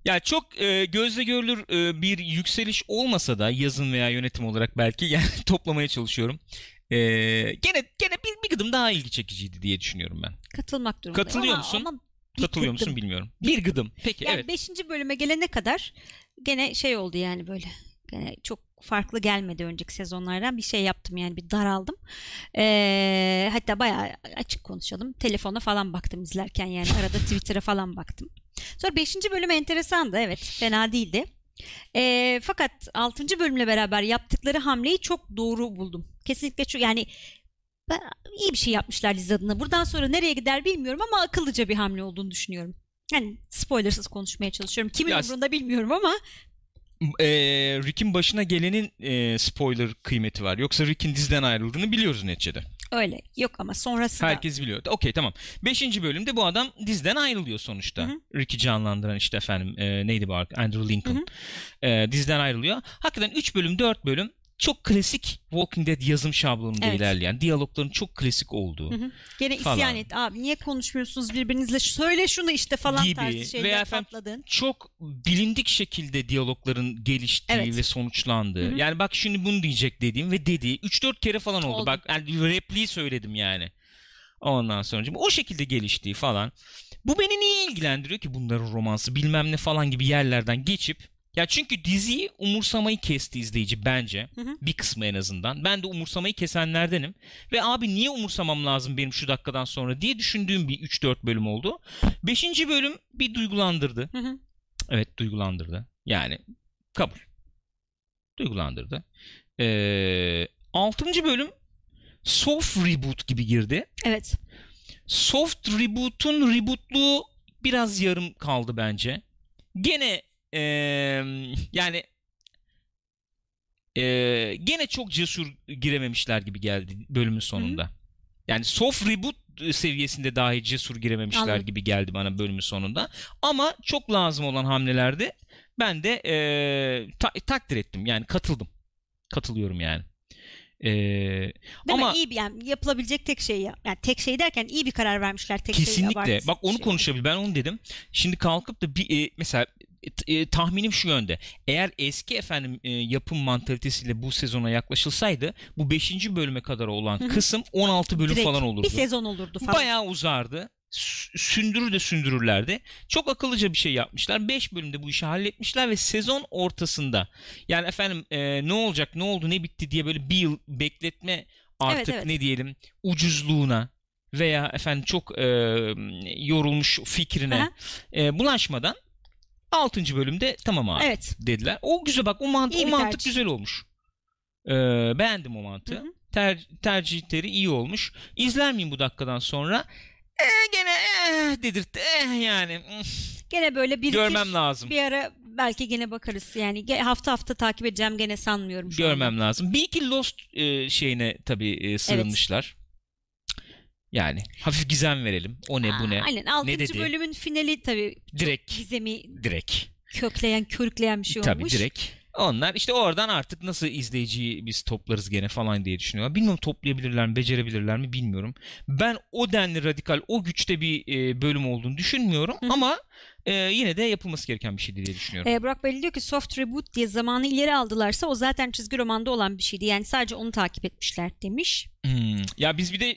[SPEAKER 1] Ya çok e, gözle görülür e, bir yükseliş olmasa da yazın veya yönetim olarak belki yani toplamaya çalışıyorum. E, gene gene bir, bir gıdım daha ilgi çekiciydi diye düşünüyorum ben.
[SPEAKER 2] Katılmak durumundayım.
[SPEAKER 1] Katılıyor
[SPEAKER 2] ama,
[SPEAKER 1] musun?
[SPEAKER 2] Ama bir
[SPEAKER 1] Katılıyor
[SPEAKER 2] gıdım.
[SPEAKER 1] musun bilmiyorum. Bir gıdım. Peki
[SPEAKER 2] Yani
[SPEAKER 1] evet.
[SPEAKER 2] 5. bölüme gelene kadar gene şey oldu yani böyle. Gene çok farklı gelmedi önceki sezonlardan. Bir şey yaptım yani bir daraldım. Ee, hatta bayağı açık konuşalım. Telefona falan baktım izlerken yani arada Twitter'a falan baktım. Sonra 5. bölüm enteresandı evet fena değildi. Ee, fakat 6. bölümle beraber yaptıkları hamleyi çok doğru buldum. Kesinlikle çok yani iyi bir şey yapmışlar dizi adına. Buradan sonra nereye gider bilmiyorum ama akıllıca bir hamle olduğunu düşünüyorum. Yani spoilersız konuşmaya çalışıyorum. Kimin
[SPEAKER 1] Ya-
[SPEAKER 2] umurunda bilmiyorum ama
[SPEAKER 1] E, Rick'in başına gelenin e, spoiler kıymeti var. Yoksa Rick'in diziden ayrıldığını biliyoruz neticede.
[SPEAKER 2] öyle. Yok ama sonrasında
[SPEAKER 1] Herkes biliyor. Okey tamam. Beşinci bölümde bu adam dizden ayrılıyor sonuçta.
[SPEAKER 2] Hı
[SPEAKER 1] Rick'i canlandıran işte efendim e, neydi bu? Andrew Lincoln. E, dizden ayrılıyor. Hakikaten 3 bölüm 4 bölüm çok klasik Walking Dead yazım şablonunda
[SPEAKER 2] Evet.
[SPEAKER 1] ilerleyen diyalogların çok klasik olduğu
[SPEAKER 2] Hı hı. gene
[SPEAKER 1] Falan.
[SPEAKER 2] isyan et. Abi niye konuşmuyorsunuz birbirinizle? Söyle şunu işte falan
[SPEAKER 1] Gibi.
[SPEAKER 2] tarzı şeyler
[SPEAKER 1] Veya
[SPEAKER 2] patladın.
[SPEAKER 1] çok bilindik şekilde diyalogların geliştiği
[SPEAKER 2] Evet.
[SPEAKER 1] ve sonuçlandığı.
[SPEAKER 2] Hı hı.
[SPEAKER 1] Yani bak şimdi bunu diyecek dediğim ve dediği 3-4 kere falan oldu.
[SPEAKER 2] Oldu.
[SPEAKER 1] Bak yani repliği söyledim yani. Ondan sonra o şekilde geliştiği falan. Bu beni niye ilgilendiriyor ki bunların romansı bilmem ne falan gibi yerlerden geçip ya çünkü diziyi umursamayı kesti izleyici bence.
[SPEAKER 2] Hı hı.
[SPEAKER 1] Bir kısmı en azından. Ben de umursamayı kesenlerdenim. Ve abi niye umursamam lazım benim şu dakikadan sonra diye düşündüğüm bir 3-4 bölüm oldu. 5. bölüm bir duygulandırdı.
[SPEAKER 2] Hı hı.
[SPEAKER 1] Evet duygulandırdı. Yani kabul. Duygulandırdı. Ee, 6. bölüm soft reboot gibi girdi.
[SPEAKER 2] Evet.
[SPEAKER 1] Soft reboot'un rebootluğu biraz yarım kaldı bence. Gene ee, yani ee, gene çok cesur girememişler gibi geldi bölümün sonunda. Yani soft reboot seviyesinde dahi cesur girememişler
[SPEAKER 2] Anladım.
[SPEAKER 1] gibi geldi bana bölümün sonunda. Ama çok lazım olan hamlelerdi. Ben de ee, ta- takdir ettim. Yani katıldım. Katılıyorum yani. Ee,
[SPEAKER 2] Değil
[SPEAKER 1] ama
[SPEAKER 2] mi? İyi bir yani yapılabilecek tek şey ya. Yani tek şey derken iyi bir karar vermişler tek şey
[SPEAKER 1] Kesinlikle. Bak onu
[SPEAKER 2] şey.
[SPEAKER 1] konuşabilir. Ben onu dedim. Şimdi kalkıp da bir e, mesela e, tahminim şu yönde. Eğer eski efendim e, yapım mantalitesiyle bu sezona yaklaşılsaydı bu 5. bölüme kadar olan
[SPEAKER 2] Hı hı.
[SPEAKER 1] kısım 16 bölüm
[SPEAKER 2] Direkt
[SPEAKER 1] falan olurdu.
[SPEAKER 2] Bir sezon olurdu falan.
[SPEAKER 1] Bayağı uzardı. Sü- Sündürür de sündürürlerdi. Çok akıllıca bir şey yapmışlar. 5 bölümde bu işi halletmişler ve sezon ortasında yani efendim e, ne olacak ne oldu ne bitti diye böyle bir yıl bekletme artık
[SPEAKER 2] evet.
[SPEAKER 1] ne diyelim ucuzluğuna veya efendim çok e, yorulmuş fikrine
[SPEAKER 2] Aha.
[SPEAKER 1] e, bulaşmadan 6. bölümde tamam abi
[SPEAKER 2] Evet.
[SPEAKER 1] dediler. O güzel bak o, mant- o
[SPEAKER 2] bir
[SPEAKER 1] mantık
[SPEAKER 2] tercih.
[SPEAKER 1] güzel olmuş. E, beğendim o mantığı.
[SPEAKER 2] Hı hı.
[SPEAKER 1] Ter- tercihleri iyi olmuş. İzler miyim bu dakikadan sonra? E, gene eh, dedirtti. Eh, yani mm,
[SPEAKER 2] Gene böyle bir
[SPEAKER 1] görmem lazım.
[SPEAKER 2] bir ara belki gene bakarız. Yani hafta hafta takip edeceğim gene sanmıyorum şu anda.
[SPEAKER 1] Görmem lazım. Bir iki Lost e, şeyine tabii e, sığınmışlar. Yani hafif gizem verelim. O ne bu
[SPEAKER 2] Aa,
[SPEAKER 1] ne?
[SPEAKER 2] Aynen 6.
[SPEAKER 1] dedi?
[SPEAKER 2] bölümün finali tabii
[SPEAKER 1] Direkt.
[SPEAKER 2] gizemi
[SPEAKER 1] Direkt.
[SPEAKER 2] kökleyen, körükleyen bir şey
[SPEAKER 1] Tabii
[SPEAKER 2] olmuş.
[SPEAKER 1] direkt. Onlar işte oradan artık nasıl izleyiciyi biz toplarız gene falan diye düşünüyorlar. Bilmiyorum toplayabilirler mi, becerebilirler mi bilmiyorum. Ben o denli radikal, o güçte bir e, bölüm olduğunu düşünmüyorum
[SPEAKER 2] Hı
[SPEAKER 1] ama e, yine de yapılması gereken bir şey diye düşünüyorum.
[SPEAKER 2] Ee, Burak Bey diyor ki soft reboot diye zamanı ileri aldılarsa o zaten çizgi romanda olan bir şeydi. Yani sadece onu takip etmişler demiş.
[SPEAKER 1] Hmm. Ya biz bir de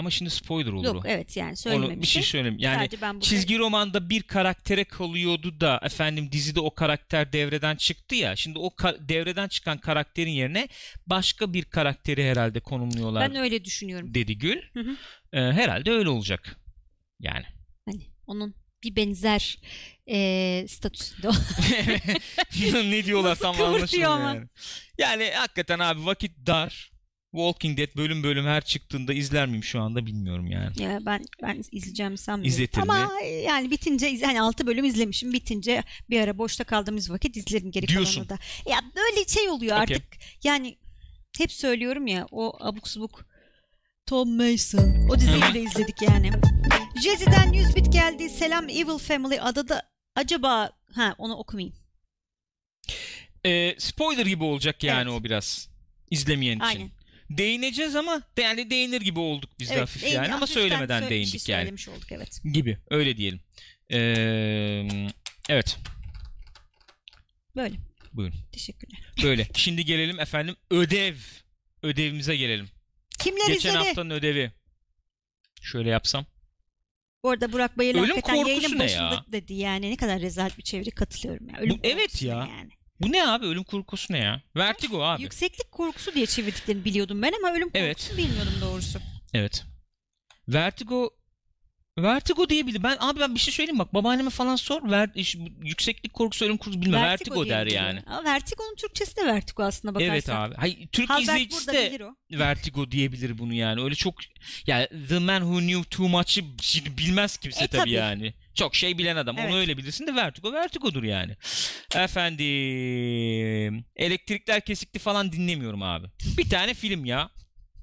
[SPEAKER 1] ama şimdi spoiler olur
[SPEAKER 2] Yok
[SPEAKER 1] o.
[SPEAKER 2] evet yani
[SPEAKER 1] Onu
[SPEAKER 2] söylememişim.
[SPEAKER 1] bir şey söyleyeyim. Yani
[SPEAKER 2] burada
[SPEAKER 1] çizgi romanda bir karaktere kalıyordu da efendim dizide o karakter devreden çıktı ya. Şimdi o ka- devreden çıkan karakterin yerine başka bir karakteri herhalde konumluyorlar
[SPEAKER 2] ben öyle düşünüyorum.
[SPEAKER 1] dedi Gül.
[SPEAKER 2] Hı hı.
[SPEAKER 1] Ee, herhalde öyle olacak. Yani.
[SPEAKER 2] Hani onun bir benzer e, statüsünde o.
[SPEAKER 1] ne diyorlar
[SPEAKER 2] Nasıl
[SPEAKER 1] tam anlaşılmıyor
[SPEAKER 2] ama.
[SPEAKER 1] yani. Yani hakikaten abi vakit dar. Walking Dead bölüm bölüm her çıktığında izler miyim şu anda bilmiyorum yani.
[SPEAKER 2] ya ben ben izleyeceğim sanmıyorum.
[SPEAKER 1] İzletir mi?
[SPEAKER 2] Ama yani bitince hani 6 bölüm izlemişim. Bitince bir ara boşta kaldığımız vakit izlerim geri
[SPEAKER 1] Diyorsun.
[SPEAKER 2] kalanını da. Ya böyle şey oluyor
[SPEAKER 1] Okey.
[SPEAKER 2] artık. Yani hep söylüyorum ya o abuk subuk Tom Mason. O diziyi de izledik yani. Jezzy'den 100 bit geldi. Selam Evil Family adada acaba ha onu okumayayım.
[SPEAKER 1] Ee, spoiler gibi olacak yani
[SPEAKER 2] Evet.
[SPEAKER 1] o biraz. izlemeyen için.
[SPEAKER 2] Aynen.
[SPEAKER 1] Değineceğiz ama de- yani değinir gibi olduk biz de
[SPEAKER 2] Evet,
[SPEAKER 1] hafif
[SPEAKER 2] değin-
[SPEAKER 1] yani ama söylemeden
[SPEAKER 2] sö- bir
[SPEAKER 1] değindik
[SPEAKER 2] şey
[SPEAKER 1] yani.
[SPEAKER 2] olduk evet.
[SPEAKER 1] Gibi öyle diyelim. Ee, evet
[SPEAKER 2] Böyle.
[SPEAKER 1] buyurun.
[SPEAKER 2] Teşekkürler.
[SPEAKER 1] Böyle. Şimdi gelelim efendim ödev. Ödevimize gelelim.
[SPEAKER 2] Kimler
[SPEAKER 1] Geçen
[SPEAKER 2] izledi?
[SPEAKER 1] haftanın ödevi. Şöyle yapsam.
[SPEAKER 2] Bu arada Burak Bayır
[SPEAKER 1] Ölüm
[SPEAKER 2] hakikaten yayının başında
[SPEAKER 1] ya?
[SPEAKER 2] dedi yani ne kadar rezalet bir çeviri katılıyorum ya. Ölüm
[SPEAKER 1] Bu- evet ya.
[SPEAKER 2] Yani.
[SPEAKER 1] Bu ne abi? Ölüm korkusu ne ya? Vertigo abi.
[SPEAKER 2] Yükseklik korkusu diye çevirdiklerini biliyordum ben ama ölüm
[SPEAKER 1] Evet.
[SPEAKER 2] korkusu bilmiyordum doğrusu.
[SPEAKER 1] Evet. Vertigo Vertigo diyebilir. Ben abi ben bir şey söyleyeyim bak babaanneme falan sor. Ver, yükseklik korkusu ölüm korkusu bilmem. Vertigo,
[SPEAKER 2] diye
[SPEAKER 1] der yani.
[SPEAKER 2] Ama Vertigo'nun Türkçesi de Vertigo aslında bakarsan.
[SPEAKER 1] Evet abi. Hayır, Türk
[SPEAKER 2] Halberg
[SPEAKER 1] izleyicisi de
[SPEAKER 2] bilir.
[SPEAKER 1] Vertigo diyebilir bunu yani. Öyle çok ya The Man Who Knew Too Much'ı bilmez kimse
[SPEAKER 2] E,
[SPEAKER 1] tabii,
[SPEAKER 2] tabii.
[SPEAKER 1] yani. Çok şey bilen adam.
[SPEAKER 2] Evet.
[SPEAKER 1] Onu öyle bilirsin de Vertigo Vertigo'dur yani. Efendim elektrikler kesikti falan dinlemiyorum abi. Bir tane film ya.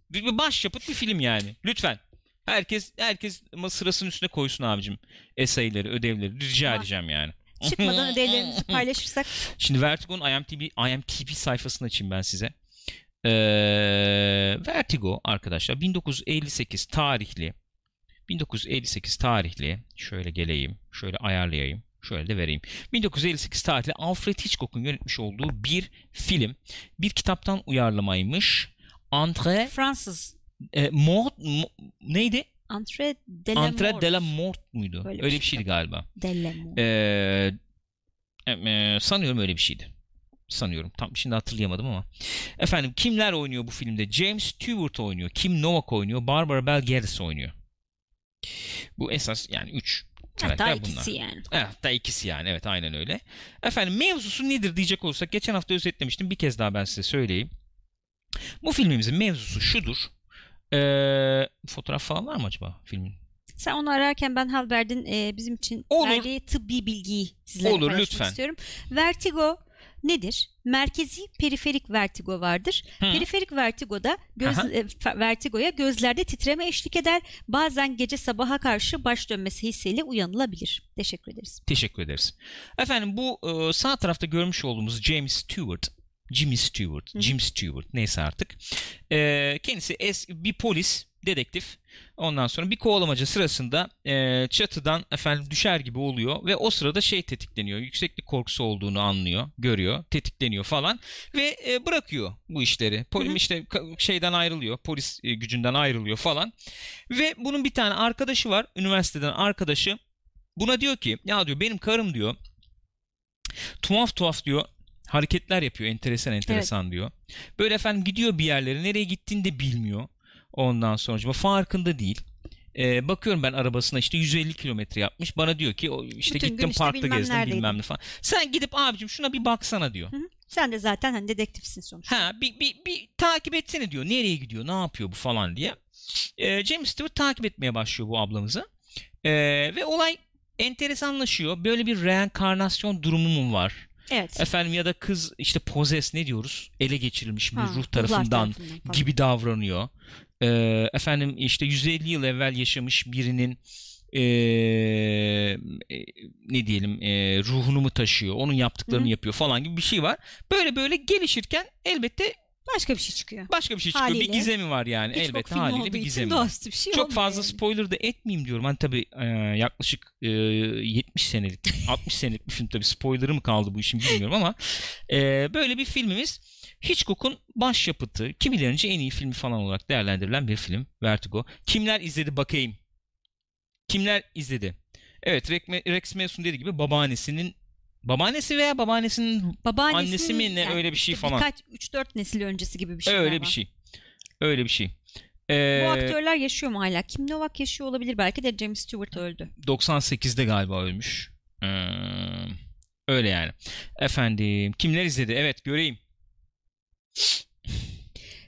[SPEAKER 1] Bir, bir başyapıt bir film yani. Lütfen. Herkes herkes sırasının üstüne koysun abicim. Esayları, ödevleri. Rica
[SPEAKER 2] Tamam.
[SPEAKER 1] edeceğim yani.
[SPEAKER 2] Çıkmadan ödevlerimizi paylaşırsak
[SPEAKER 1] Şimdi Vertigo'nun IMDb, IMDb sayfasını açayım ben size. Ee, Vertigo arkadaşlar 1958 tarihli 1958 tarihli şöyle geleyim şöyle ayarlayayım şöyle de vereyim 1958 tarihli Alfred Hitchcock'un yönetmiş olduğu bir film bir kitaptan uyarlamaymış Andre
[SPEAKER 2] Fransız
[SPEAKER 1] e, Mort Mo- neydi?
[SPEAKER 2] Entre de la
[SPEAKER 1] Entre
[SPEAKER 2] Mort.
[SPEAKER 1] de la Mort muydu?
[SPEAKER 2] Öyle
[SPEAKER 1] Öyle bir şeydi galiba.
[SPEAKER 2] De la Mort.
[SPEAKER 1] Ee, e, sanıyorum öyle bir şeydi. Sanıyorum. Tam şimdi hatırlayamadım ama. Efendim kimler oynuyor bu filmde? James Stewart oynuyor. Kim Novak oynuyor. Barbara Bel Geddes oynuyor. Bu esas yani 3
[SPEAKER 2] Hatta
[SPEAKER 1] karakter bunlar.
[SPEAKER 2] ikisi yani.
[SPEAKER 1] Evet, hatta ikisi yani. Evet aynen öyle. Efendim mevzusu nedir diyecek olursak geçen hafta özetlemiştim. Bir kez daha ben size söyleyeyim. Bu filmimizin mevzusu şudur. Ee, fotoğraf falan var mı acaba filmin?
[SPEAKER 2] Sen onu ararken ben Halbert'in e, bizim için
[SPEAKER 1] Olur.
[SPEAKER 2] verdiği tıbbi bilgiyi sizlerle
[SPEAKER 1] Olur,
[SPEAKER 2] paylaşmak
[SPEAKER 1] lütfen.
[SPEAKER 2] istiyorum. Vertigo nedir? Merkezi periferik vertigo vardır.
[SPEAKER 1] Hı.
[SPEAKER 2] Periferik vertigoda göz,
[SPEAKER 1] Aha.
[SPEAKER 2] e, vertigoya gözlerde titreme eşlik eder. Bazen gece sabaha karşı baş dönmesi hissiyle uyanılabilir. Teşekkür ederiz.
[SPEAKER 1] Teşekkür ederiz. Efendim bu e, sağ tarafta görmüş olduğumuz James Stewart, Jimmy Stewart,
[SPEAKER 2] Hı.
[SPEAKER 1] Jim Stewart neyse artık. E, kendisi es, bir polis, dedektif. Ondan sonra bir kovalamaca sırasında e, çatıdan efendim düşer gibi oluyor ve o sırada şey tetikleniyor. Yükseklik korkusu olduğunu anlıyor, görüyor, tetikleniyor falan ve e, bırakıyor bu işleri.
[SPEAKER 2] Hı.
[SPEAKER 1] işte şeyden ayrılıyor, polis e, gücünden ayrılıyor falan. Ve bunun bir tane arkadaşı var, üniversiteden arkadaşı. Buna diyor ki ya diyor benim karım diyor tuhaf tuhaf diyor hareketler yapıyor enteresan enteresan diyor. Böyle efendim gidiyor bir yerlere nereye gittiğini de bilmiyor. Ondan sonra farkında değil. Ee, bakıyorum ben arabasına işte 150 kilometre yapmış. Bana diyor ki işte
[SPEAKER 2] Bütün
[SPEAKER 1] gittim
[SPEAKER 2] işte
[SPEAKER 1] parkta
[SPEAKER 2] bilmem
[SPEAKER 1] gezdim
[SPEAKER 2] neredeydim.
[SPEAKER 1] bilmem ne falan. Sen gidip abicim şuna bir baksana diyor.
[SPEAKER 2] Hı hı. Sen de zaten hani dedektifsin sonuçta.
[SPEAKER 1] Ha bir, bir, bir takip etsene diyor. Nereye gidiyor ne yapıyor bu falan diye. Ee, James Stewart takip etmeye başlıyor bu ablamızı. Ee, ve olay enteresanlaşıyor. Böyle bir reenkarnasyon durumu mu var?
[SPEAKER 2] Evet.
[SPEAKER 1] Efendim ya da kız işte pozes ne diyoruz? Ele geçirilmiş bir
[SPEAKER 2] Ha,
[SPEAKER 1] ruh tarafından
[SPEAKER 2] falan.
[SPEAKER 1] gibi davranıyor. Ee, efendim işte 150 yıl evvel yaşamış birinin ee, e, ne diyelim e, ruhunu mu taşıyor, onun yaptıklarını
[SPEAKER 2] Hı hı.
[SPEAKER 1] yapıyor falan gibi bir şey var. Böyle böyle gelişirken elbette
[SPEAKER 2] Başka bir şey çıkıyor.
[SPEAKER 1] başka bir şey çıkıyor. Bir
[SPEAKER 2] Haliyle.
[SPEAKER 1] gizemi var yani
[SPEAKER 2] Hiç
[SPEAKER 1] elbette haliyle bir gizemi
[SPEAKER 2] doğaüstü bir şey
[SPEAKER 1] Çok fazla
[SPEAKER 2] yani.
[SPEAKER 1] spoiler da etmeyeyim diyorum. Hani tabii e, yaklaşık e, 70 senelik, 60 senelik bir film tabii spoilerı mı kaldı bu işin bilmiyorum ama e, böyle bir filmimiz Hitchcock'un başyapıtı, kimilerince en iyi filmi falan olarak değerlendirilen bir film Vertigo. Kimler izledi bakayım? Kimler izledi? Evet Rex Rex Mason dediği gibi babaannesinin babaannesi veya babaannesinin
[SPEAKER 2] Babaannesinin
[SPEAKER 1] Annesi mi ne, öyle bir şey falan.
[SPEAKER 2] Birkaç 3-4 nesil öncesi gibi bir şey.
[SPEAKER 1] öyle
[SPEAKER 2] galiba.
[SPEAKER 1] bir şey. Öyle bir şey.
[SPEAKER 2] Bu
[SPEAKER 1] Ee,
[SPEAKER 2] aktörler yaşıyor mu hala? Kim Novak yaşıyor olabilir belki de James Stewart öldü.
[SPEAKER 1] 98'de galiba ölmüş. Ee, öyle yani. Efendim kimler izledi? Evet göreyim.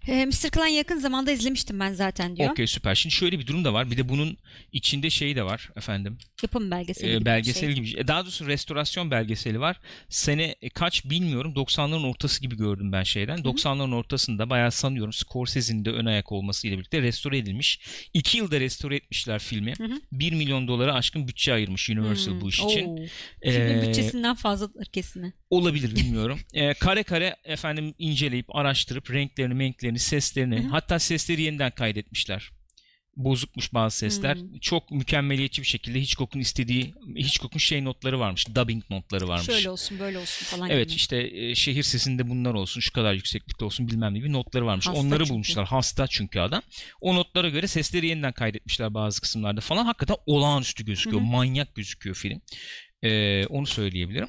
[SPEAKER 2] Ee, Mr. Klein yakın zamanda izlemiştim ben zaten diyor.
[SPEAKER 1] Okey süper. Şimdi şöyle bir durum da var. Bir de bunun içinde şey de var efendim.
[SPEAKER 2] Yapım belgeseli
[SPEAKER 1] Ee,
[SPEAKER 2] gibi bir
[SPEAKER 1] belgesel
[SPEAKER 2] şey.
[SPEAKER 1] gibi. Daha doğrusu restorasyon belgeseli var. Sene e, kaç bilmiyorum. 90'ların ortası gibi gördüm ben şeyden. 90'ların ortasında bayağı sanıyorum Scorsese'nin de ön ayak olmasıyla birlikte restore edilmiş. 2 yılda restore etmişler filmi.
[SPEAKER 2] Hı hı.
[SPEAKER 1] 1 milyon dolara aşkın bütçe ayırmış Universal
[SPEAKER 2] Hmm.
[SPEAKER 1] bu iş için.
[SPEAKER 2] Oo. Filmin
[SPEAKER 1] Ee,
[SPEAKER 2] bütçesinden fazladır kesin.
[SPEAKER 1] Olabilir bilmiyorum. Ee, kare kare efendim inceleyip araştırıp renklerini, menklerini, seslerini
[SPEAKER 2] Hı hı.
[SPEAKER 1] hatta sesleri yeniden kaydetmişler. Bozukmuş bazı sesler.
[SPEAKER 2] Hmm.
[SPEAKER 1] Çok mükemmeliyetçi bir şekilde Hitchcock'un istediği Hitchcock'un şey notları varmış. Dubbing notları varmış.
[SPEAKER 2] Şöyle olsun böyle olsun falan
[SPEAKER 1] Evet
[SPEAKER 2] gibi.
[SPEAKER 1] işte e, şehir sesinde bunlar olsun, şu kadar yükseklikte olsun bilmem ne gibi notları varmış.
[SPEAKER 2] Hasta
[SPEAKER 1] Onları
[SPEAKER 2] çünkü.
[SPEAKER 1] bulmuşlar. Hasta çünkü adam. O notlara göre sesleri yeniden kaydetmişler bazı kısımlarda falan. Hakikaten olağanüstü gözüküyor.
[SPEAKER 2] Hı hı.
[SPEAKER 1] Manyak gözüküyor film. Ee, onu söyleyebilirim.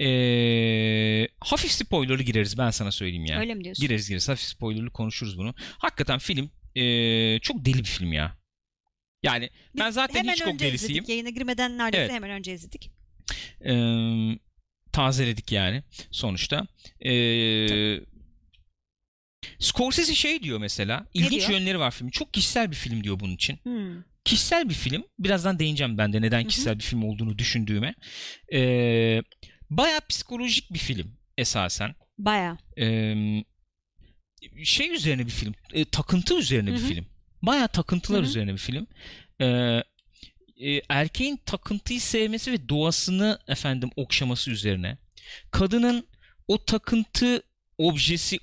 [SPEAKER 1] Ee, hafif spoilerlı gireriz ben sana söyleyeyim ya.
[SPEAKER 2] Öyle mi diyorsun?
[SPEAKER 1] Gireriz gireriz. Hafif spoilerlı konuşuruz bunu. Hakikaten film ee, çok deli bir film ya. Yani
[SPEAKER 2] Biz
[SPEAKER 1] ben zaten Hitchcock
[SPEAKER 2] önce
[SPEAKER 1] delisiyim.
[SPEAKER 2] izledik. Yayına girmeden neredeyse
[SPEAKER 1] Evet.
[SPEAKER 2] hemen önce izledik.
[SPEAKER 1] Ee, tazeledik yani sonuçta. Ee, Scorsese şey diyor mesela. ilginç
[SPEAKER 2] diyor?
[SPEAKER 1] yönleri var filmin. Çok kişisel bir film diyor bunun için.
[SPEAKER 2] Hmm.
[SPEAKER 1] Kişisel bir film. Birazdan değineceğim ben de neden kişisel bir film olduğunu düşündüğüme. Ee, bayağı psikolojik bir film esasen.
[SPEAKER 2] Bayağı.
[SPEAKER 1] Ee, şey üzerine bir film. e, takıntı üzerine bir
[SPEAKER 2] Hı hı.
[SPEAKER 1] film. Bayağı takıntılar
[SPEAKER 2] Hı hı.
[SPEAKER 1] üzerine bir film. Ee, e, erkeğin takıntıyı sevmesi ve doğasını efendim okşaması üzerine. Kadının o takıntı objesi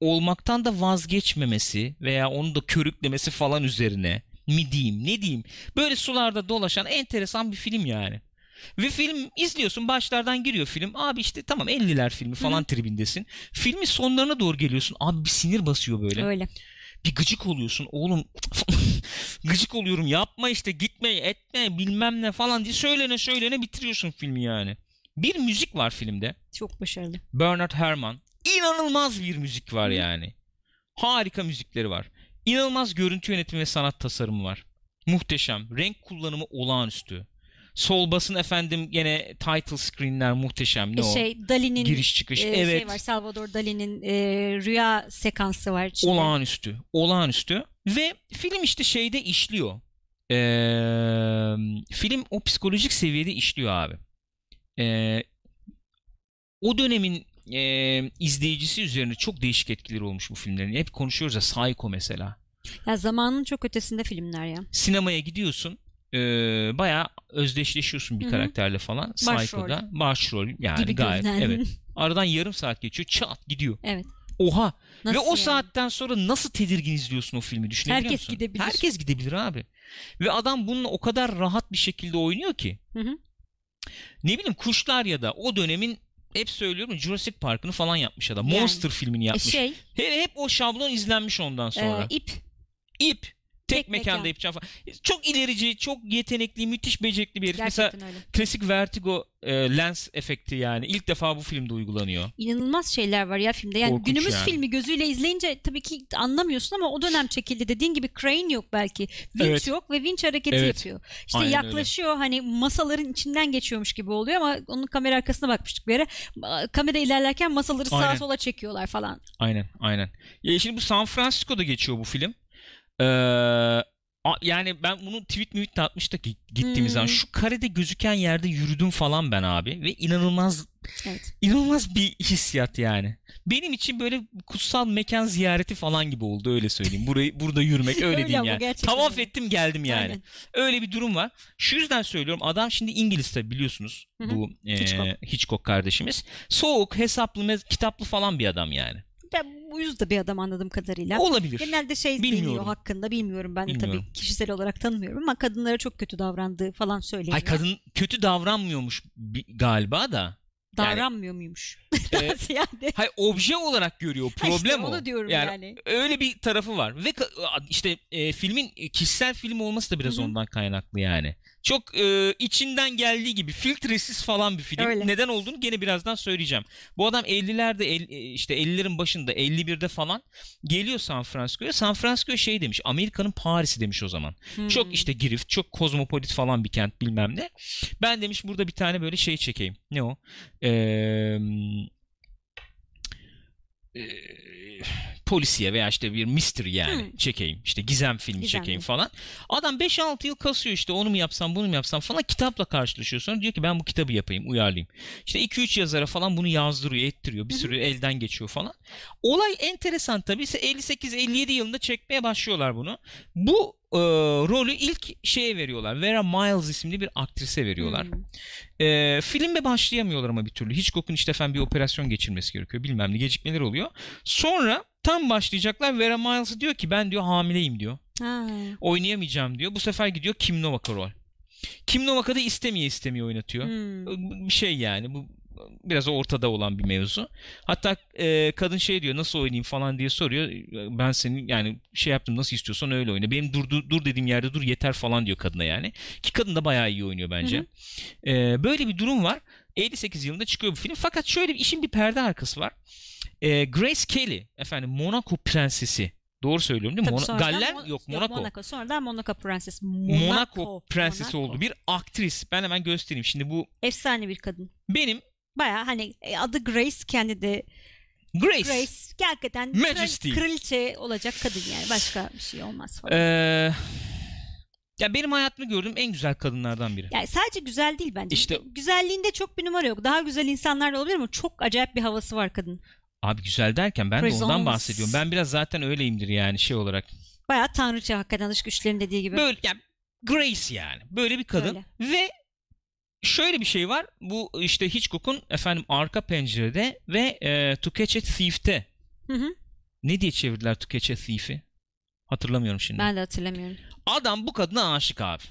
[SPEAKER 1] olmaktan da vazgeçmemesi veya onu da körüklemesi falan üzerine mi diyeyim ne diyeyim. Böyle sularda dolaşan enteresan bir film yani. Ve film izliyorsun başlardan giriyor film. Abi işte tamam 50'ler filmi falan tribindesin. Filmin sonlarına doğru geliyorsun. Abi bir sinir basıyor böyle.
[SPEAKER 2] Öyle.
[SPEAKER 1] Bir gıcık oluyorsun. Oğlum gıcık oluyorum. Yapma işte gitme etme bilmem ne falan diye söylene söylene bitiriyorsun filmi yani. Bir müzik var filmde.
[SPEAKER 2] Çok başarılı.
[SPEAKER 1] Bernard Herrmann. İnanılmaz bir müzik var
[SPEAKER 2] Hı.
[SPEAKER 1] yani. Harika müzikleri var. İnanılmaz görüntü yönetimi ve sanat tasarımı var. Muhteşem. Renk kullanımı olağanüstü. Sol basın efendim gene title screenler muhteşem. Ne
[SPEAKER 2] E
[SPEAKER 1] o?
[SPEAKER 2] şey Dali'nin
[SPEAKER 1] Giriş çıkış.
[SPEAKER 2] e,
[SPEAKER 1] evet.
[SPEAKER 2] şey var Salvador Dali'nin e, rüya sekansı var. içinde.
[SPEAKER 1] Olağanüstü. Olağanüstü. Ve film işte şeyde işliyor. Ee, film o psikolojik seviyede işliyor abi. Ee, o dönemin e, izleyicisi üzerine çok değişik etkileri olmuş bu filmlerin. Hep konuşuyoruz ya Psycho mesela.
[SPEAKER 2] Ya zamanın çok ötesinde filmler ya.
[SPEAKER 1] Sinemaya gidiyorsun. E, bayağı özdeşleşiyorsun bir
[SPEAKER 2] Hı hı.
[SPEAKER 1] karakterle falan.
[SPEAKER 2] Başrol.
[SPEAKER 1] Psycho'da. Başrol. Yani
[SPEAKER 2] gibi
[SPEAKER 1] gayet.
[SPEAKER 2] görünen.
[SPEAKER 1] Evet. Aradan yarım saat geçiyor. Çat gidiyor.
[SPEAKER 2] evet.
[SPEAKER 1] Oha.
[SPEAKER 2] Nasıl
[SPEAKER 1] Ve o
[SPEAKER 2] yani?
[SPEAKER 1] saatten sonra nasıl tedirgin izliyorsun o filmi düşünebiliyor
[SPEAKER 2] Herkes
[SPEAKER 1] musun?
[SPEAKER 2] gidebilir.
[SPEAKER 1] Herkes gidebilir abi. Ve adam bununla o kadar rahat bir şekilde oynuyor ki.
[SPEAKER 2] Hı hı.
[SPEAKER 1] Ne bileyim Kuşlar ya da o dönemin hep söylüyorum Jurassic Park'ını falan yapmış adam.
[SPEAKER 2] Yani.
[SPEAKER 1] Monster filmini
[SPEAKER 2] E
[SPEAKER 1] yapmış.
[SPEAKER 2] şey
[SPEAKER 1] Hep, hep o şablon izlenmiş ondan sonra.
[SPEAKER 2] e, ip
[SPEAKER 1] İp. Tek,
[SPEAKER 2] Tek
[SPEAKER 1] mekanda
[SPEAKER 2] mekan.
[SPEAKER 1] yapacağım falan. Çok ilerici, çok yetenekli, müthiş becerikli bir herif. Mesela
[SPEAKER 2] gerçekten öyle.
[SPEAKER 1] klasik Vertigo e, lens efekti yani. ilk defa bu filmde uygulanıyor.
[SPEAKER 2] İnanılmaz şeyler var ya filmde. Yani
[SPEAKER 1] Korkunç
[SPEAKER 2] günümüz
[SPEAKER 1] yani.
[SPEAKER 2] filmi gözüyle izleyince tabii ki anlamıyorsun ama o dönem çekildi. Dediğin gibi crane yok belki. Winch
[SPEAKER 1] Evet.
[SPEAKER 2] yok ve winch hareketi
[SPEAKER 1] Evet.
[SPEAKER 2] yapıyor. İşte
[SPEAKER 1] Aynen
[SPEAKER 2] yaklaşıyor hani masaların içinden geçiyormuş gibi oluyor ama onun kamera arkasına bakmıştık bir yere. Kamera ilerlerken masaları sağa
[SPEAKER 1] Aynen.
[SPEAKER 2] sola çekiyorlar falan.
[SPEAKER 1] Aynen, aynen. Ya şimdi bu San Francisco'da geçiyor bu film. Ee, yani ben bunu tweet de atmıştık gi- gittiğimiz zaman.
[SPEAKER 2] Hmm.
[SPEAKER 1] Şu karede gözüken yerde yürüdüm falan ben abi. Ve inanılmaz
[SPEAKER 2] Evet.
[SPEAKER 1] inanılmaz bir hissiyat yani. Benim için böyle kutsal mekan ziyareti falan gibi oldu öyle söyleyeyim. Burayı burada yürümek öyle,
[SPEAKER 2] Öyle
[SPEAKER 1] diyeyim yani. Tavaf ettim geldim yani.
[SPEAKER 2] Aynen.
[SPEAKER 1] Öyle bir durum var. Şu yüzden söylüyorum. Adam şimdi İngiliz tabii biliyorsunuz.
[SPEAKER 2] Hı hı.
[SPEAKER 1] Bu e,
[SPEAKER 2] Hitchcock.
[SPEAKER 1] Hitchcock. kardeşimiz. Soğuk, hesaplı, kitaplı falan bir adam yani.
[SPEAKER 2] Ben uyuz da bir adam anladığım kadarıyla.
[SPEAKER 1] Olabilir.
[SPEAKER 2] Genelde şey
[SPEAKER 1] Bilmiyorum.
[SPEAKER 2] deniyor hakkında bilmiyorum ben de
[SPEAKER 1] Bilmiyorum.
[SPEAKER 2] tabii kişisel olarak tanımıyorum ama kadınlara çok kötü davrandığı falan söyleniyor.
[SPEAKER 1] Hay kadın kötü davranmıyormuş galiba da. yani-
[SPEAKER 2] Davranmıyor muymuş?
[SPEAKER 1] E,
[SPEAKER 2] yani?
[SPEAKER 1] hay obje olarak görüyor.
[SPEAKER 2] Ha işte
[SPEAKER 1] Problem o.
[SPEAKER 2] onu diyorum yani.
[SPEAKER 1] Öyle bir tarafı var ve işte e, filmin e, kişisel film olması da biraz
[SPEAKER 2] Hı hı.
[SPEAKER 1] ondan kaynaklı yani. Çok e, içinden geldiği gibi filtresiz falan bir film.
[SPEAKER 2] Öyle.
[SPEAKER 1] Neden olduğunu gene birazdan söyleyeceğim. Bu adam 50'lerde el- işte 50'lerin başında 51'de falan geliyor San Francisco'ya. San Francisco şey demiş. Amerika'nın Paris'i demiş o zaman.
[SPEAKER 2] Hmm.
[SPEAKER 1] Çok işte girift, çok kozmopolit falan bir kent bilmem ne. Ben demiş burada bir tane böyle şey çekeyim. Ne o? Eee eee, polisiye veya işte bir mystery yani
[SPEAKER 2] Hmm.
[SPEAKER 1] çekeyim. İşte gizem filmi
[SPEAKER 2] Gizem
[SPEAKER 1] çekeyim
[SPEAKER 2] film.
[SPEAKER 1] falan. Adam 5-6 yıl kasıyor işte onu mu yapsam bunu mu yapsam falan kitapla karşılaşıyor. Sonra diyor ki ben bu kitabı yapayım uyarlayayım. İşte 2-3 yazara falan bunu yazdırıyor ettiriyor. Bir
[SPEAKER 2] Hı hı.
[SPEAKER 1] sürü elden geçiyor falan. Olay enteresan tabii. ise 58-57 yılında çekmeye başlıyorlar bunu. Bu e, rolü ilk şeye veriyorlar. Vera Miles isimli bir aktrise veriyorlar.
[SPEAKER 2] Hmm.
[SPEAKER 1] E, filme başlayamıyorlar ama bir türlü. Hitchcock'un işte efendim bir operasyon geçirmesi gerekiyor. Bilmem ne gecikmeler oluyor. Sonra tam başlayacaklar. Vera Miles diyor ki ben diyor hamileyim diyor.
[SPEAKER 2] Ha.
[SPEAKER 1] Oynayamayacağım diyor. Bu sefer gidiyor Kim Novak'a rol. Kim Novak'a da istemiyor istemiyor oynatıyor.
[SPEAKER 2] Hmm.
[SPEAKER 1] Bir şey yani bu biraz ortada olan bir mevzu. Hatta e, kadın şey diyor nasıl oynayayım falan diye soruyor. Ben senin yani şey yaptım nasıl istiyorsan öyle oyna. Benim dur, dur, dur dediğim yerde dur yeter falan diyor kadına yani. Ki kadın da bayağı iyi oynuyor bence.
[SPEAKER 2] Hı
[SPEAKER 1] E, böyle bir durum var. 58 yılında çıkıyor bu film. Fakat şöyle bir işin bir perde arkası var. E, Grace Kelly efendim Monaco prensesi. Doğru söylüyorum değil mi?
[SPEAKER 2] Tabii
[SPEAKER 1] Mona- Galler
[SPEAKER 2] Mon-
[SPEAKER 1] yok Monaco.
[SPEAKER 2] Monaco. Sonradan Monaco Prenses.
[SPEAKER 1] Monaco,
[SPEAKER 2] Monaco,
[SPEAKER 1] prensesi
[SPEAKER 2] Monaco.
[SPEAKER 1] oldu. Bir aktris. Ben hemen göstereyim. Şimdi bu
[SPEAKER 2] Efsane bir kadın.
[SPEAKER 1] benim
[SPEAKER 2] Baya hani e, adı Grace kendi de
[SPEAKER 1] Grace.
[SPEAKER 2] Grace kral-
[SPEAKER 1] Majesty.
[SPEAKER 2] kraliçe olacak kadın yani başka bir şey olmaz falan.
[SPEAKER 1] Ee, ya benim hayatımda gördüğüm en güzel kadınlardan biri.
[SPEAKER 2] Yani sadece güzel değil bence.
[SPEAKER 1] İşte-
[SPEAKER 2] Güzelliğinde çok bir numara yok. Daha güzel insanlar da olabilir ama çok acayip bir havası var kadın.
[SPEAKER 1] Abi güzel derken ben de ondan
[SPEAKER 2] Presence.
[SPEAKER 1] bahsediyorum. Ben biraz zaten öyleyimdir yani şey olarak.
[SPEAKER 2] Baya tanrıça hakikaten dış güçlerin dediği gibi.
[SPEAKER 1] Böyle yani Grace yani. Böyle bir kadın ve şöyle bir şey var. Bu işte Hitchcock'un efendim arka pencerede ve e, To Catch a Thief'te.
[SPEAKER 2] Hı hı.
[SPEAKER 1] Ne diye çevirdiler To Catch a Thief'i? Hatırlamıyorum şimdi.
[SPEAKER 2] Ben de hatırlamıyorum.
[SPEAKER 1] Adam bu kadına aşık abi.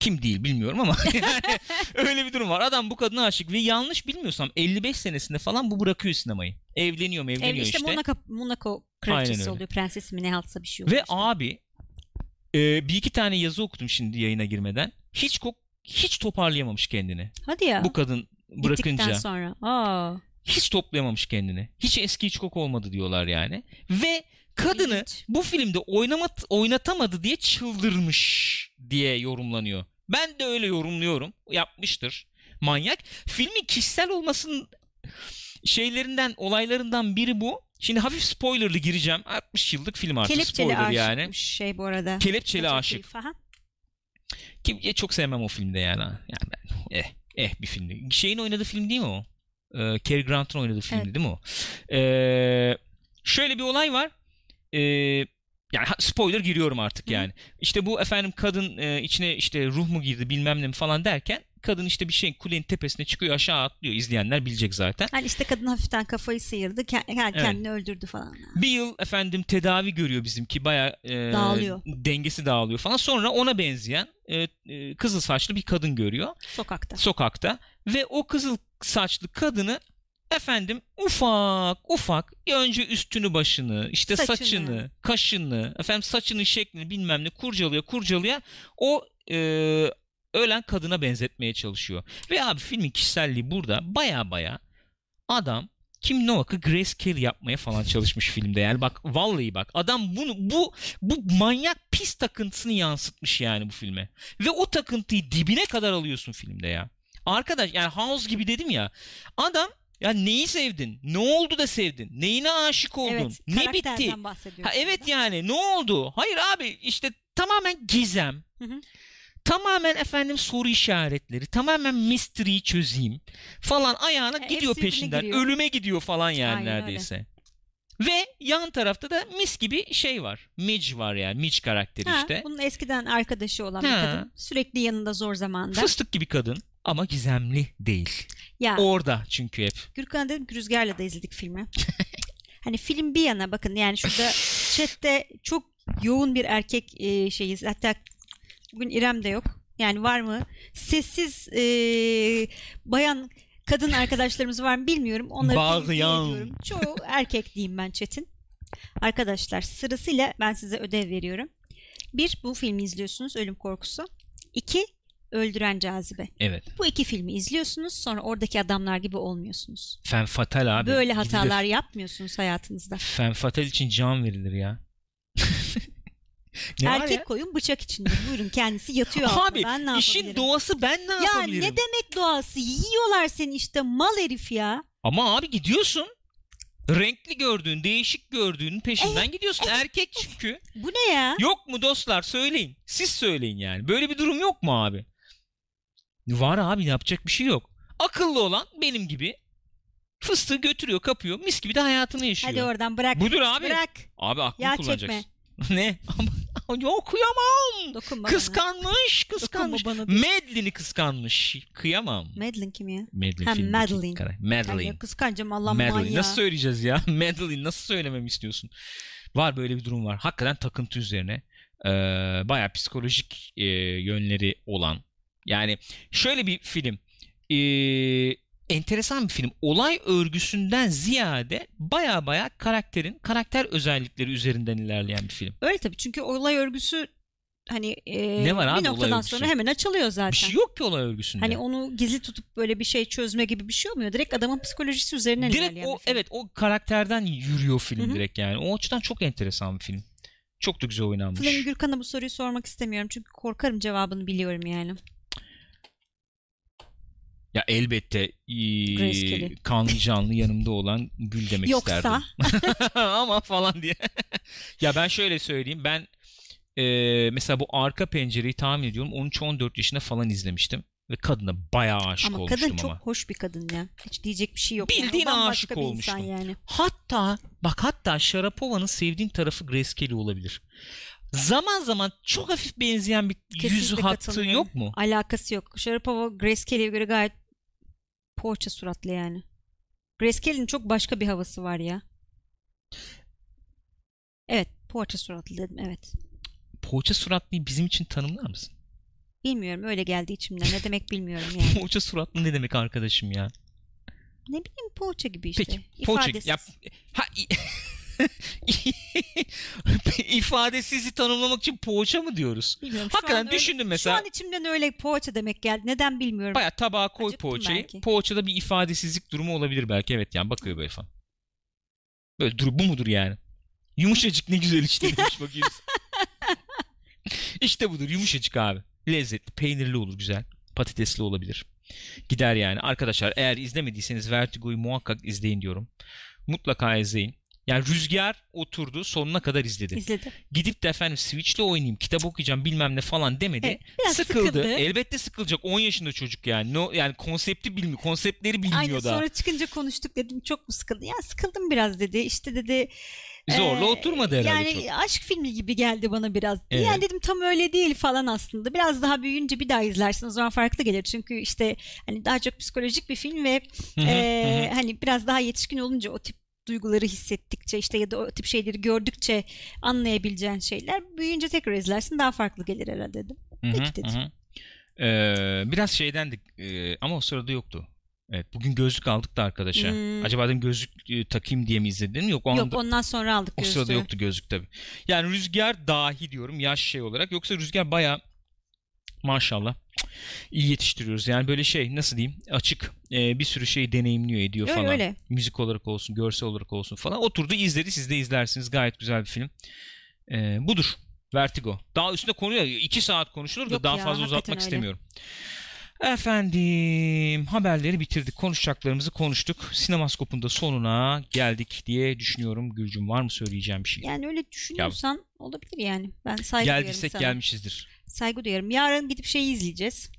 [SPEAKER 1] Kim değil bilmiyorum ama yani öyle bir durum var. Adam bu kadına aşık ve yanlış bilmiyorsam 55 senesinde falan bu bırakıyor sinemayı. Evleniyor mu evleniyor
[SPEAKER 2] Ev, işte,
[SPEAKER 1] işte.
[SPEAKER 2] Monaco, Monaco kraliçesi oluyor. Prenses mi ne haltsa bir şey
[SPEAKER 1] Ve
[SPEAKER 2] oluyor. işte.
[SPEAKER 1] abi e, bir iki tane yazı okudum şimdi yayına girmeden. Hitchcock hiç toparlayamamış kendini.
[SPEAKER 2] Hadi ya.
[SPEAKER 1] Bu kadın
[SPEAKER 2] Gittikten
[SPEAKER 1] bırakınca.
[SPEAKER 2] sonra. Aa,
[SPEAKER 1] Hiç toplayamamış kendini. Hiç eski Hitchcock olmadı diyorlar yani. Ve kadını
[SPEAKER 2] ilginç.
[SPEAKER 1] bu filmde oynamat oynatamadı diye çıldırmış diye yorumlanıyor. Ben de öyle yorumluyorum. Yapmıştır. Manyak. Filmin kişisel olmasının şeylerinden, olaylarından biri bu. Şimdi hafif spoilerlı gireceğim. 60 yıllık film artık
[SPEAKER 2] Kelepçeli
[SPEAKER 1] spoiler yani.
[SPEAKER 2] şey bu arada.
[SPEAKER 1] Kelepçeli
[SPEAKER 2] Çok
[SPEAKER 1] aşık.
[SPEAKER 2] keyif, aha.
[SPEAKER 1] Ki ya çok sevmem o filmde yani. Yani ben, eh, eh bir filmdi. Şeyin oynadığı film değil mi o? Ee, Cary Grant'ın oynadığı filmdi
[SPEAKER 2] Evet.
[SPEAKER 1] değil mi o? Ee, şöyle bir olay var. Ee, yani spoiler giriyorum artık
[SPEAKER 2] Hı hı.
[SPEAKER 1] yani. İşte bu efendim kadın e, içine işte ruh mu girdi bilmem ne mi falan derken kadın işte bir şey kulenin tepesine çıkıyor aşağı atlıyor. İzleyenler bilecek zaten.
[SPEAKER 2] Hani işte kadın hafiften kafayı sıyırdı. ke- yani
[SPEAKER 1] Evet.
[SPEAKER 2] Kendini öldürdü falan.
[SPEAKER 1] Bir yıl efendim tedavi görüyor bizimki baya
[SPEAKER 2] Dağılıyor.
[SPEAKER 1] dengesi dağılıyor falan. Sonra ona benzeyen e, e, kızıl saçlı bir kadın görüyor.
[SPEAKER 2] Sokakta.
[SPEAKER 1] sokakta ve o kızıl saçlı kadını efendim ufak ufak önce üstünü başını işte
[SPEAKER 2] Saçını.
[SPEAKER 1] saçını, kaşını efendim saçının şeklini bilmem ne kurcalıyor kurcalıyor o e, ölen kadına benzetmeye çalışıyor. Ve abi filmin kişiselliği burada baya baya adam Kim Novak'ı Grace Kelly yapmaya falan çalışmış filmde. Yani bak vallahi bak adam bunu bu bu manyak pis takıntısını yansıtmış yani bu filme. Ve o takıntıyı dibine kadar alıyorsun filmde ya. Arkadaş yani House gibi dedim ya. Adam ya neyi sevdin? Ne oldu da sevdin? Neyine aşık oldun?
[SPEAKER 2] Evet.
[SPEAKER 1] ne bitti? Ha evet
[SPEAKER 2] burada.
[SPEAKER 1] yani ne oldu? Hayır abi işte tamamen gizem.
[SPEAKER 2] Hı hı.
[SPEAKER 1] Tamamen efendim soru işaretleri, tamamen mystery'yi çözeyim falan ayağına
[SPEAKER 2] Ya,
[SPEAKER 1] gidiyor
[SPEAKER 2] hepsi birbirine
[SPEAKER 1] peşinden.
[SPEAKER 2] giriyor.
[SPEAKER 1] Ölüme gidiyor falan yani
[SPEAKER 2] Aynen öyle.
[SPEAKER 1] neredeyse. Ve yan tarafta da mis gibi şey var. Midge var yani. Midge karakteri
[SPEAKER 2] Ha,
[SPEAKER 1] işte.
[SPEAKER 2] Bunun eskiden arkadaşı olan bir
[SPEAKER 1] Ha.
[SPEAKER 2] kadın. Sürekli yanında zor zamanda.
[SPEAKER 1] Fıstık gibi kadın ama gizemli değil.
[SPEAKER 2] Ya
[SPEAKER 1] Orada çünkü hep.
[SPEAKER 2] Gürkan'a dedim ki Rüzgar'la da izledik filmi. hani film bir yana bakın yani şurada chatte çok yoğun bir erkek e, şeyiz. Hatta bugün İrem de yok. Yani var mı? Sessiz e, bayan kadın arkadaşlarımız var mı bilmiyorum. Onları
[SPEAKER 1] Bağlayan.
[SPEAKER 2] Çoğu erkek diyeyim ben chatin. Arkadaşlar sırasıyla ben size ödev veriyorum. Bir, bu filmi izliyorsunuz Ölüm Korkusu. İki, Öldüren Cazibe.
[SPEAKER 1] Evet.
[SPEAKER 2] Bu iki filmi izliyorsunuz sonra oradaki adamlar gibi olmuyorsunuz.
[SPEAKER 1] Fen fatal abi.
[SPEAKER 2] Böyle
[SPEAKER 1] Gidilir.
[SPEAKER 2] hatalar yapmıyorsunuz hayatınızda.
[SPEAKER 1] Fen fatal için can verilir ya. ne
[SPEAKER 2] Erkek
[SPEAKER 1] ya?
[SPEAKER 2] koyun bıçak içinde. Buyurun kendisi yatıyor.
[SPEAKER 1] Abi
[SPEAKER 2] ben ne
[SPEAKER 1] işin doğası ben ne
[SPEAKER 2] Ya
[SPEAKER 1] yapabilirim?
[SPEAKER 2] ne demek doğası? Yiyorlar seni işte mal herif ya.
[SPEAKER 1] Ama abi gidiyorsun. Renkli gördüğün, değişik gördüğün peşinden gidiyorsun. Erkek çünkü.
[SPEAKER 2] Bu ne ya?
[SPEAKER 1] Yok mu dostlar söyleyin. Siz söyleyin yani. Böyle bir durum yok mu abi? Var abi yapacak bir şey yok. Akıllı olan benim gibi fıstığı götürüyor kapıyor mis gibi de hayatını yaşıyor.
[SPEAKER 2] Hadi oradan bırak.
[SPEAKER 1] Budur abi.
[SPEAKER 2] Bırak.
[SPEAKER 1] Abi aklını
[SPEAKER 2] Yağ
[SPEAKER 1] kullanacaksın. ne? Ama yok kıyamam.
[SPEAKER 2] Dokunma bana.
[SPEAKER 1] Kıskanmış kıskanmış.
[SPEAKER 2] Bana.
[SPEAKER 1] Madeline'i kıskanmış. Kıyamam.
[SPEAKER 2] Madeline kim ya?
[SPEAKER 1] Madeline
[SPEAKER 2] Ha,
[SPEAKER 1] filmdeki
[SPEAKER 2] Madeline.
[SPEAKER 1] kara-
[SPEAKER 2] Yani
[SPEAKER 1] Madeline.
[SPEAKER 2] kıskancım Allah
[SPEAKER 1] Madeline. Nasıl söyleyeceğiz ya? Madeline nasıl söylememi istiyorsun? Var böyle bir durum var. Hakikaten takıntı üzerine. Ee, bayağı psikolojik e, yönleri olan. Yani şöyle bir film. Ee, enteresan bir film. Olay örgüsünden ziyade baya baya karakterin karakter özellikleri üzerinden ilerleyen bir film.
[SPEAKER 2] Öyle tabii çünkü olay örgüsü hani e,
[SPEAKER 1] Ne var abi
[SPEAKER 2] bir
[SPEAKER 1] olay
[SPEAKER 2] noktadan sonra hemen açılıyor zaten.
[SPEAKER 1] Bir şey yok ki olay örgüsünde.
[SPEAKER 2] Hani onu gizli tutup böyle bir şey çözme gibi bir şey olmuyor. Direkt adamın psikolojisi üzerinden
[SPEAKER 1] direkt
[SPEAKER 2] ilerleyen
[SPEAKER 1] o evet o karakterden yürüyor film
[SPEAKER 2] Hı hı.
[SPEAKER 1] direkt yani. O açıdan çok enteresan bir film. Çok da güzel oynanmış.
[SPEAKER 2] Flame Gürkan'a bu soruyu sormak istemiyorum çünkü korkarım cevabını biliyorum yani.
[SPEAKER 1] Ya elbette
[SPEAKER 2] Kelly.
[SPEAKER 1] kanlı canlı yanımda olan Gül demek
[SPEAKER 2] Yoksa
[SPEAKER 1] isterdim. Ama falan diye. ya ben şöyle söyleyeyim. Ben eee, mesela bu arka pencereyi tahmin ediyorum 13-14 yaşında falan izlemiştim. Ve kadına bayağı aşık
[SPEAKER 2] ama
[SPEAKER 1] olmuştum
[SPEAKER 2] kadın çok
[SPEAKER 1] ama.
[SPEAKER 2] hoş bir kadın ya. Hiç diyecek bir şey yok. yani.
[SPEAKER 1] Bildiğin
[SPEAKER 2] bambaşka
[SPEAKER 1] aşık olmuştum.
[SPEAKER 2] yani.
[SPEAKER 1] Hatta bak hatta Sharapova'nın sevdiğin tarafı Grace Kelly olabilir. Zaman zaman çok hafif benzeyen bir yüz
[SPEAKER 2] Kesinlikle
[SPEAKER 1] hattı
[SPEAKER 2] katılıyorum.
[SPEAKER 1] yok mu?
[SPEAKER 2] Alakası yok. Sharapova Grace Kelly'e göre gayet poğaça suratlı yani. Grace Kelly'nin çok başka bir havası var ya. Evet, poğaça suratlı dedim evet.
[SPEAKER 1] Poğaça suratlıyı bizim için tanımlar mısın?
[SPEAKER 2] Bilmiyorum öyle geldi içimden. Ne demek bilmiyorum yani.
[SPEAKER 1] Poğaça suratlı ne demek arkadaşım ya?
[SPEAKER 2] ne bileyim poğaça gibi işte.
[SPEAKER 1] Peki poğaça
[SPEAKER 2] İfadesiz.
[SPEAKER 1] yap. Ha, ifadesizi tanımlamak için poğaça mı diyoruz?
[SPEAKER 2] Bilmiyorum.
[SPEAKER 1] Hakikaten
[SPEAKER 2] öyle-
[SPEAKER 1] düşündüm mesela.
[SPEAKER 2] Şu an içimden öyle poğaça demek geldi. Neden bilmiyorum.
[SPEAKER 1] Baya tabağa koy
[SPEAKER 2] Acıktım
[SPEAKER 1] poğaçayı.
[SPEAKER 2] belki.
[SPEAKER 1] Poğaçada bir ifadesizlik durumu olabilir belki. Evet yani bakıyor böyle falan. Böyle dur bu mudur yani? Yumuşacık ne güzel işte demiş bakayım. işte budur yumuşacık abi. Lezzetli, peynirli olur güzel. Patatesli olabilir. Gider yani. Arkadaşlar eğer izlemediyseniz Vertigo'yu muhakkak izleyin diyorum. Mutlaka izleyin. Yani Rüzgar oturdu sonuna kadar izledi.
[SPEAKER 2] İzledim.
[SPEAKER 1] Gidip de efendim Switch'te oynayayım, kitap okuyacağım bilmem ne falan demedi.
[SPEAKER 2] Evet, biraz
[SPEAKER 1] sıkıldı.
[SPEAKER 2] sıkıldı.
[SPEAKER 1] Elbette sıkılacak. 10 yaşında çocuk yani. No, yani konsepti bilmiyor. Konseptleri bilmiyor
[SPEAKER 2] Aynen
[SPEAKER 1] da.
[SPEAKER 2] sonra çıkınca konuştuk dedim çok mu sıkıldın? Ya sıkıldım biraz dedi. İşte dedi
[SPEAKER 1] Zorla
[SPEAKER 2] Ee,
[SPEAKER 1] oturmadı herhalde
[SPEAKER 2] yani
[SPEAKER 1] çok.
[SPEAKER 2] aşk filmi gibi geldi bana biraz.
[SPEAKER 1] Evet.
[SPEAKER 2] Yani dedim tam öyle değil falan aslında. Biraz daha büyüyünce bir daha izlersin o zaman farklı gelir. Çünkü işte hani daha çok psikolojik bir film ve
[SPEAKER 1] Hı hı,
[SPEAKER 2] e,
[SPEAKER 1] hı.
[SPEAKER 2] hani biraz daha yetişkin olunca o tip duyguları hissettikçe işte ya da o tip şeyleri gördükçe anlayabileceğin şeyler büyüyünce tekrar izlersin daha farklı gelir herhalde dedim.
[SPEAKER 1] Hı hı,
[SPEAKER 2] peki dedi.
[SPEAKER 1] hı hı. Ee, biraz şeydendik ee, ama o sırada yoktu. Evet bugün gözlük aldık da arkadaşa.
[SPEAKER 2] Hmm.
[SPEAKER 1] Acaba dedim gözlük e, takayım diye mi izledin? Yok o
[SPEAKER 2] Yok ondan sonra aldık
[SPEAKER 1] o sırada
[SPEAKER 2] gözlüğü.
[SPEAKER 1] yoktu gözlük tabii. Yani Rüzgar dahi diyorum yaş şey olarak. Yoksa Rüzgar baya maşallah iyi yetiştiriyoruz. Yani böyle şey nasıl diyeyim açık e, bir sürü şeyi deneyimliyor ediyor
[SPEAKER 2] Öyle
[SPEAKER 1] falan.
[SPEAKER 2] öyle.
[SPEAKER 1] Müzik olarak olsun, görsel olarak olsun falan. Oturdu izledi siz de izlersiniz. Gayet güzel bir film. E, budur. Vertigo. Daha üstüne konuya iki saat konuşulur da
[SPEAKER 2] Yok
[SPEAKER 1] daha
[SPEAKER 2] ya,
[SPEAKER 1] fazla uzatmak
[SPEAKER 2] öyle.
[SPEAKER 1] istemiyorum. Efendim haberleri bitirdik. Konuşacaklarımızı konuştuk. Sinemaskopun da sonuna geldik diye düşünüyorum. Gülcüm var mı söyleyeceğim bir şey?
[SPEAKER 2] Yani öyle düşünüyorsan olabilir yani. Ben saygı
[SPEAKER 1] Geldiysek gelmişizdir.
[SPEAKER 2] Saygı duyarım. Yarın gidip şeyi izleyeceğiz.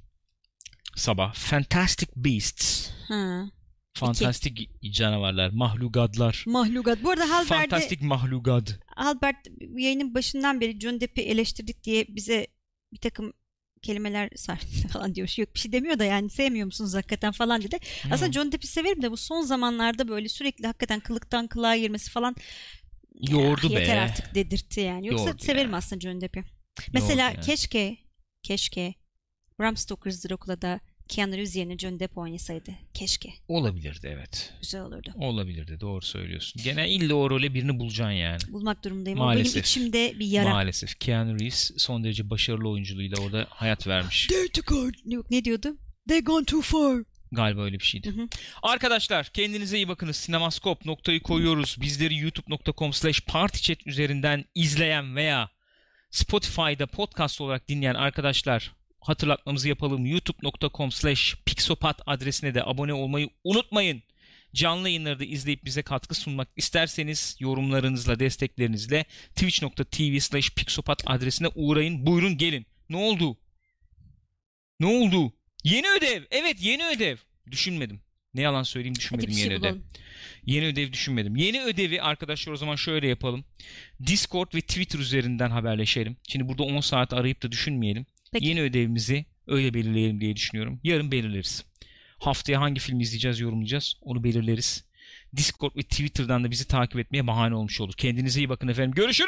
[SPEAKER 1] Sabah. Fantastic Beasts.
[SPEAKER 2] Ha.
[SPEAKER 1] Fantastik canavarlar, mahlugadlar.
[SPEAKER 2] Mahlukat. Bu arada Halbert'e
[SPEAKER 1] Fantastik mahlugad.
[SPEAKER 2] Albert bu yayının başından beri John Depp'i eleştirdik diye bize bir takım kelimeler sarf falan diyor. Yok bir şey demiyor da yani sevmiyor musunuz hakikaten falan dedi. Aslında John Depp'i severim de bu son zamanlarda böyle sürekli hakikaten kılıktan kılığa girmesi falan
[SPEAKER 1] Yordu
[SPEAKER 2] "Ah,
[SPEAKER 1] be.
[SPEAKER 2] Yeter artık dedirtti yani. Yoksa
[SPEAKER 1] Yordu
[SPEAKER 2] severim
[SPEAKER 1] ya.
[SPEAKER 2] aslında John Depp'i. Mesela
[SPEAKER 1] ya.
[SPEAKER 2] keşke keşke Bram Stoker's Dracula'da Keanu Reeves yerine John Depp oynasaydı. Keşke.
[SPEAKER 1] Olabilirdi evet.
[SPEAKER 2] Güzel olurdu.
[SPEAKER 1] Olabilirdi doğru söylüyorsun. Gene illa o role birini bulacaksın yani.
[SPEAKER 2] Bulmak durumundayım. O benim
[SPEAKER 1] Maalesef.
[SPEAKER 2] içimde bir yara.
[SPEAKER 1] Maalesef. Keanu Reeves son derece başarılı oyunculuğuyla orada hayat vermiş.
[SPEAKER 2] Yok ne diyordu? They gone too far.
[SPEAKER 1] Galiba öyle bir şeydi.
[SPEAKER 2] Hı hı.
[SPEAKER 1] Arkadaşlar kendinize iyi bakınız. Sinemaskop noktayı koyuyoruz. Bizleri youtube.com slash üzerinden izleyen veya Spotify'da podcast olarak dinleyen arkadaşlar hatırlatmamızı yapalım. youtube.com slash pixopat adresine de abone olmayı unutmayın. Canlı yayınları da izleyip bize katkı sunmak isterseniz yorumlarınızla, desteklerinizle twitch.tv slash pixopat adresine uğrayın. Buyurun gelin. Ne oldu? Ne oldu? Yeni ödev. Evet yeni ödev. Düşünmedim. Ne yalan söyleyeyim düşünmedim
[SPEAKER 2] şey
[SPEAKER 1] yeni ödev.
[SPEAKER 2] bulalım.
[SPEAKER 1] Yeni ödev düşünmedim. Yeni ödevi arkadaşlar o zaman şöyle yapalım. Discord ve Twitter üzerinden haberleşelim. Şimdi burada 10 saat arayıp da düşünmeyelim.
[SPEAKER 2] Peki.
[SPEAKER 1] Yeni ödevimizi öyle belirleyelim diye düşünüyorum. Yarın belirleriz. Haftaya hangi film izleyeceğiz, yorumlayacağız onu belirleriz. Discord ve Twitter'dan da bizi takip etmeye bahane olmuş olur. Kendinize iyi bakın efendim. Görüşürüz.